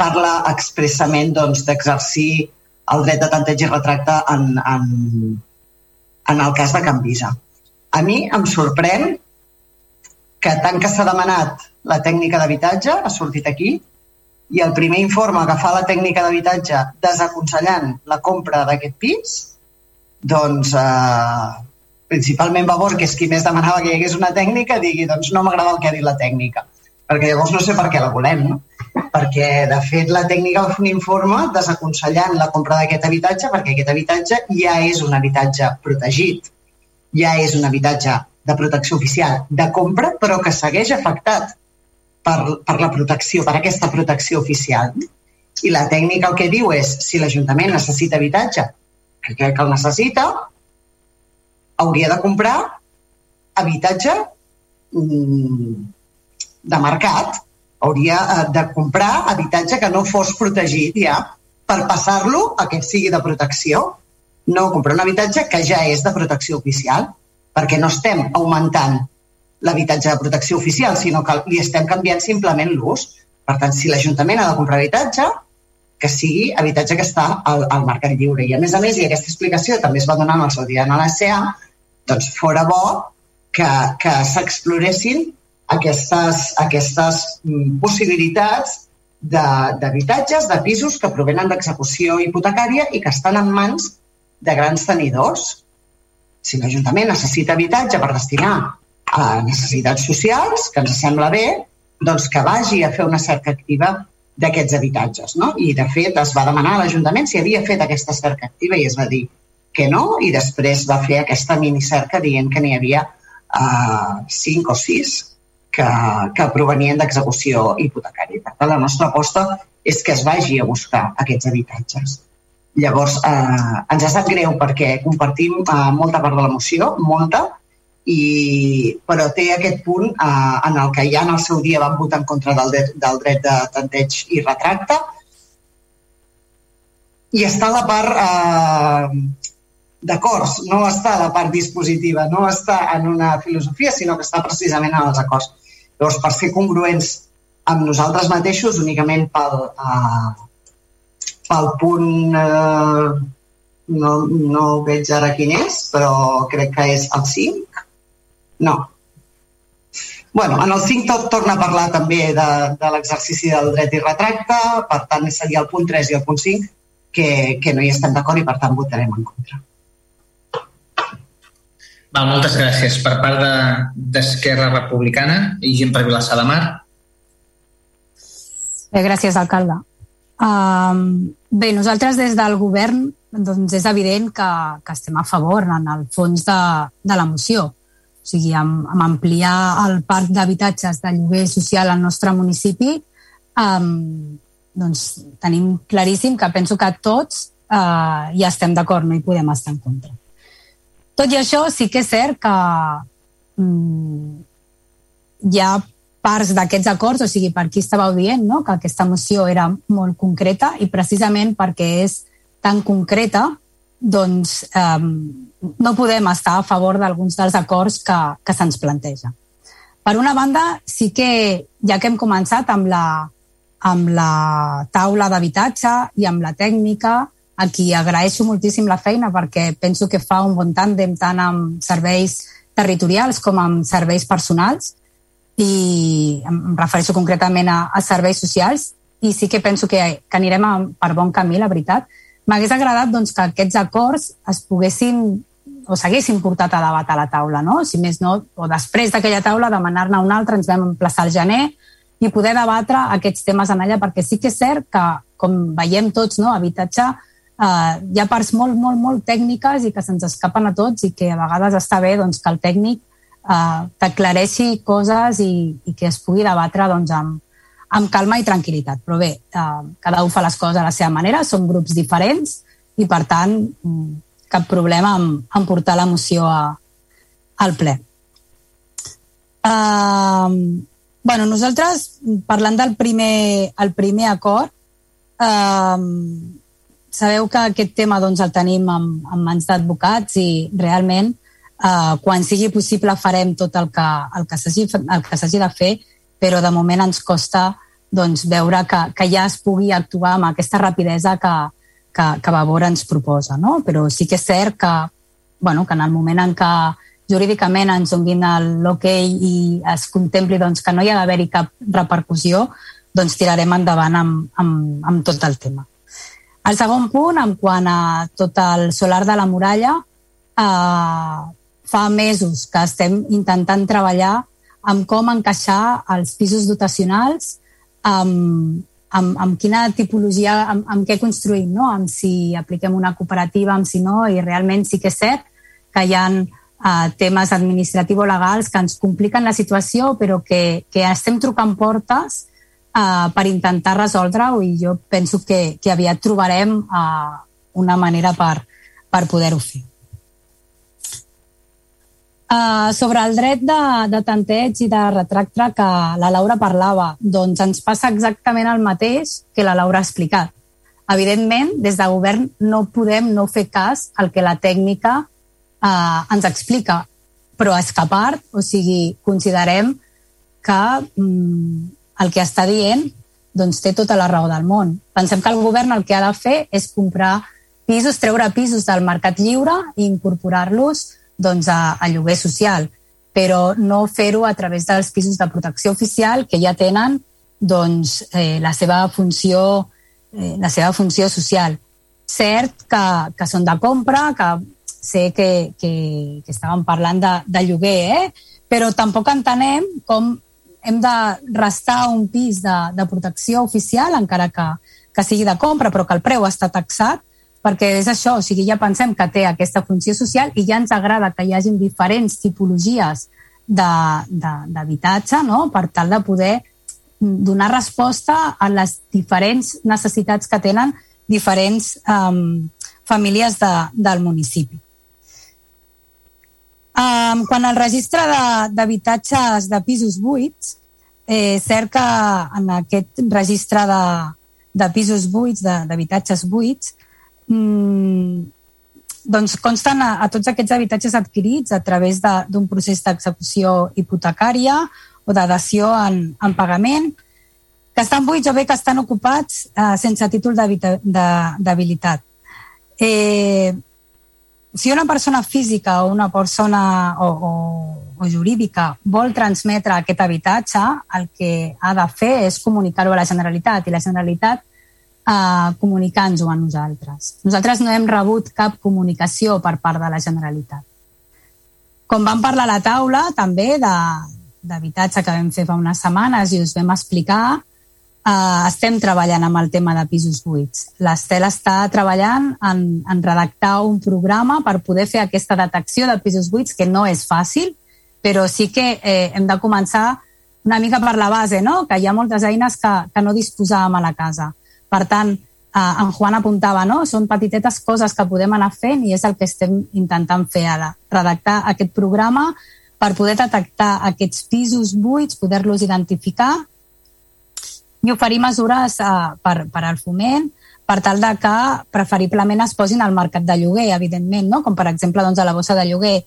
parla expressament doncs, d'exercir doncs, el dret de tanteig i retracte en, en, en el cas de Can Visa. A mi em sorprèn que tant que s'ha demanat la tècnica d'habitatge, ha sortit aquí, i el primer informe que fa la tècnica d'habitatge desaconsellant la compra d'aquest pis, doncs eh, principalment Vavor, que és qui més demanava que hi hagués una tècnica, digui doncs no m'agrada el que ha dit la tècnica. Perquè llavors no sé per què la volem, no? Perquè, de fet, la tècnica va fer un informe desaconsellant la compra d'aquest habitatge perquè aquest habitatge ja és un habitatge protegit, ja és un habitatge de protecció oficial de compra, però que segueix afectat per, per la protecció, per aquesta protecció oficial. I la tècnica el que diu és, si l'Ajuntament necessita habitatge, que crec que el necessita, hauria de comprar habitatge mm, de mercat, hauria eh, de comprar habitatge que no fos protegit ja per passar-lo a que sigui de protecció. No comprar un habitatge que ja és de protecció oficial, perquè no estem augmentant l'habitatge de protecció oficial, sinó que li estem canviant simplement l'ús. Per tant, si l'Ajuntament ha de comprar habitatge, que sigui habitatge que està al, al mercat lliure. I a més a més, i aquesta explicació també es va donar en el seu dia en l'ACA, doncs fora bo que, que s'exploressin aquestes, aquestes mm, possibilitats d'habitatges, de, de pisos que provenen d'execució hipotecària i que estan en mans de grans tenidors. Si l'Ajuntament necessita habitatge per destinar a necessitats socials, que ens sembla bé, doncs que vagi a fer una cerca activa d'aquests habitatges. No? I, de fet, es va demanar a l'Ajuntament si havia fet aquesta cerca activa i es va dir que no, i després va fer aquesta minicerca dient que n'hi havia uh, cinc o sis que, que provenien d'execució hipotecària. Per tant, la nostra aposta és que es vagi a buscar aquests habitatges. Llavors, eh, ens ha sap greu perquè compartim eh, molta part de la moció, molta, i, però té aquest punt eh, en el que ja en el seu dia van votar en contra del, de, del dret de tanteig i retracte i està la part eh, d'acords, no està la part dispositiva, no està en una filosofia, sinó que està precisament en els acords. Llavors, per ser congruents amb nosaltres mateixos, únicament pel, eh, pel punt, eh, no, no veig ara quin és, però crec que és el 5, no. Bueno, en el 5 tot torna a parlar també de, de l'exercici del dret i retracte, per tant seria el punt 3 i el punt 5 que, que no hi estem d'acord i per tant votarem en contra. Val, moltes gràcies. Per part d'Esquerra de, Republicana i gent per Vilassar de Mar. Bé, gràcies, alcalde. Um, bé, nosaltres des del govern doncs és evident que, que estem a favor en el fons de, de la moció o sigui, amb, amb ampliar el parc d'habitatges de lloguer social al nostre municipi, um, doncs tenim claríssim que penso que tots uh, ja estem d'acord, no hi podem estar en contra. Tot i això, sí que és cert que um, hi ha parts d'aquests acords, o sigui, per qui estàveu dient no? que aquesta moció era molt concreta i precisament perquè és tan concreta, doncs um, no podem estar a favor d'alguns dels acords que, que se'ns planteja. Per una banda, sí que, ja que hem començat amb la, amb la taula d'habitatge i amb la tècnica, a qui agraeixo moltíssim la feina perquè penso que fa un bon tàndem tant amb serveis territorials com amb serveis personals i em refereixo concretament a, a serveis socials i sí que penso que, que anirem a, per bon camí, la veritat. M'hagués agradat doncs, que aquests acords es poguessin o s'haguessin portat a debat a la taula, no? Si més no, o després d'aquella taula demanar-ne una altra, ens vam emplaçar al gener i poder debatre aquests temes en allà, perquè sí que és cert que, com veiem tots, no, habitatge, eh, hi ha parts molt, molt, molt tècniques i que se'ns escapen a tots i que a vegades està bé doncs, que el tècnic eh, t'aclareixi coses i, i que es pugui debatre doncs, amb, amb calma i tranquil·litat. Però bé, eh, cada un fa les coses a la seva manera, són grups diferents i, per tant, mm, cap problema en, en portar la moció a, al ple. Uh, bueno, nosaltres, parlant del primer, el primer acord, uh, sabeu que aquest tema doncs, el tenim en, en mans d'advocats i realment uh, quan sigui possible farem tot el que, el que s'hagi de fer, però de moment ens costa doncs, veure que, que ja es pugui actuar amb aquesta rapidesa que, que, que Vavor ens proposa, no? Però sí que és cert que, bueno, que en el moment en què jurídicament ens donin l'ok i es contempli doncs, que no hi ha d'haver-hi cap repercussió, doncs tirarem endavant amb, amb, amb tot el tema. El segon punt, en quant a tot el solar de la muralla, eh, fa mesos que estem intentant treballar amb com encaixar els pisos dotacionals amb, amb, amb quina tipologia, amb, amb què construïm, no? amb si apliquem una cooperativa, amb si no, i realment sí que és cert que hi ha eh, temes administratius o legals que ens compliquen la situació, però que, que estem trucant portes eh, per intentar resoldre-ho i jo penso que, que aviat trobarem eh, una manera per, per poder-ho fer. Uh, sobre el dret de, de tanteig i de retracte que la Laura parlava, doncs ens passa exactament el mateix que la Laura ha explicat. Evidentment, des de govern no podem no fer cas al que la tècnica uh, ens explica, però és que a part, o sigui, considerem que um, el que està dient doncs té tota la raó del món. Pensem que el govern el que ha de fer és comprar pisos, treure pisos del mercat lliure i incorporar-los doncs, a, a lloguer social, però no fer-ho a través dels pisos de protecció oficial que ja tenen doncs, eh, la, seva funció, eh, la seva funció social. Cert que, que són de compra, que sé que, que, que estàvem parlant de, de lloguer, eh? però tampoc entenem com hem de restar un pis de, de protecció oficial, encara que, que sigui de compra, però que el preu està taxat, perquè és això, o sigui, ja pensem que té aquesta funció social i ja ens agrada que hi hagin diferents tipologies d'habitatge no? per tal de poder donar resposta a les diferents necessitats que tenen diferents um, famílies de, del municipi. Um, quan al registre d'habitatges de, de pisos buits, eh, cert que en aquest registre de, de pisos buits, d'habitatges buits, mm, doncs consten a, a tots aquests habitatges adquirits a través d'un procés d'execució hipotecària o de dació en, en pagament, que estan buits o bé que estan ocupats eh, sense títol d'habilitat. Eh, si una persona física o una persona o, o, o jurídica vol transmetre aquest habitatge, el que ha de fer és comunicar-ho a la Generalitat i la Generalitat eh, comunicant-nos-ho a nosaltres. Nosaltres no hem rebut cap comunicació per part de la Generalitat. Com vam parlar a la taula també d'habitatge que vam fer fa unes setmanes i us vam explicar, eh, estem treballant amb el tema de pisos buits. L'Estel està treballant en, en redactar un programa per poder fer aquesta detecció de pisos buits, que no és fàcil, però sí que eh, hem de començar una mica per la base, no? que hi ha moltes eines que, que no disposàvem a la casa. Per tant, eh, en Juan apuntava, no? Són petitetes coses que podem anar fent i és el que estem intentant fer ara. Redactar aquest programa per poder detectar aquests pisos buits, poder-los identificar i oferir mesures eh, per, per al foment per tal de que preferiblement es posin al mercat de lloguer, evidentment, no? com per exemple doncs, a la bossa de lloguer.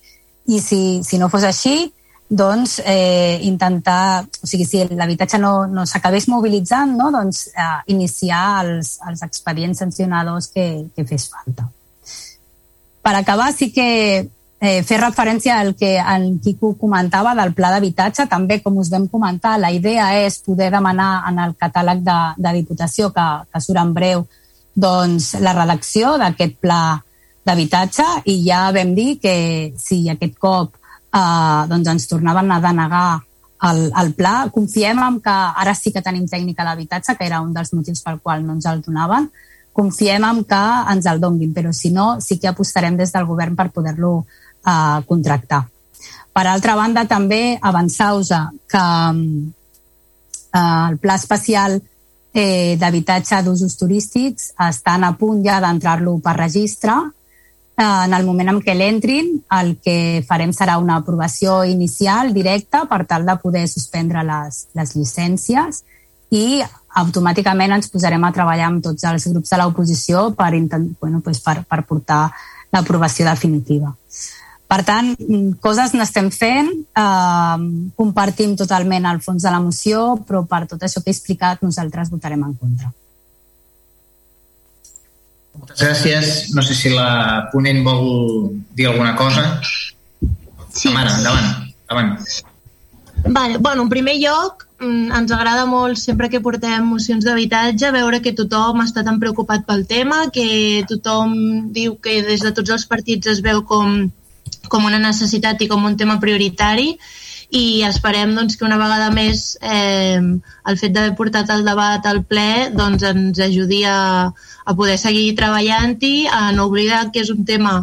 I si, si no fos així, doncs eh, intentar, o sigui, si l'habitatge no, no s'acabés mobilitzant, no? doncs eh, iniciar els, els expedients sancionadors que, que fes falta. Per acabar, sí que eh, fer referència al que en Quico comentava del pla d'habitatge, també, com us vam comentar, la idea és poder demanar en el catàleg de, de Diputació, que, que surt en breu, doncs, la redacció d'aquest pla d'habitatge i ja vam dir que si aquest cop eh, doncs ens tornaven a denegar el, el pla. Confiem en que ara sí que tenim tècnica d'habitatge, que era un dels motius pel qual no ens el donaven. Confiem en que ens el donguin, però si no, sí que apostarem des del govern per poder-lo eh, contractar. Per altra banda, també avançar-vos que eh, el pla especial eh, d'habitatge d'usos turístics estan a punt ja d'entrar-lo per registre en el moment en què l'entrin, el que farem serà una aprovació inicial directa per tal de poder suspendre les, les llicències i automàticament ens posarem a treballar amb tots els grups de l'oposició per, bueno, pues per, per portar l'aprovació definitiva. Per tant, coses n'estem fent, eh, compartim totalment el fons de la moció, però per tot això que he explicat nosaltres votarem en contra. Moltes gràcies. No sé si la ponent vol dir alguna cosa. Sí. Mare, endavant. endavant. Vale. Bueno, en primer lloc, mm, ens agrada molt sempre que portem mocions d'habitatge veure que tothom està tan preocupat pel tema, que tothom diu que des de tots els partits es veu com, com una necessitat i com un tema prioritari i esperem doncs, que una vegada més eh, el fet d'haver portat el debat al ple doncs, ens ajudi a, a poder seguir treballant-hi, a no oblidar que és un tema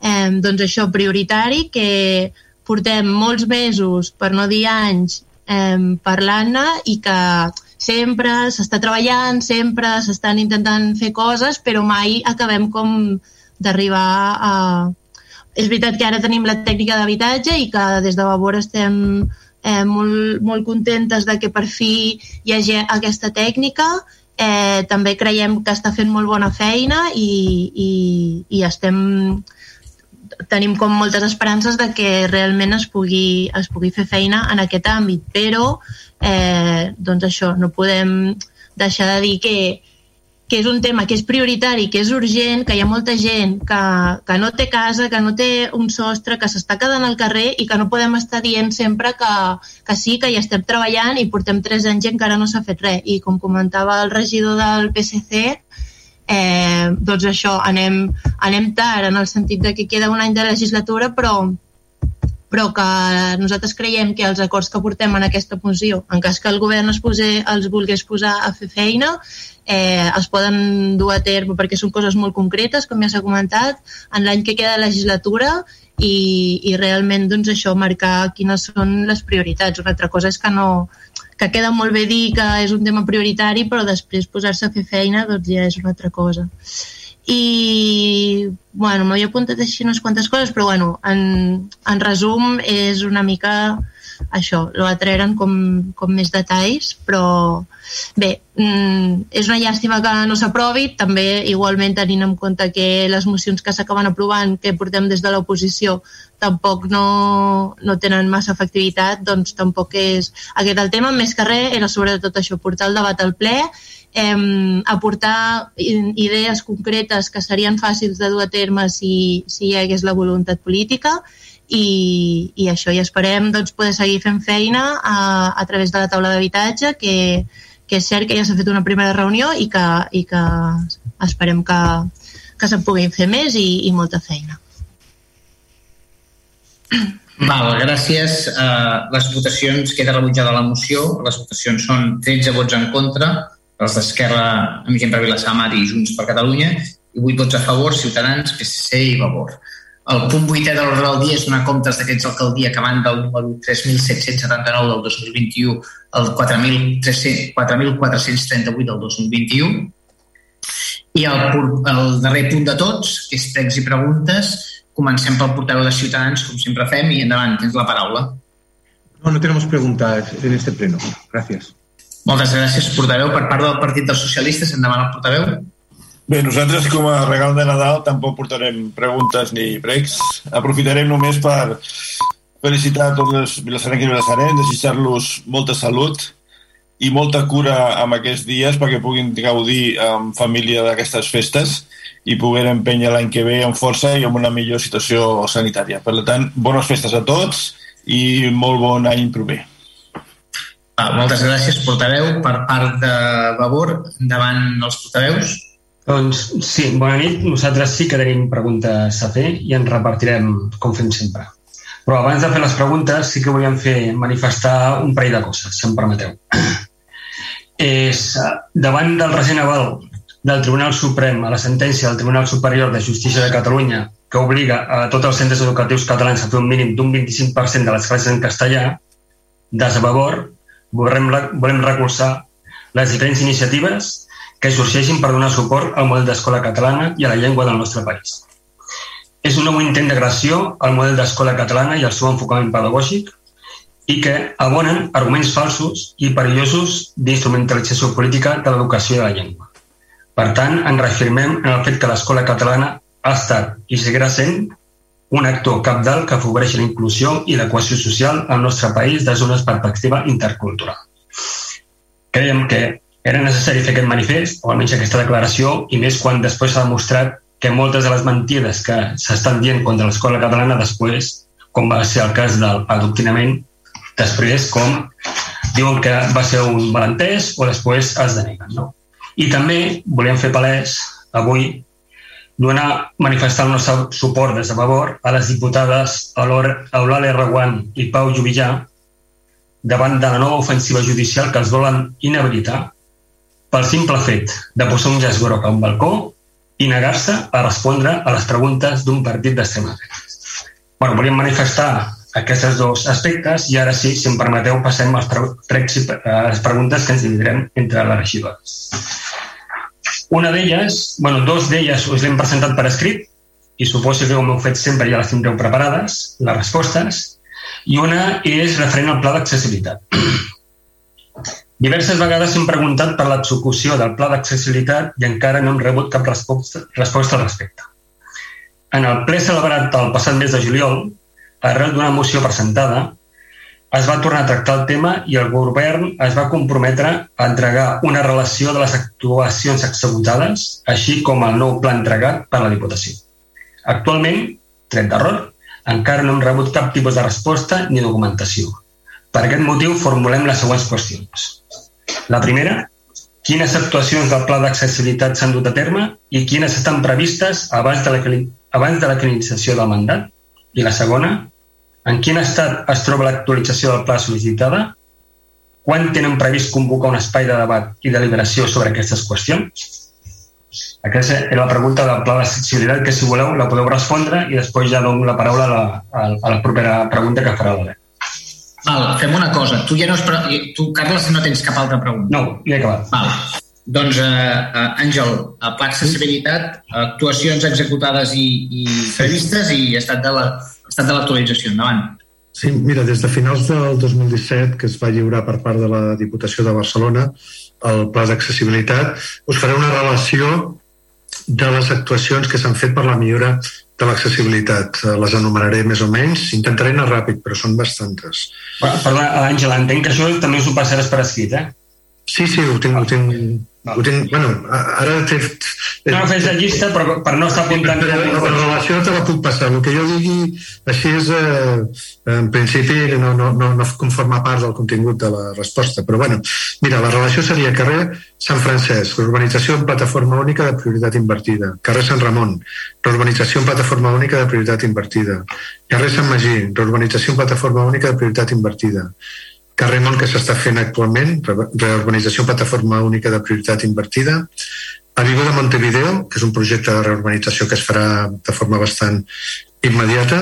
eh, doncs això prioritari, que portem molts mesos, per no dir anys, eh, parlant-ne i que sempre s'està treballant, sempre s'estan intentant fer coses, però mai acabem com d'arribar a... És veritat que ara tenim la tècnica d'habitatge i que des de Vavor estem eh, molt, molt contentes de que per fi hi hagi aquesta tècnica. Eh, també creiem que està fent molt bona feina i, i, i estem tenim com moltes esperances de que realment es pugui, es pugui fer feina en aquest àmbit, però eh, doncs això, no podem deixar de dir que, que és un tema que és prioritari, que és urgent, que hi ha molta gent que, que no té casa, que no té un sostre, que s'està quedant al carrer i que no podem estar dient sempre que, que sí, que hi estem treballant i portem tres anys i encara no s'ha fet res. I com comentava el regidor del PSC, eh, doncs això, anem, anem tard en el sentit de que queda un any de legislatura, però, però que nosaltres creiem que els acords que portem en aquesta moció, en cas que el govern es pose, els volgués posar a fer feina, eh, es poden dur a terme perquè són coses molt concretes, com ja s'ha comentat, en l'any que queda de legislatura i, i realment doncs, això marcar quines són les prioritats. Una altra cosa és que no, que queda molt bé dir que és un tema prioritari, però després posar-se a fer feina doncs ja és una altra cosa. I, bueno, m'havia apuntat així unes quantes coses, però, bueno, en, en resum, és una mica això, l'altre eren com, com més detalls, però bé, mm, és una llàstima que no s'aprovi, també igualment tenint en compte que les mocions que s'acaben aprovant, que portem des de l'oposició, tampoc no, no tenen massa efectivitat, doncs tampoc és aquest el tema. Més que res era sobretot això, portar el debat al ple, eh, aportar idees concretes que serien fàcils de dur a terme si, si hi hagués la voluntat política i, i això, i esperem doncs, poder seguir fent feina a, a través de la taula d'habitatge, que, que és cert que ja s'ha fet una primera reunió i que, i que esperem que, que se'n puguin fer més i, i molta feina. Val, gràcies. Uh, les votacions, queda rebutjada la moció. Les votacions són 13 vots en contra, els d'Esquerra, amb gent per Vilassar Mar i Junts per Catalunya, i 8 vots a favor, Ciutadans, PSC i Vavor. El punt 8 de l'ordre del dia és donar comptes d'aquests alcaldia que van del número 3.779 del 2021 al 4.438 del 2021. I el, el darrer punt de tots, que és pregs i preguntes, Comencem pel portaveu de Ciutadans, com sempre fem, i endavant, tens la paraula. No, no tenemos preguntas en este pleno. Gracias. Moltes gràcies, portaveu. Per part del Partit dels Socialistes, endavant el portaveu. Bé, nosaltres com a regal de Nadal tampoc portarem preguntes ni pregs. Aprofitarem només per felicitar a tots els vilassarencs i vilassarens, desitjar-los molta salut i molta cura amb aquests dies perquè puguin gaudir amb família d'aquestes festes i poder empènyer l'any que ve amb força i amb una millor situació sanitària. Per tant, bones festes a tots i molt bon any proper. Moltes gràcies, portaveu. Per part de Vavor, endavant els portaveus. Doncs sí, bona nit. Nosaltres sí que tenim preguntes a fer i ens repartirem com fem sempre. Però abans de fer les preguntes sí que volíem fer manifestar un parell de coses, si em permeteu. (clears throat) És, davant del recent aval del Tribunal Suprem a la sentència del Tribunal Superior de Justícia de Catalunya que obliga a tots els centres educatius catalans a fer un mínim d'un 25% de les classes en castellà, desabavor, volem, volem recolzar les diferents iniciatives que sorgeixin per donar suport al model d'escola catalana i a la llengua del nostre país. És un nou intent d'agressió al model d'escola catalana i al seu enfocament pedagògic i que abonen arguments falsos i perillosos d'instrumentalització política de l'educació de la llengua. Per tant, ens reafirmem en el fet que l'escola catalana ha estat i seguirà sent un actor capdalt que afavoreix la inclusió i la cohesió social al nostre país des d'una perspectiva intercultural. Creiem que era necessari fer aquest manifest, o almenys aquesta declaració, i més quan després s'ha demostrat que moltes de les mentides que s'estan dient contra l'escola catalana després, com va ser el cas del adoctrinament, després com diuen que va ser un malentès o després es deneguen. No? I també volíem fer palès avui donar, manifestar el nostre suport des de favor a les diputades Eulàlia Reguant i Pau Jubillà davant de la nova ofensiva judicial que els volen inhabilitar pel simple fet de posar un llaç groc a un balcó i negar-se a respondre a les preguntes d'un partit d'extrema dreta. Bueno, volíem manifestar aquests dos aspectes i ara sí, si em permeteu, passem als pre les preguntes que ens dividirem entre les regidores. Una d'elles, bueno, dos d'elles us l'hem presentat per escrit i suposo que com heu fet sempre ja les tindreu preparades, les respostes, i una és referent al pla d'accessibilitat. (clears throat) Diverses vegades hem preguntat per l'execució del pla d'accessibilitat i encara no hem rebut cap resposta, resposta al respecte. En el ple celebrat el passat mes de juliol, arrel d'una moció presentada, es va tornar a tractar el tema i el govern es va comprometre a entregar una relació de les actuacions executades, així com el nou pla entregat per la Diputació. Actualment, tret d'error, encara no hem rebut cap tipus de resposta ni documentació. Per aquest motiu formulem les següents qüestions. La primera, quines actuacions del pla d'accessibilitat s'han dut a terme i quines estan previstes abans de la, abans de la finalització del mandat? I la segona, en quin estat es troba l'actualització del pla sol·licitada? Quan tenen previst convocar un espai de debat i deliberació sobre aquestes qüestions? Aquesta era la pregunta del pla d'accessibilitat, que si voleu la podeu respondre i després ja dono la paraula a la, a la propera pregunta que farà l'Albert. Val, fem una cosa. Tu ja no has... Tu, Carles, no tens cap altra pregunta. No, ja he acabat. Val. Doncs, eh, eh, Àngel, a Pla Accessibilitat, actuacions executades i, i previstes i estat de l'actualització. La, Endavant. Sí, mira, des de finals del 2017, que es va lliurar per part de la Diputació de Barcelona, el Pla d'Accessibilitat, us faré una relació de les actuacions que s'han fet per la millora de l'accessibilitat. Les enumeraré més o menys. Intentaré anar ràpid, però són bastantes. Perdona, Àngela, entenc que això també us ho passaràs per escrit, eh? Sí, sí, ho tinc, ho tinc, ho tinc bueno, ara t'he... No fes la llista però per no estar apuntant... Però la relació te la puc passar. El que jo digui així és, eh, en principi, no, no, no, no conforma part del contingut de la resposta. Però bueno, mira, la relació seria carrer Sant Francesc, urbanització en plataforma única de prioritat invertida. Carrer Sant Ramon, reurbanització en plataforma única de prioritat invertida. Carrer Sant Magí, reurbanització en plataforma única de prioritat invertida carrer Mont que s'està fent actualment, reurbanització plataforma única de prioritat invertida, Avinguda Montevideo, que és un projecte de reurbanització que es farà de forma bastant immediata,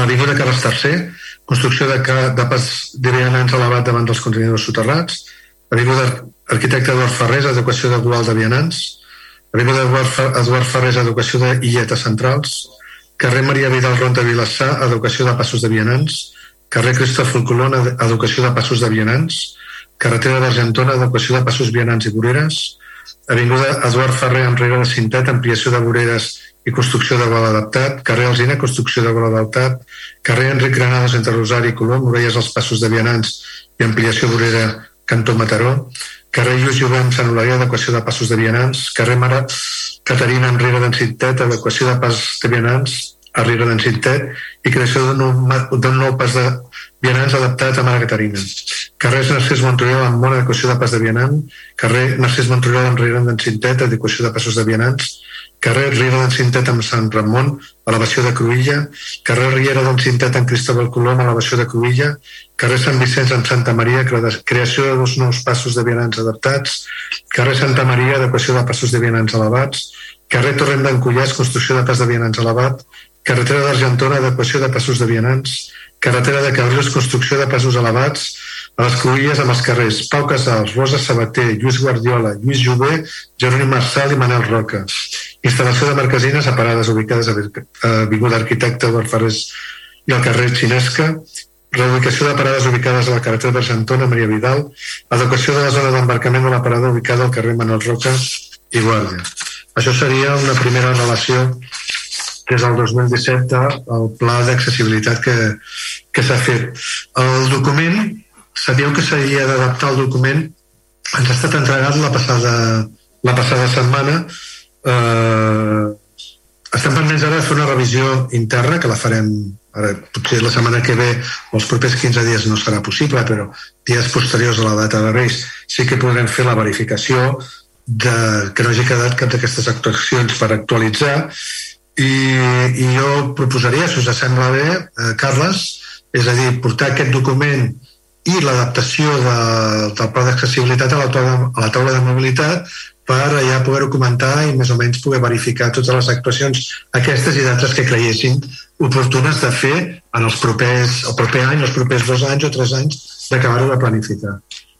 Avinguda Carles III, construcció de, de pas de vianants elevat davant dels contenidors soterrats, Avinguda Arquitecte Eduard Ferrés, adequació de gual de vianants, Avinguda Eduard Ferrés, adequació d'illetes centrals, carrer Maria Vidal Ronda Vilassar, adequació de passos de vianants, carrer Cristòfol Colón, educació de passos de vianants, carretera d'Argentona, educació de passos vianants i voreres, avinguda Eduard Ferrer, enrere de Cintet, ampliació de voreres i construcció de vol adaptat, carrer Alzina, construcció de vol adaptat, carrer Enric Granados entre Rosari i Colom, orelles als passos de vianants i ampliació vorera Cantó Mataró, carrer Lluís Jovem, Sant Olària, adequació de passos de vianants, carrer Mare Caterina, enrere d'en Cintet, adequació de passos de vianants, a Riera d'en Cintet i creació d'un nou, nou pas de vianants adaptat a Mare Caterina. Carrer Narcís Montoriol amb bona adequació de pas de vianant, carrer Narcís Montoriol amb Riera d'en Cintet, adequació de passos de vianants, carrer Riera d'en Cintet amb Sant Ramon, elevació de Cruïlla, carrer Riera d'en Cintet amb Cristóbal Colom, elevació de Cruïlla, carrer Sant Vicenç amb Santa Maria, creació de dos nous passos de vianants adaptats, carrer Santa Maria, adequació de passos de vianants elevats, carrer Torrent d'en construcció de pas de vianants elevat, carretera d'Argentona, adequació de passos de vianants, carretera de Cabrils, construcció de passos elevats, a les Cruïlles amb els carrers Pau Casals, Rosa Sabater, Lluís Guardiola, Lluís Jové, Jeroni Marçal i Manel Roca. Instal·lació de marquesines a parades ubicades a Avinguda Arquitecte Ferrés i al carrer Xinesca, reubicació de parades ubicades a la carretera d'Argentona, Maria Vidal, adequació de la zona d'embarcament de la parada ubicada al carrer Manel Roca i Guàrdia. Això seria una primera relació des del 2017 el pla d'accessibilitat que, que s'ha fet. El document, sabíeu que s'havia d'adaptar el document, ens ha estat entregat la passada, la passada setmana. Eh, estem pendents ara de fer una revisió interna, que la farem ara, potser la setmana que ve o els propers 15 dies no serà possible, però dies posteriors a la data de Reis sí que podrem fer la verificació de, que no hagi quedat cap d'aquestes actuacions per actualitzar i, i jo proposaria, si us sembla bé, eh, Carles, és a dir, portar aquest document i l'adaptació de, del pla d'accessibilitat a, la taula, a la taula de mobilitat per allà poder-ho comentar i més o menys poder verificar totes les actuacions aquestes i d'altres que creiessin oportunes de fer en els propers, el proper any, els propers dos anys o tres anys d'acabar-ho de planificar.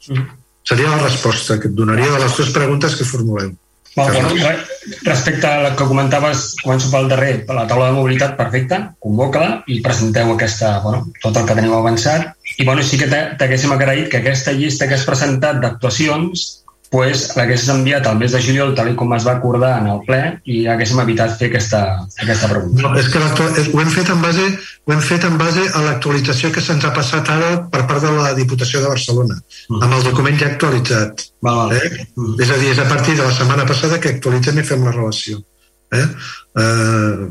Mm. Seria la resposta que et donaria de les dues preguntes que formuleu. Val, bueno, respecte a la que comentaves, començo pel darrer, per la taula de mobilitat, perfecta, convoca-la i presenteu aquesta, bueno, tot el que teniu avançat. I bueno, sí que t'haguéssim agraït que aquesta llista que has presentat d'actuacions pues, l'haguessis enviat al mes de juliol, tal com es va acordar en el ple, i haguéssim evitat fer aquesta, aquesta pregunta. No, és que ho hem fet en base, ho hem fet en base a l'actualització que se'ns ha passat ara per part de la Diputació de Barcelona, mm. amb el document ja actualitzat. Val, val. Eh? Mm. És a dir, és a partir de la setmana passada que actualitzem i fem la relació. Eh? Uh,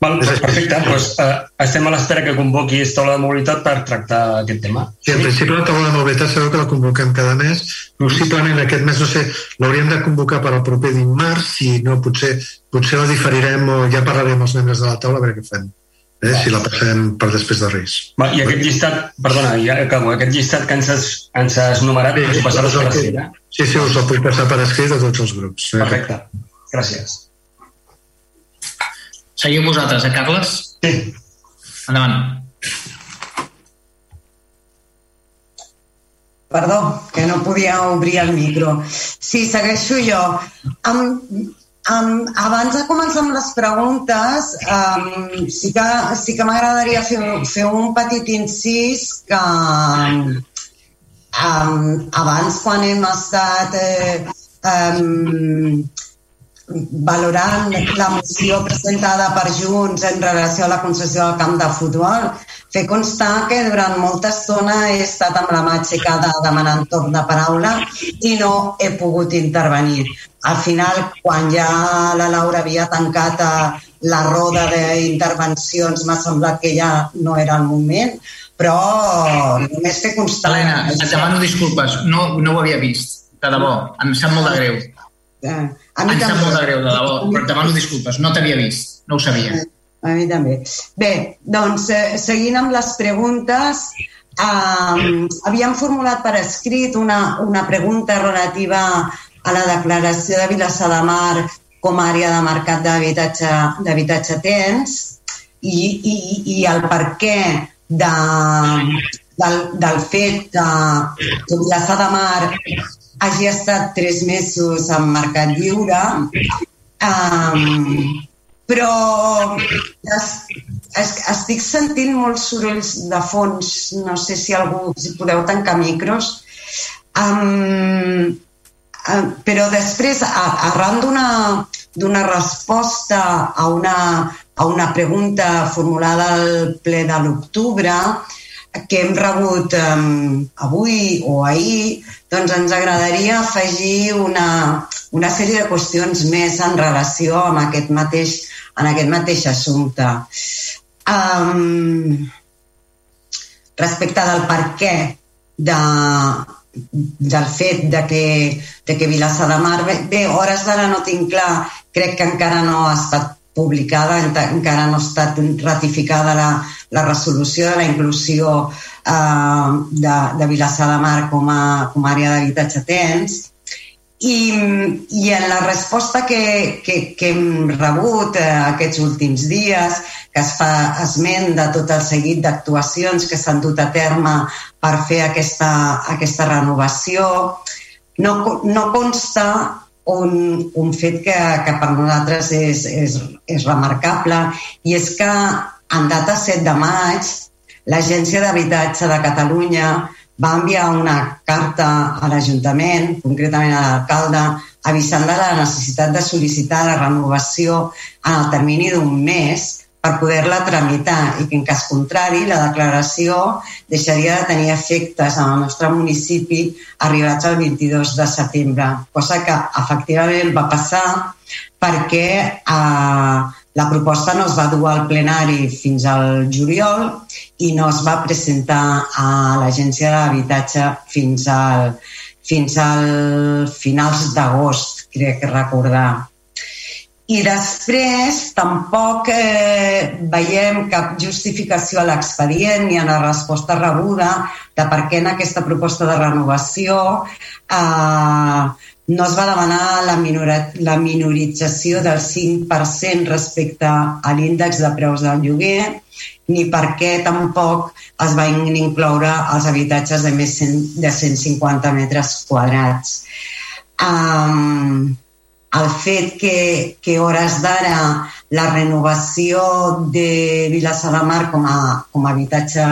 Val, doncs perfecte, doncs, eh, estem a l'espera que convoqui taula de mobilitat per tractar aquest tema. Sí, en principi la taula de mobilitat sabeu que la convoquem cada mes. Possiblement aquest mes, no sé, l'hauríem de convocar per al proper dimarts, si no, potser, potser la diferirem o ja parlarem els membres de la taula a veure què fem. Eh, si la passem per després de Reis. Va, I aquest llistat, perdona, ja acabo, aquest llistat que ens has, ens has numerat, sí, us passar per escrit, eh? Sí, sí, us el puc passar per escrit a tots els grups. Perfecte, gràcies. Seguiu vosaltres, eh, Carles? Sí. Endavant. Perdó, que no podia obrir el micro. Sí, segueixo jo. Um, um, abans de començar amb les preguntes, um, sí que, sí que m'agradaria fer, fer un petit incís que um, abans, quan hem estat eh, um, valorant la moció presentada per Junts en relació a la concessió del camp de futbol, fer constar que durant molta estona he estat amb la mà aixecada demanant torn de paraula i no he pogut intervenir. Al final, quan ja la Laura havia tancat eh, la roda d'intervencions, m'ha semblat que ja no era el moment, però només fer constar... Helena, et demano disculpes, no, no ho havia vist, de debò, em sap molt de greu. Eh, a mi em sap molt de greu, de debò, però et demano disculpes, no t'havia vist, no ho sabia. A mi també. Bé, doncs, eh, seguint amb les preguntes, eh, havíem formulat per escrit una, una pregunta relativa a la declaració de Vilassar de Mar com a àrea de mercat d'habitatge tens i, i, i el per què de, del, del fet que Vilassar de Mar hagi estat tres mesos en mercat lliure, um, però es, es, estic sentint molts sorolls de fons, no sé si algú si podeu tancar micros, um, um, però després, arran d'una resposta a una, a una pregunta formulada al ple de l'octubre, que hem rebut um, avui o ahir, doncs ens agradaria afegir una, una sèrie de qüestions més en relació amb aquest mateix, en aquest mateix assumpte. Um, respecte del per què de, del fet de que, de que Vilassar de Mar... Bé, bé hores d'ara no tinc clar, crec que encara no ha estat publicada, encara no ha estat ratificada la, la resolució de la inclusió eh, de, de Vilassar de Mar com a, com a àrea d'habitatge tens. I, I en la resposta que, que, que hem rebut eh, aquests últims dies, que es fa esment de tot el seguit d'actuacions que s'han dut a terme per fer aquesta, aquesta renovació, no, no consta un, un fet que, que per nosaltres és, és, és remarcable i és que en data 7 de maig l'Agència d'Habitatge de Catalunya va enviar una carta a l'Ajuntament, concretament a l'alcalde, avisant de la necessitat de sol·licitar la renovació en el termini d'un mes per poder-la tramitar i que en cas contrari la declaració deixaria de tenir efectes en el nostre municipi arribats al 22 de setembre, cosa que efectivament va passar perquè eh, la proposta no es va dur al plenari fins al juliol i no es va presentar a l'Agència d'Habitatge fins al, fins al finals d'agost, crec recordar. I després tampoc eh, veiem cap justificació a l'expedient ni a la resposta rebuda de per què en aquesta proposta de renovació eh, no es va demanar la, la minorització del 5% respecte a l'índex de preus del lloguer ni per què tampoc es van incloure els habitatges de més de 150 metres quadrats. Um, el fet que, que hores d'ara la renovació de Vilassar de Mar com a, com a habitatge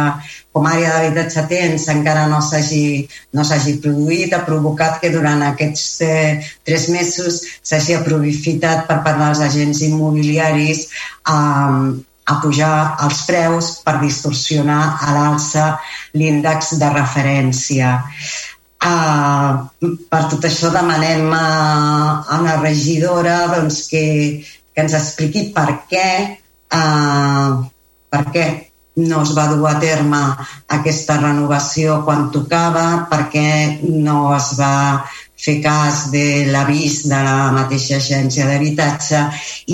com a àrea d'habitatge tens encara no s'hagi no produït, ha provocat que durant aquests eh, tres mesos s'hagi aprofitat per part dels agents immobiliaris eh, a pujar els preus per distorsionar a l'alça l'índex de referència. Uh, per tot això demanem a, a la regidora doncs, que, que ens expliqui per què, uh, per què no es va dur a terme aquesta renovació quan tocava, per què no es va fer cas de l'avís de la mateixa agència d'habitatge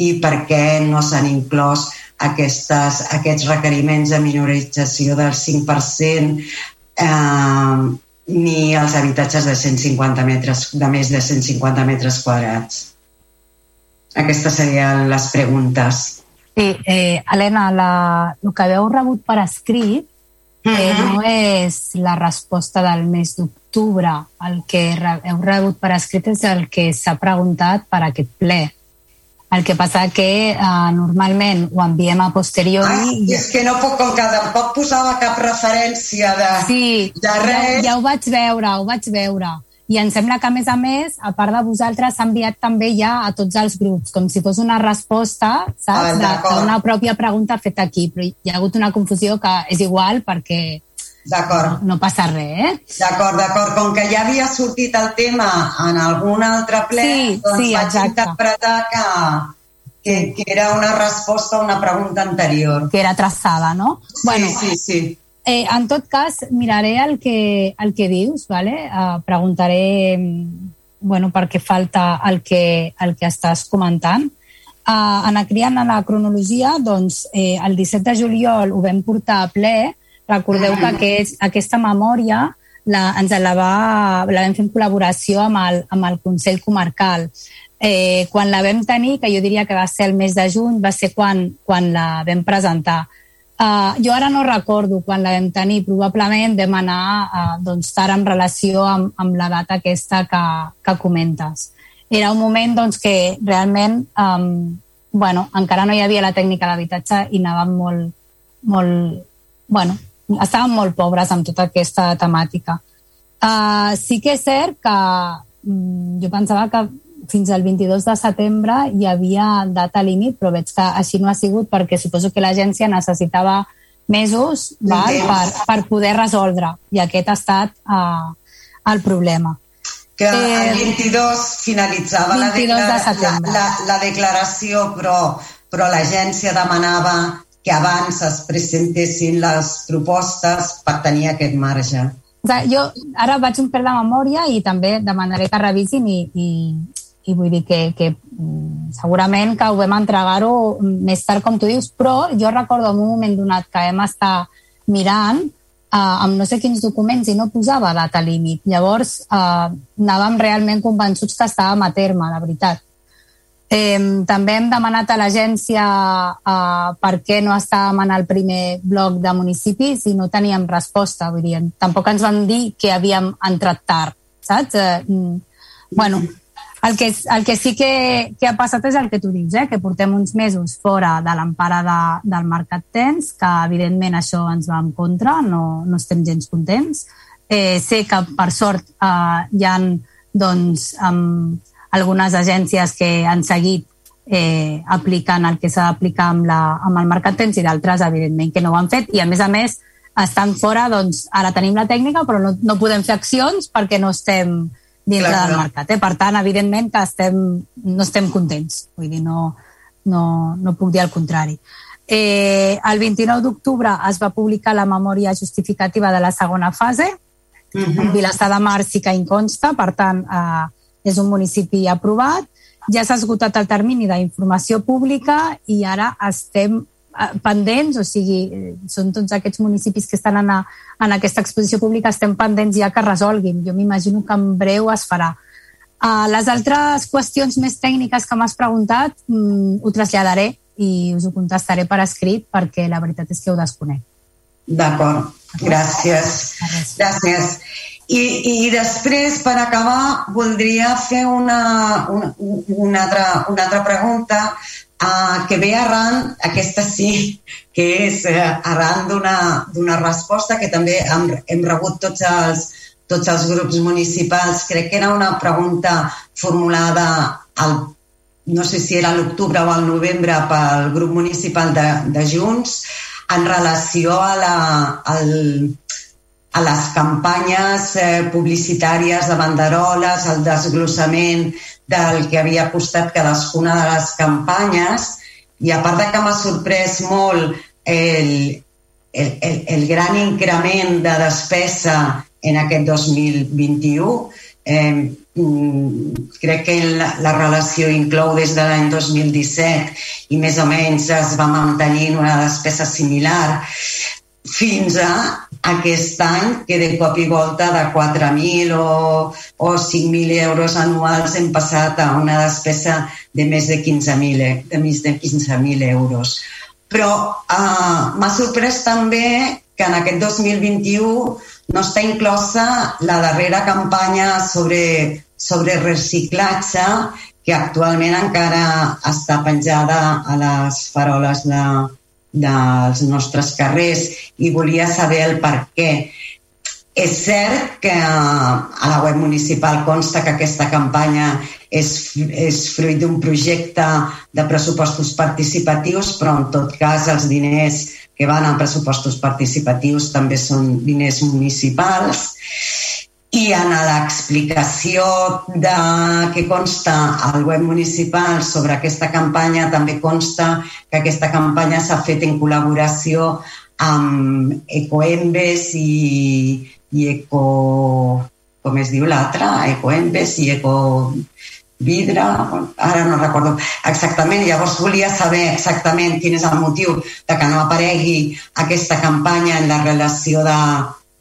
i per què no s'han inclòs aquestes, aquests requeriments de minorització del 5% eh, ni els habitatges de 150 metres, de més de 150 metres quadrats. Aquestes serien les preguntes. Sí, eh, Helena, la, el que heu rebut per escrit eh, uh -huh. no és la resposta del mes d'octubre. El que heu rebut per escrit és el que s'ha preguntat per aquest ple. El que passa que uh, normalment ho enviem a posteriori... Ah, i és que no puc, com que tampoc posava cap referència de, sí, de res... Ja, ja ho vaig veure, ho vaig veure. I em sembla que, a més a més, a part de vosaltres, s'ha enviat també ja a tots els grups, com si fos una resposta, saps? Ah, D'una pròpia pregunta feta aquí. Però hi ha hagut una confusió que és igual perquè D'acord. No, no passa res, eh? D'acord, d'acord. Com que ja havia sortit el tema en algun altre ple, sí, doncs sí, vaig exacte. interpretar que, que, que era una resposta a una pregunta anterior. Que era traçada, no? Sí, bueno, sí, sí. Eh, en tot cas, miraré el que, el que dius, ¿vale? Uh, preguntaré bueno, perquè falta el que, el que estàs comentant. Uh, en criant a la cronologia, doncs, eh, el 17 de juliol ho vam portar a ple, Recordeu que aquest, aquesta memòria la, ens la, va, la vam fer en col·laboració amb el, amb el Consell Comarcal. Eh, quan la vam tenir, que jo diria que va ser el mes de juny, va ser quan, quan la vam presentar. Uh, jo ara no recordo quan la vam tenir, probablement vam anar uh, doncs, tard en relació amb, amb la data aquesta que, que comentes. Era un moment doncs, que realment um, bueno, encara no hi havia la tècnica d'habitatge i anàvem molt, molt, bueno, estàvem molt pobres amb tota aquesta temàtica. Uh, sí que és cert que um, jo pensava que fins al 22 de setembre hi havia data límit, però veig que així no ha sigut perquè suposo que l'agència necessitava mesos val, per, per poder resoldre i aquest ha estat uh, el problema. Que el 22 eh, finalitzava 22 la, declara la, la, la declaració, però, però l'agència demanava que abans es presentessin les propostes per tenir aquest marge. Jo ara vaig un per la memòria i també demanaré que revisin i, i, i vull dir que, que mm, segurament que ho vam entregar-ho més tard, com tu dius, però jo recordo en un moment donat que vam estar mirant eh, amb no sé quins documents i no posava data límit. Llavors eh, anàvem realment convençuts que estàvem a terme, la veritat. Eh, també hem demanat a l'agència eh, per què no estàvem en el primer bloc de municipis i no teníem resposta. Vull dir, tampoc ens van dir que havíem entrat tard, saps? Eh, mm, bueno, el que, el que sí que, que ha passat és el que tu dius, eh? que portem uns mesos fora de l'empara de, del Mercat Tens, que evidentment això ens va en contra, no, no estem gens contents. Eh, sé que per sort eh, hi ha doncs, amb, algunes agències que han seguit eh, aplicant el que s'ha d'aplicar amb, la, amb el mercat temps i d'altres, evidentment, que no ho han fet. I, a més a més, estan fora, doncs, ara tenim la tècnica, però no, no podem fer accions perquè no estem dintre Clar, del mercat. Eh? Per tant, evidentment que estem, no estem contents. Vull dir, no, no, no puc dir el contrari. Eh, el 29 d'octubre es va publicar la memòria justificativa de la segona fase. Uh -huh. Vilassar de Mar sí que inconsta, per tant, eh, és un municipi aprovat. Ja s'ha esgotat el termini d'informació pública i ara estem eh, pendents, o sigui, són tots aquests municipis que estan en, a, en aquesta exposició pública, estem pendents ja que resolguin. Jo m'imagino que en breu es farà. Uh, les altres qüestions més tècniques que m'has preguntat um, ho traslladaré i us ho contestaré per escrit perquè la veritat és que ho desconec. D'acord, gràcies. Gràcies. I, I després, per acabar, voldria fer una, una, una, altra, una altra pregunta uh, que ve arran, aquesta sí, que és uh, arran d'una resposta que també hem, hem rebut tots els, tots els grups municipals. Crec que era una pregunta formulada al, no sé si era l'octubre o al novembre pel grup municipal de, de Junts en relació a, la, al, a les campanyes eh, publicitàries de banderoles, el desglossament del que havia costat cadascuna de les campanyes i a part de que m'ha sorprès molt el, el, el, el gran increment de despesa en aquest 2021. Eh, crec que la, la relació inclou des de l'any 2017 i més o menys es va mantenir una despesa similar fins a aquest any que de cop i volta de 4.000 o, o 5.000 euros anuals hem passat a una despesa de més de 15.000 de més de 15.000 euros. Però uh, m'ha sorprès també que en aquest 2021 no està inclosa la darrera campanya sobre, sobre reciclatge que actualment encara està penjada a les faroles de, dels nostres carrers i volia saber el per què. És cert que a la web municipal consta que aquesta campanya és, és fruit d'un projecte de pressupostos participatius, però en tot cas els diners que van a pressupostos participatius també són diners municipals i en l'explicació de que consta al web municipal sobre aquesta campanya també consta que aquesta campanya s'ha fet en col·laboració amb Ecoembes i, i Eco... com es diu l'altra? Ecoembes i Eco vidre, ara no recordo exactament, llavors volia saber exactament quin és el motiu de que no aparegui aquesta campanya en la relació de,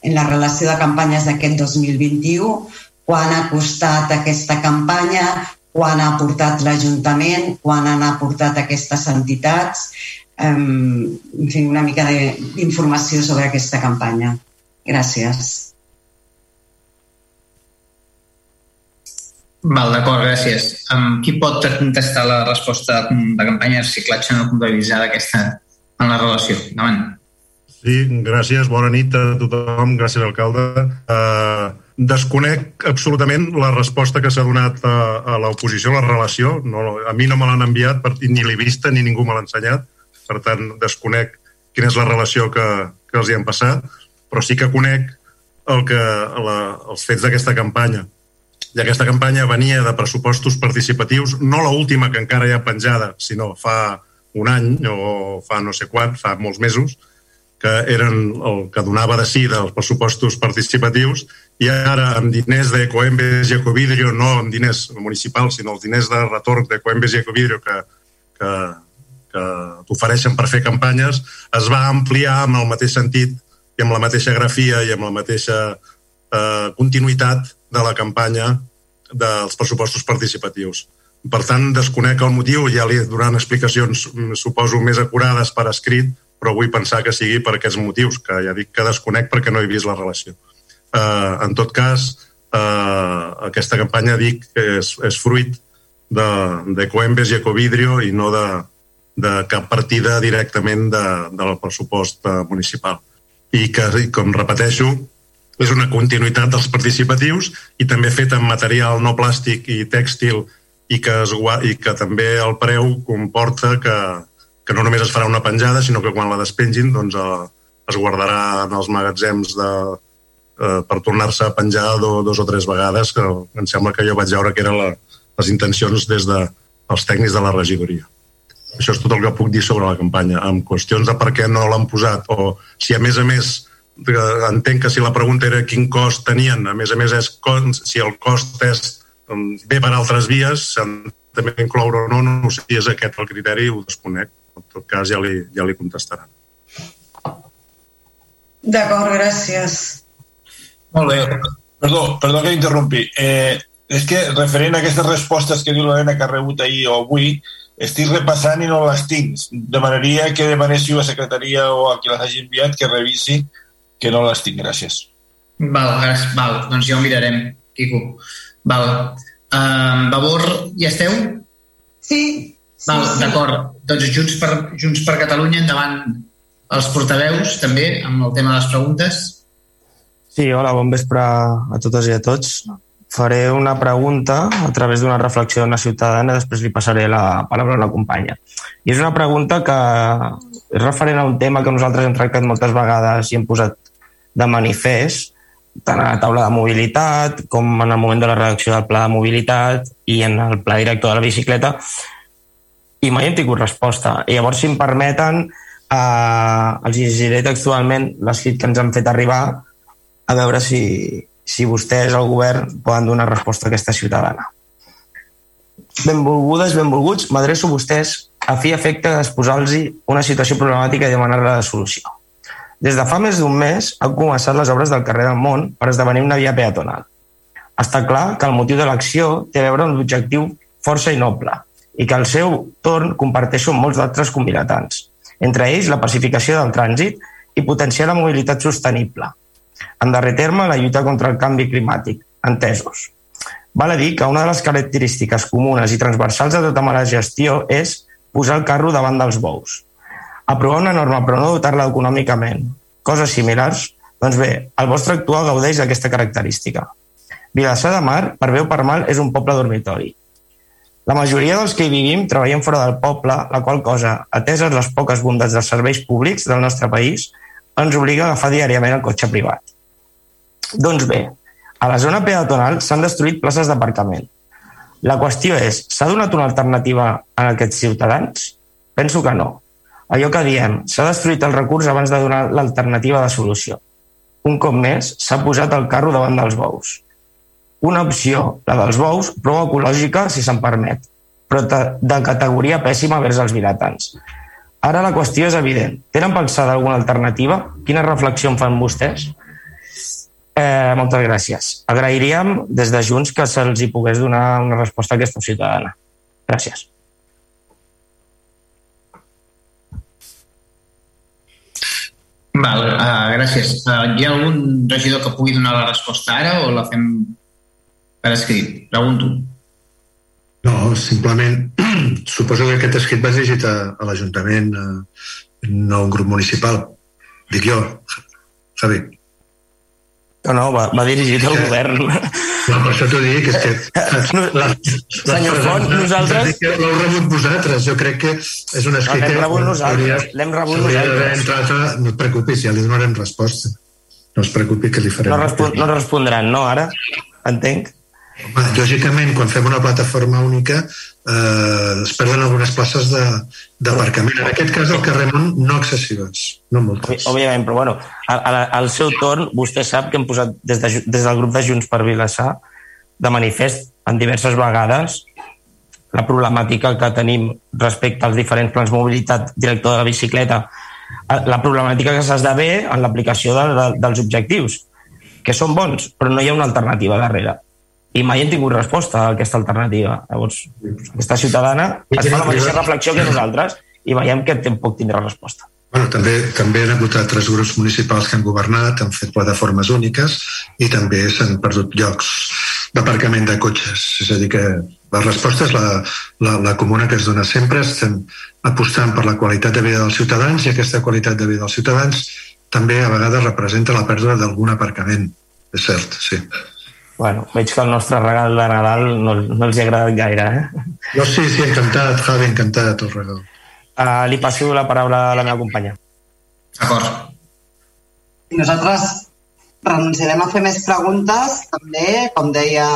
en la relació de campanyes d'aquest 2021, quan ha costat aquesta campanya, quan ha portat l'Ajuntament, quan han aportat aquestes entitats, en fi, una mica d'informació sobre aquesta campanya. Gràcies. Val, d'acord, gràcies. Um, qui pot contestar la resposta de campanya de reciclatge no comptabilitzada aquesta en la relació? Endavant. Sí, gràcies. Bona nit a tothom. Gràcies, alcalde. Uh, desconec absolutament la resposta que s'ha donat a, a l'oposició, la relació. No, a mi no me l'han enviat, per, ni l'he vista, ni ningú me l'ha ensenyat. Per tant, desconec quina és la relació que, que els hi han passat, però sí que conec el que, la, els fets d'aquesta campanya i aquesta campanya venia de pressupostos participatius, no la última que encara hi ha penjada, sinó fa un any o fa no sé quan, fa molts mesos, que eren el que donava de sí dels pressupostos participatius i ara amb diners d'Ecoembes i Ecovidrio, no amb diners municipals, sinó els diners de retorn d'Ecoembes i Ecovidrio que, que, que t'ofereixen per fer campanyes, es va ampliar amb el mateix sentit i amb la mateixa grafia i amb la mateixa eh, continuïtat de la campanya dels pressupostos participatius. Per tant, desconec el motiu, ja li donant explicacions, mm, suposo, més acurades per escrit, però vull pensar que sigui per aquests motius, que ja dic que desconec perquè no he vist la relació. Uh, en tot cas, uh, aquesta campanya, dic, és, és fruit de, de Coembes i Ecovidrio i no de, de cap partida directament de, del pressupost uh, municipal. I que, com repeteixo, és una continuïtat dels participatius i també fet amb material no plàstic i tèxtil i que, es, i que també el preu comporta que, que no només es farà una penjada, sinó que quan la despengin doncs, eh, es guardarà en els magatzems de, eh, per tornar-se a penjar do, dos o tres vegades, que em sembla que jo vaig veure que eren la, les intencions des de els tècnics de la regidoria. Això és tot el que puc dir sobre la campanya. En qüestions de per què no l'han posat o si a més a més entenc que si la pregunta era quin cost tenien, a més a més és si el cost és doncs, bé per altres vies, s'han també incloure o no, no sé si és aquest el criteri, ho desconec. En tot cas ja li, ja li contestaran. D'acord, gràcies. Molt bé. Perdó, perdó que interrompi. Eh, és que referent a aquestes respostes que diu l'Helena que ha rebut ahir o avui, estic repassant i no les tinc. Demanaria que demanéssiu a secretaria o a qui les hagi enviat que revisi que no les tinc. Gràcies. Val, gràcies. Val, doncs ja ho mirarem, Quico. Val. Um, Vavor, ja esteu? Sí. Val, sí, sí. d'acord. Doncs Junts per, Junts per Catalunya, endavant els portaveus, també, amb el tema de les preguntes. Sí, hola, bon vespre a totes i a tots. Faré una pregunta a través d'una reflexió d'una ciutadana, després li passaré la paraula a la companya. I és una pregunta que és referent a un tema que nosaltres hem tractat moltes vegades i hem posat de manifest, tant a la taula de mobilitat com en el moment de la redacció del pla de mobilitat i en el pla director de la bicicleta, i mai hem tingut resposta. I llavors, si em permeten, eh, els llegiré textualment l'escrit que ens han fet arribar a veure si, si vostès, el govern, poden donar resposta a aquesta ciutadana. Benvolgudes, benvolguts, m'adreço a vostès a fi efecte d'exposar-los una situació problemàtica i demanar-la de solució. Des de fa més d'un mes han començat les obres del carrer del Món per esdevenir una via peatonal. Està clar que el motiu de l'acció té a veure amb l'objectiu força i noble i que al seu torn comparteixo amb molts d'altres convidatants, entre ells la pacificació del trànsit i potenciar la mobilitat sostenible. En darrer terme, la lluita contra el canvi climàtic, entesos. Val a dir que una de les característiques comunes i transversals de tota mala gestió és posar el carro davant dels bous. Aprovar una norma però no dotar-la econòmicament. Coses similars? Doncs bé, el vostre actual gaudeix d'aquesta característica. Vilassar de Mar, per bé o per mal, és un poble dormitori. La majoria dels que hi vivim treballem fora del poble, la qual cosa, ateses les poques bondats dels serveis públics del nostre país, ens obliga a agafar diàriament el cotxe privat. Doncs bé, a la zona peatonal s'han destruït places d'aparcament. La qüestió és, s'ha donat una alternativa a aquests ciutadans? Penso que no. Allò que diem, s'ha destruït el recurs abans de donar l'alternativa de solució. Un cop més, s'ha posat el carro davant dels bous. Una opció, la dels bous, prou ecològica, si se'n permet, però de categoria pèssima vers els vilatans. Ara la qüestió és evident. Tenen pensada alguna alternativa? Quina reflexió en fan vostès? Eh, moltes gràcies. Agrairíem des de Junts que se'ls hi pogués donar una resposta a aquesta ciutadana. Gràcies. Val, uh, gràcies. Uh, hi ha algun regidor que pugui donar la resposta ara o la fem per escrit? Pregunto. No, simplement (clears throat) suposo que aquest escrit va dirigit a, a l'Ajuntament, eh, no a un grup municipal. Dic jo, Javi. No, no, va, va dirigit al govern. No, per això t'ho dic, és que... No, senyor Font, nosaltres... L'heu rebut vosaltres, jo crec que és un escrit... No, l'hem rebut nosaltres, l'hem rebut nosaltres. No et preocupis, ja li donarem resposta. No es preocupi que li farem... No, respon no respondran, no, ara? Entenc. Home, lògicament, quan fem una plataforma única eh, es perden algunes places d'aparcament. En aquest cas, al carrer Mont, no excessives, no moltes. Òbviament, però bueno, al, al seu torn, vostè sap que hem posat des, de, des del grup de Junts per Vilassar de manifest en diverses vegades la problemàtica que tenim respecte als diferents plans mobilitat director de la bicicleta, la problemàtica que s'esdevé en l'aplicació de, de, dels objectius, que són bons, però no hi ha una alternativa darrere i mai hem tingut resposta a aquesta alternativa. Llavors, aquesta ciutadana es fa la mateixa reflexió que nosaltres i veiem que tampoc tindrà resposta. Bueno, també, també han hagut altres grups municipals que han governat, han fet plataformes úniques i també s'han perdut llocs d'aparcament de cotxes. És a dir, que la resposta és la, la, la comuna que es dona sempre. Estem apostant per la qualitat de vida dels ciutadans i aquesta qualitat de vida dels ciutadans també a vegades representa la pèrdua d'algun aparcament. És cert, sí. Bueno, veig que el nostre regal de Nadal no, no els ha agradat gaire, eh? Jo sí, sí, encantat, Javi, encantat el regal. Uh, li passo la paraula a la meva companya. D'acord. Nosaltres renunciarem a fer més preguntes, també, com deia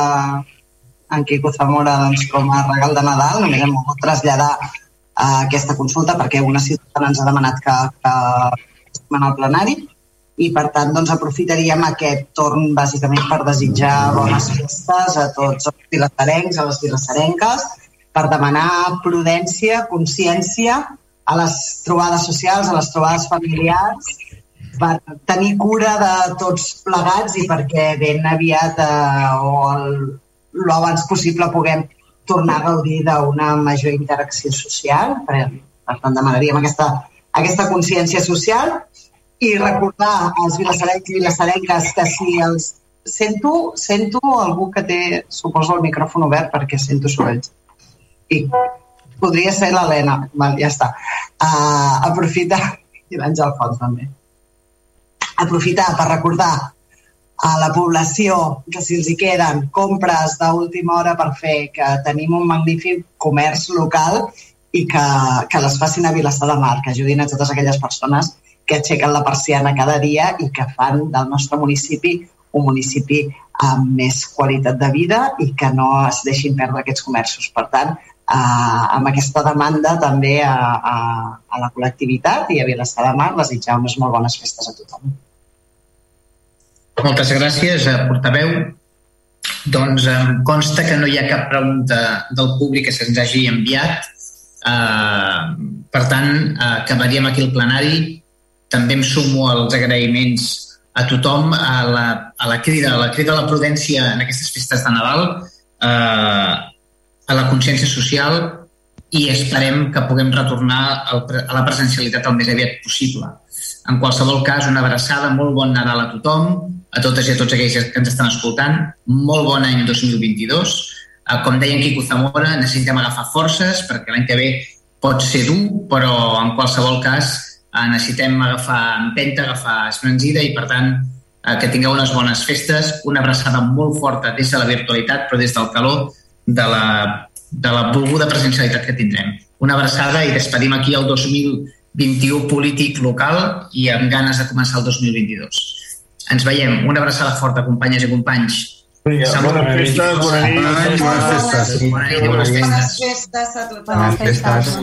en Quico Zamora, doncs, com a regal de Nadal, només hem volgut traslladar uh, aquesta consulta perquè una ciutadana ens ha demanat que, que estem al plenari i per tant doncs, aprofitaríem aquest torn bàsicament per desitjar bones festes a tots els vilassarencs, a les vilassarenques, per demanar prudència, consciència a les trobades socials, a les trobades familiars, per tenir cura de tots plegats i perquè ben aviat eh, o el, l'abans possible puguem tornar a gaudir d'una major interacció social. Per, per tant, demanaríem aquesta, aquesta consciència social i recordar als vilassarencs i vilassarenques que si els sento, sento algú que té, suposo, el micròfon obert perquè sento sorolls. I podria ser l'Helena, ja està. Uh, aprofitar, i l'Àngel Font també, aprofitar per recordar a la població que si els hi queden compres d'última hora per fer, que tenim un magnífic comerç local i que, que les facin a Vilassar de Mar, que ajudin a totes aquelles persones que aixequen la persiana cada dia i que fan del nostre municipi un municipi amb més qualitat de vida i que no es deixin perdre aquests comerços. Per tant, eh, amb aquesta demanda també a, a, a la col·lectivitat i a Vilassar de Mar desitjar unes molt bones festes a tothom. Moltes gràcies, eh, portaveu. Doncs em consta que no hi ha cap pregunta del públic que se'ns hagi enviat. Eh, per tant, eh, acabaríem aquí el plenari també em sumo als agraïments a tothom, a la, a la crida, a la crida a la prudència en aquestes festes de Nadal, eh, a la consciència social i esperem que puguem retornar al, a la presencialitat el més aviat possible. En qualsevol cas, una abraçada, molt bon Nadal a tothom, a totes i a tots aquells que ens estan escoltant, molt bon any 2022. Eh, com deia en Quico Zamora, necessitem agafar forces perquè l'any que ve pot ser dur, però en qualsevol cas eh, necessitem agafar empenta, agafar esbranzida i, per tant, eh, que tingueu unes bones festes, una abraçada molt forta des de la virtualitat, però des del calor de la, de la volguda presencialitat que tindrem. Una abraçada i despedim aquí el 2021 polític local i amb ganes de començar el 2022. Ens veiem. Una abraçada forta, companyes i companys. Vinga, bones festes, bona nit. Bones festes. Festes. Bones festes a tothom. Bones festes.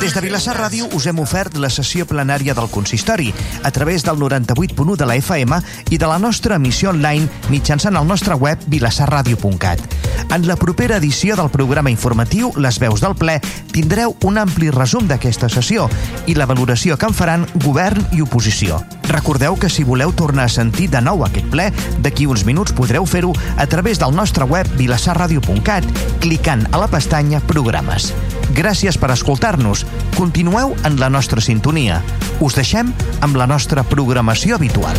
Des de Vilassar Ràdio us hem ofert la sessió plenària del consistori a través del 98.1 de la FM i de la nostra emissió online mitjançant el nostre web vilassarradio.cat. En la propera edició del programa informatiu Les veus del ple tindreu un ampli resum d'aquesta sessió i la valoració que en faran govern i oposició. Recordeu que si voleu tornar a sentir de nou aquest ple, d'aquí uns minuts podreu fer-ho a través del nostre web vilassarradio.cat clicant a la pestanya Programes. Gràcies per escoltar-nos. Continueu en la nostra sintonia. Us deixem amb la nostra programació habitual.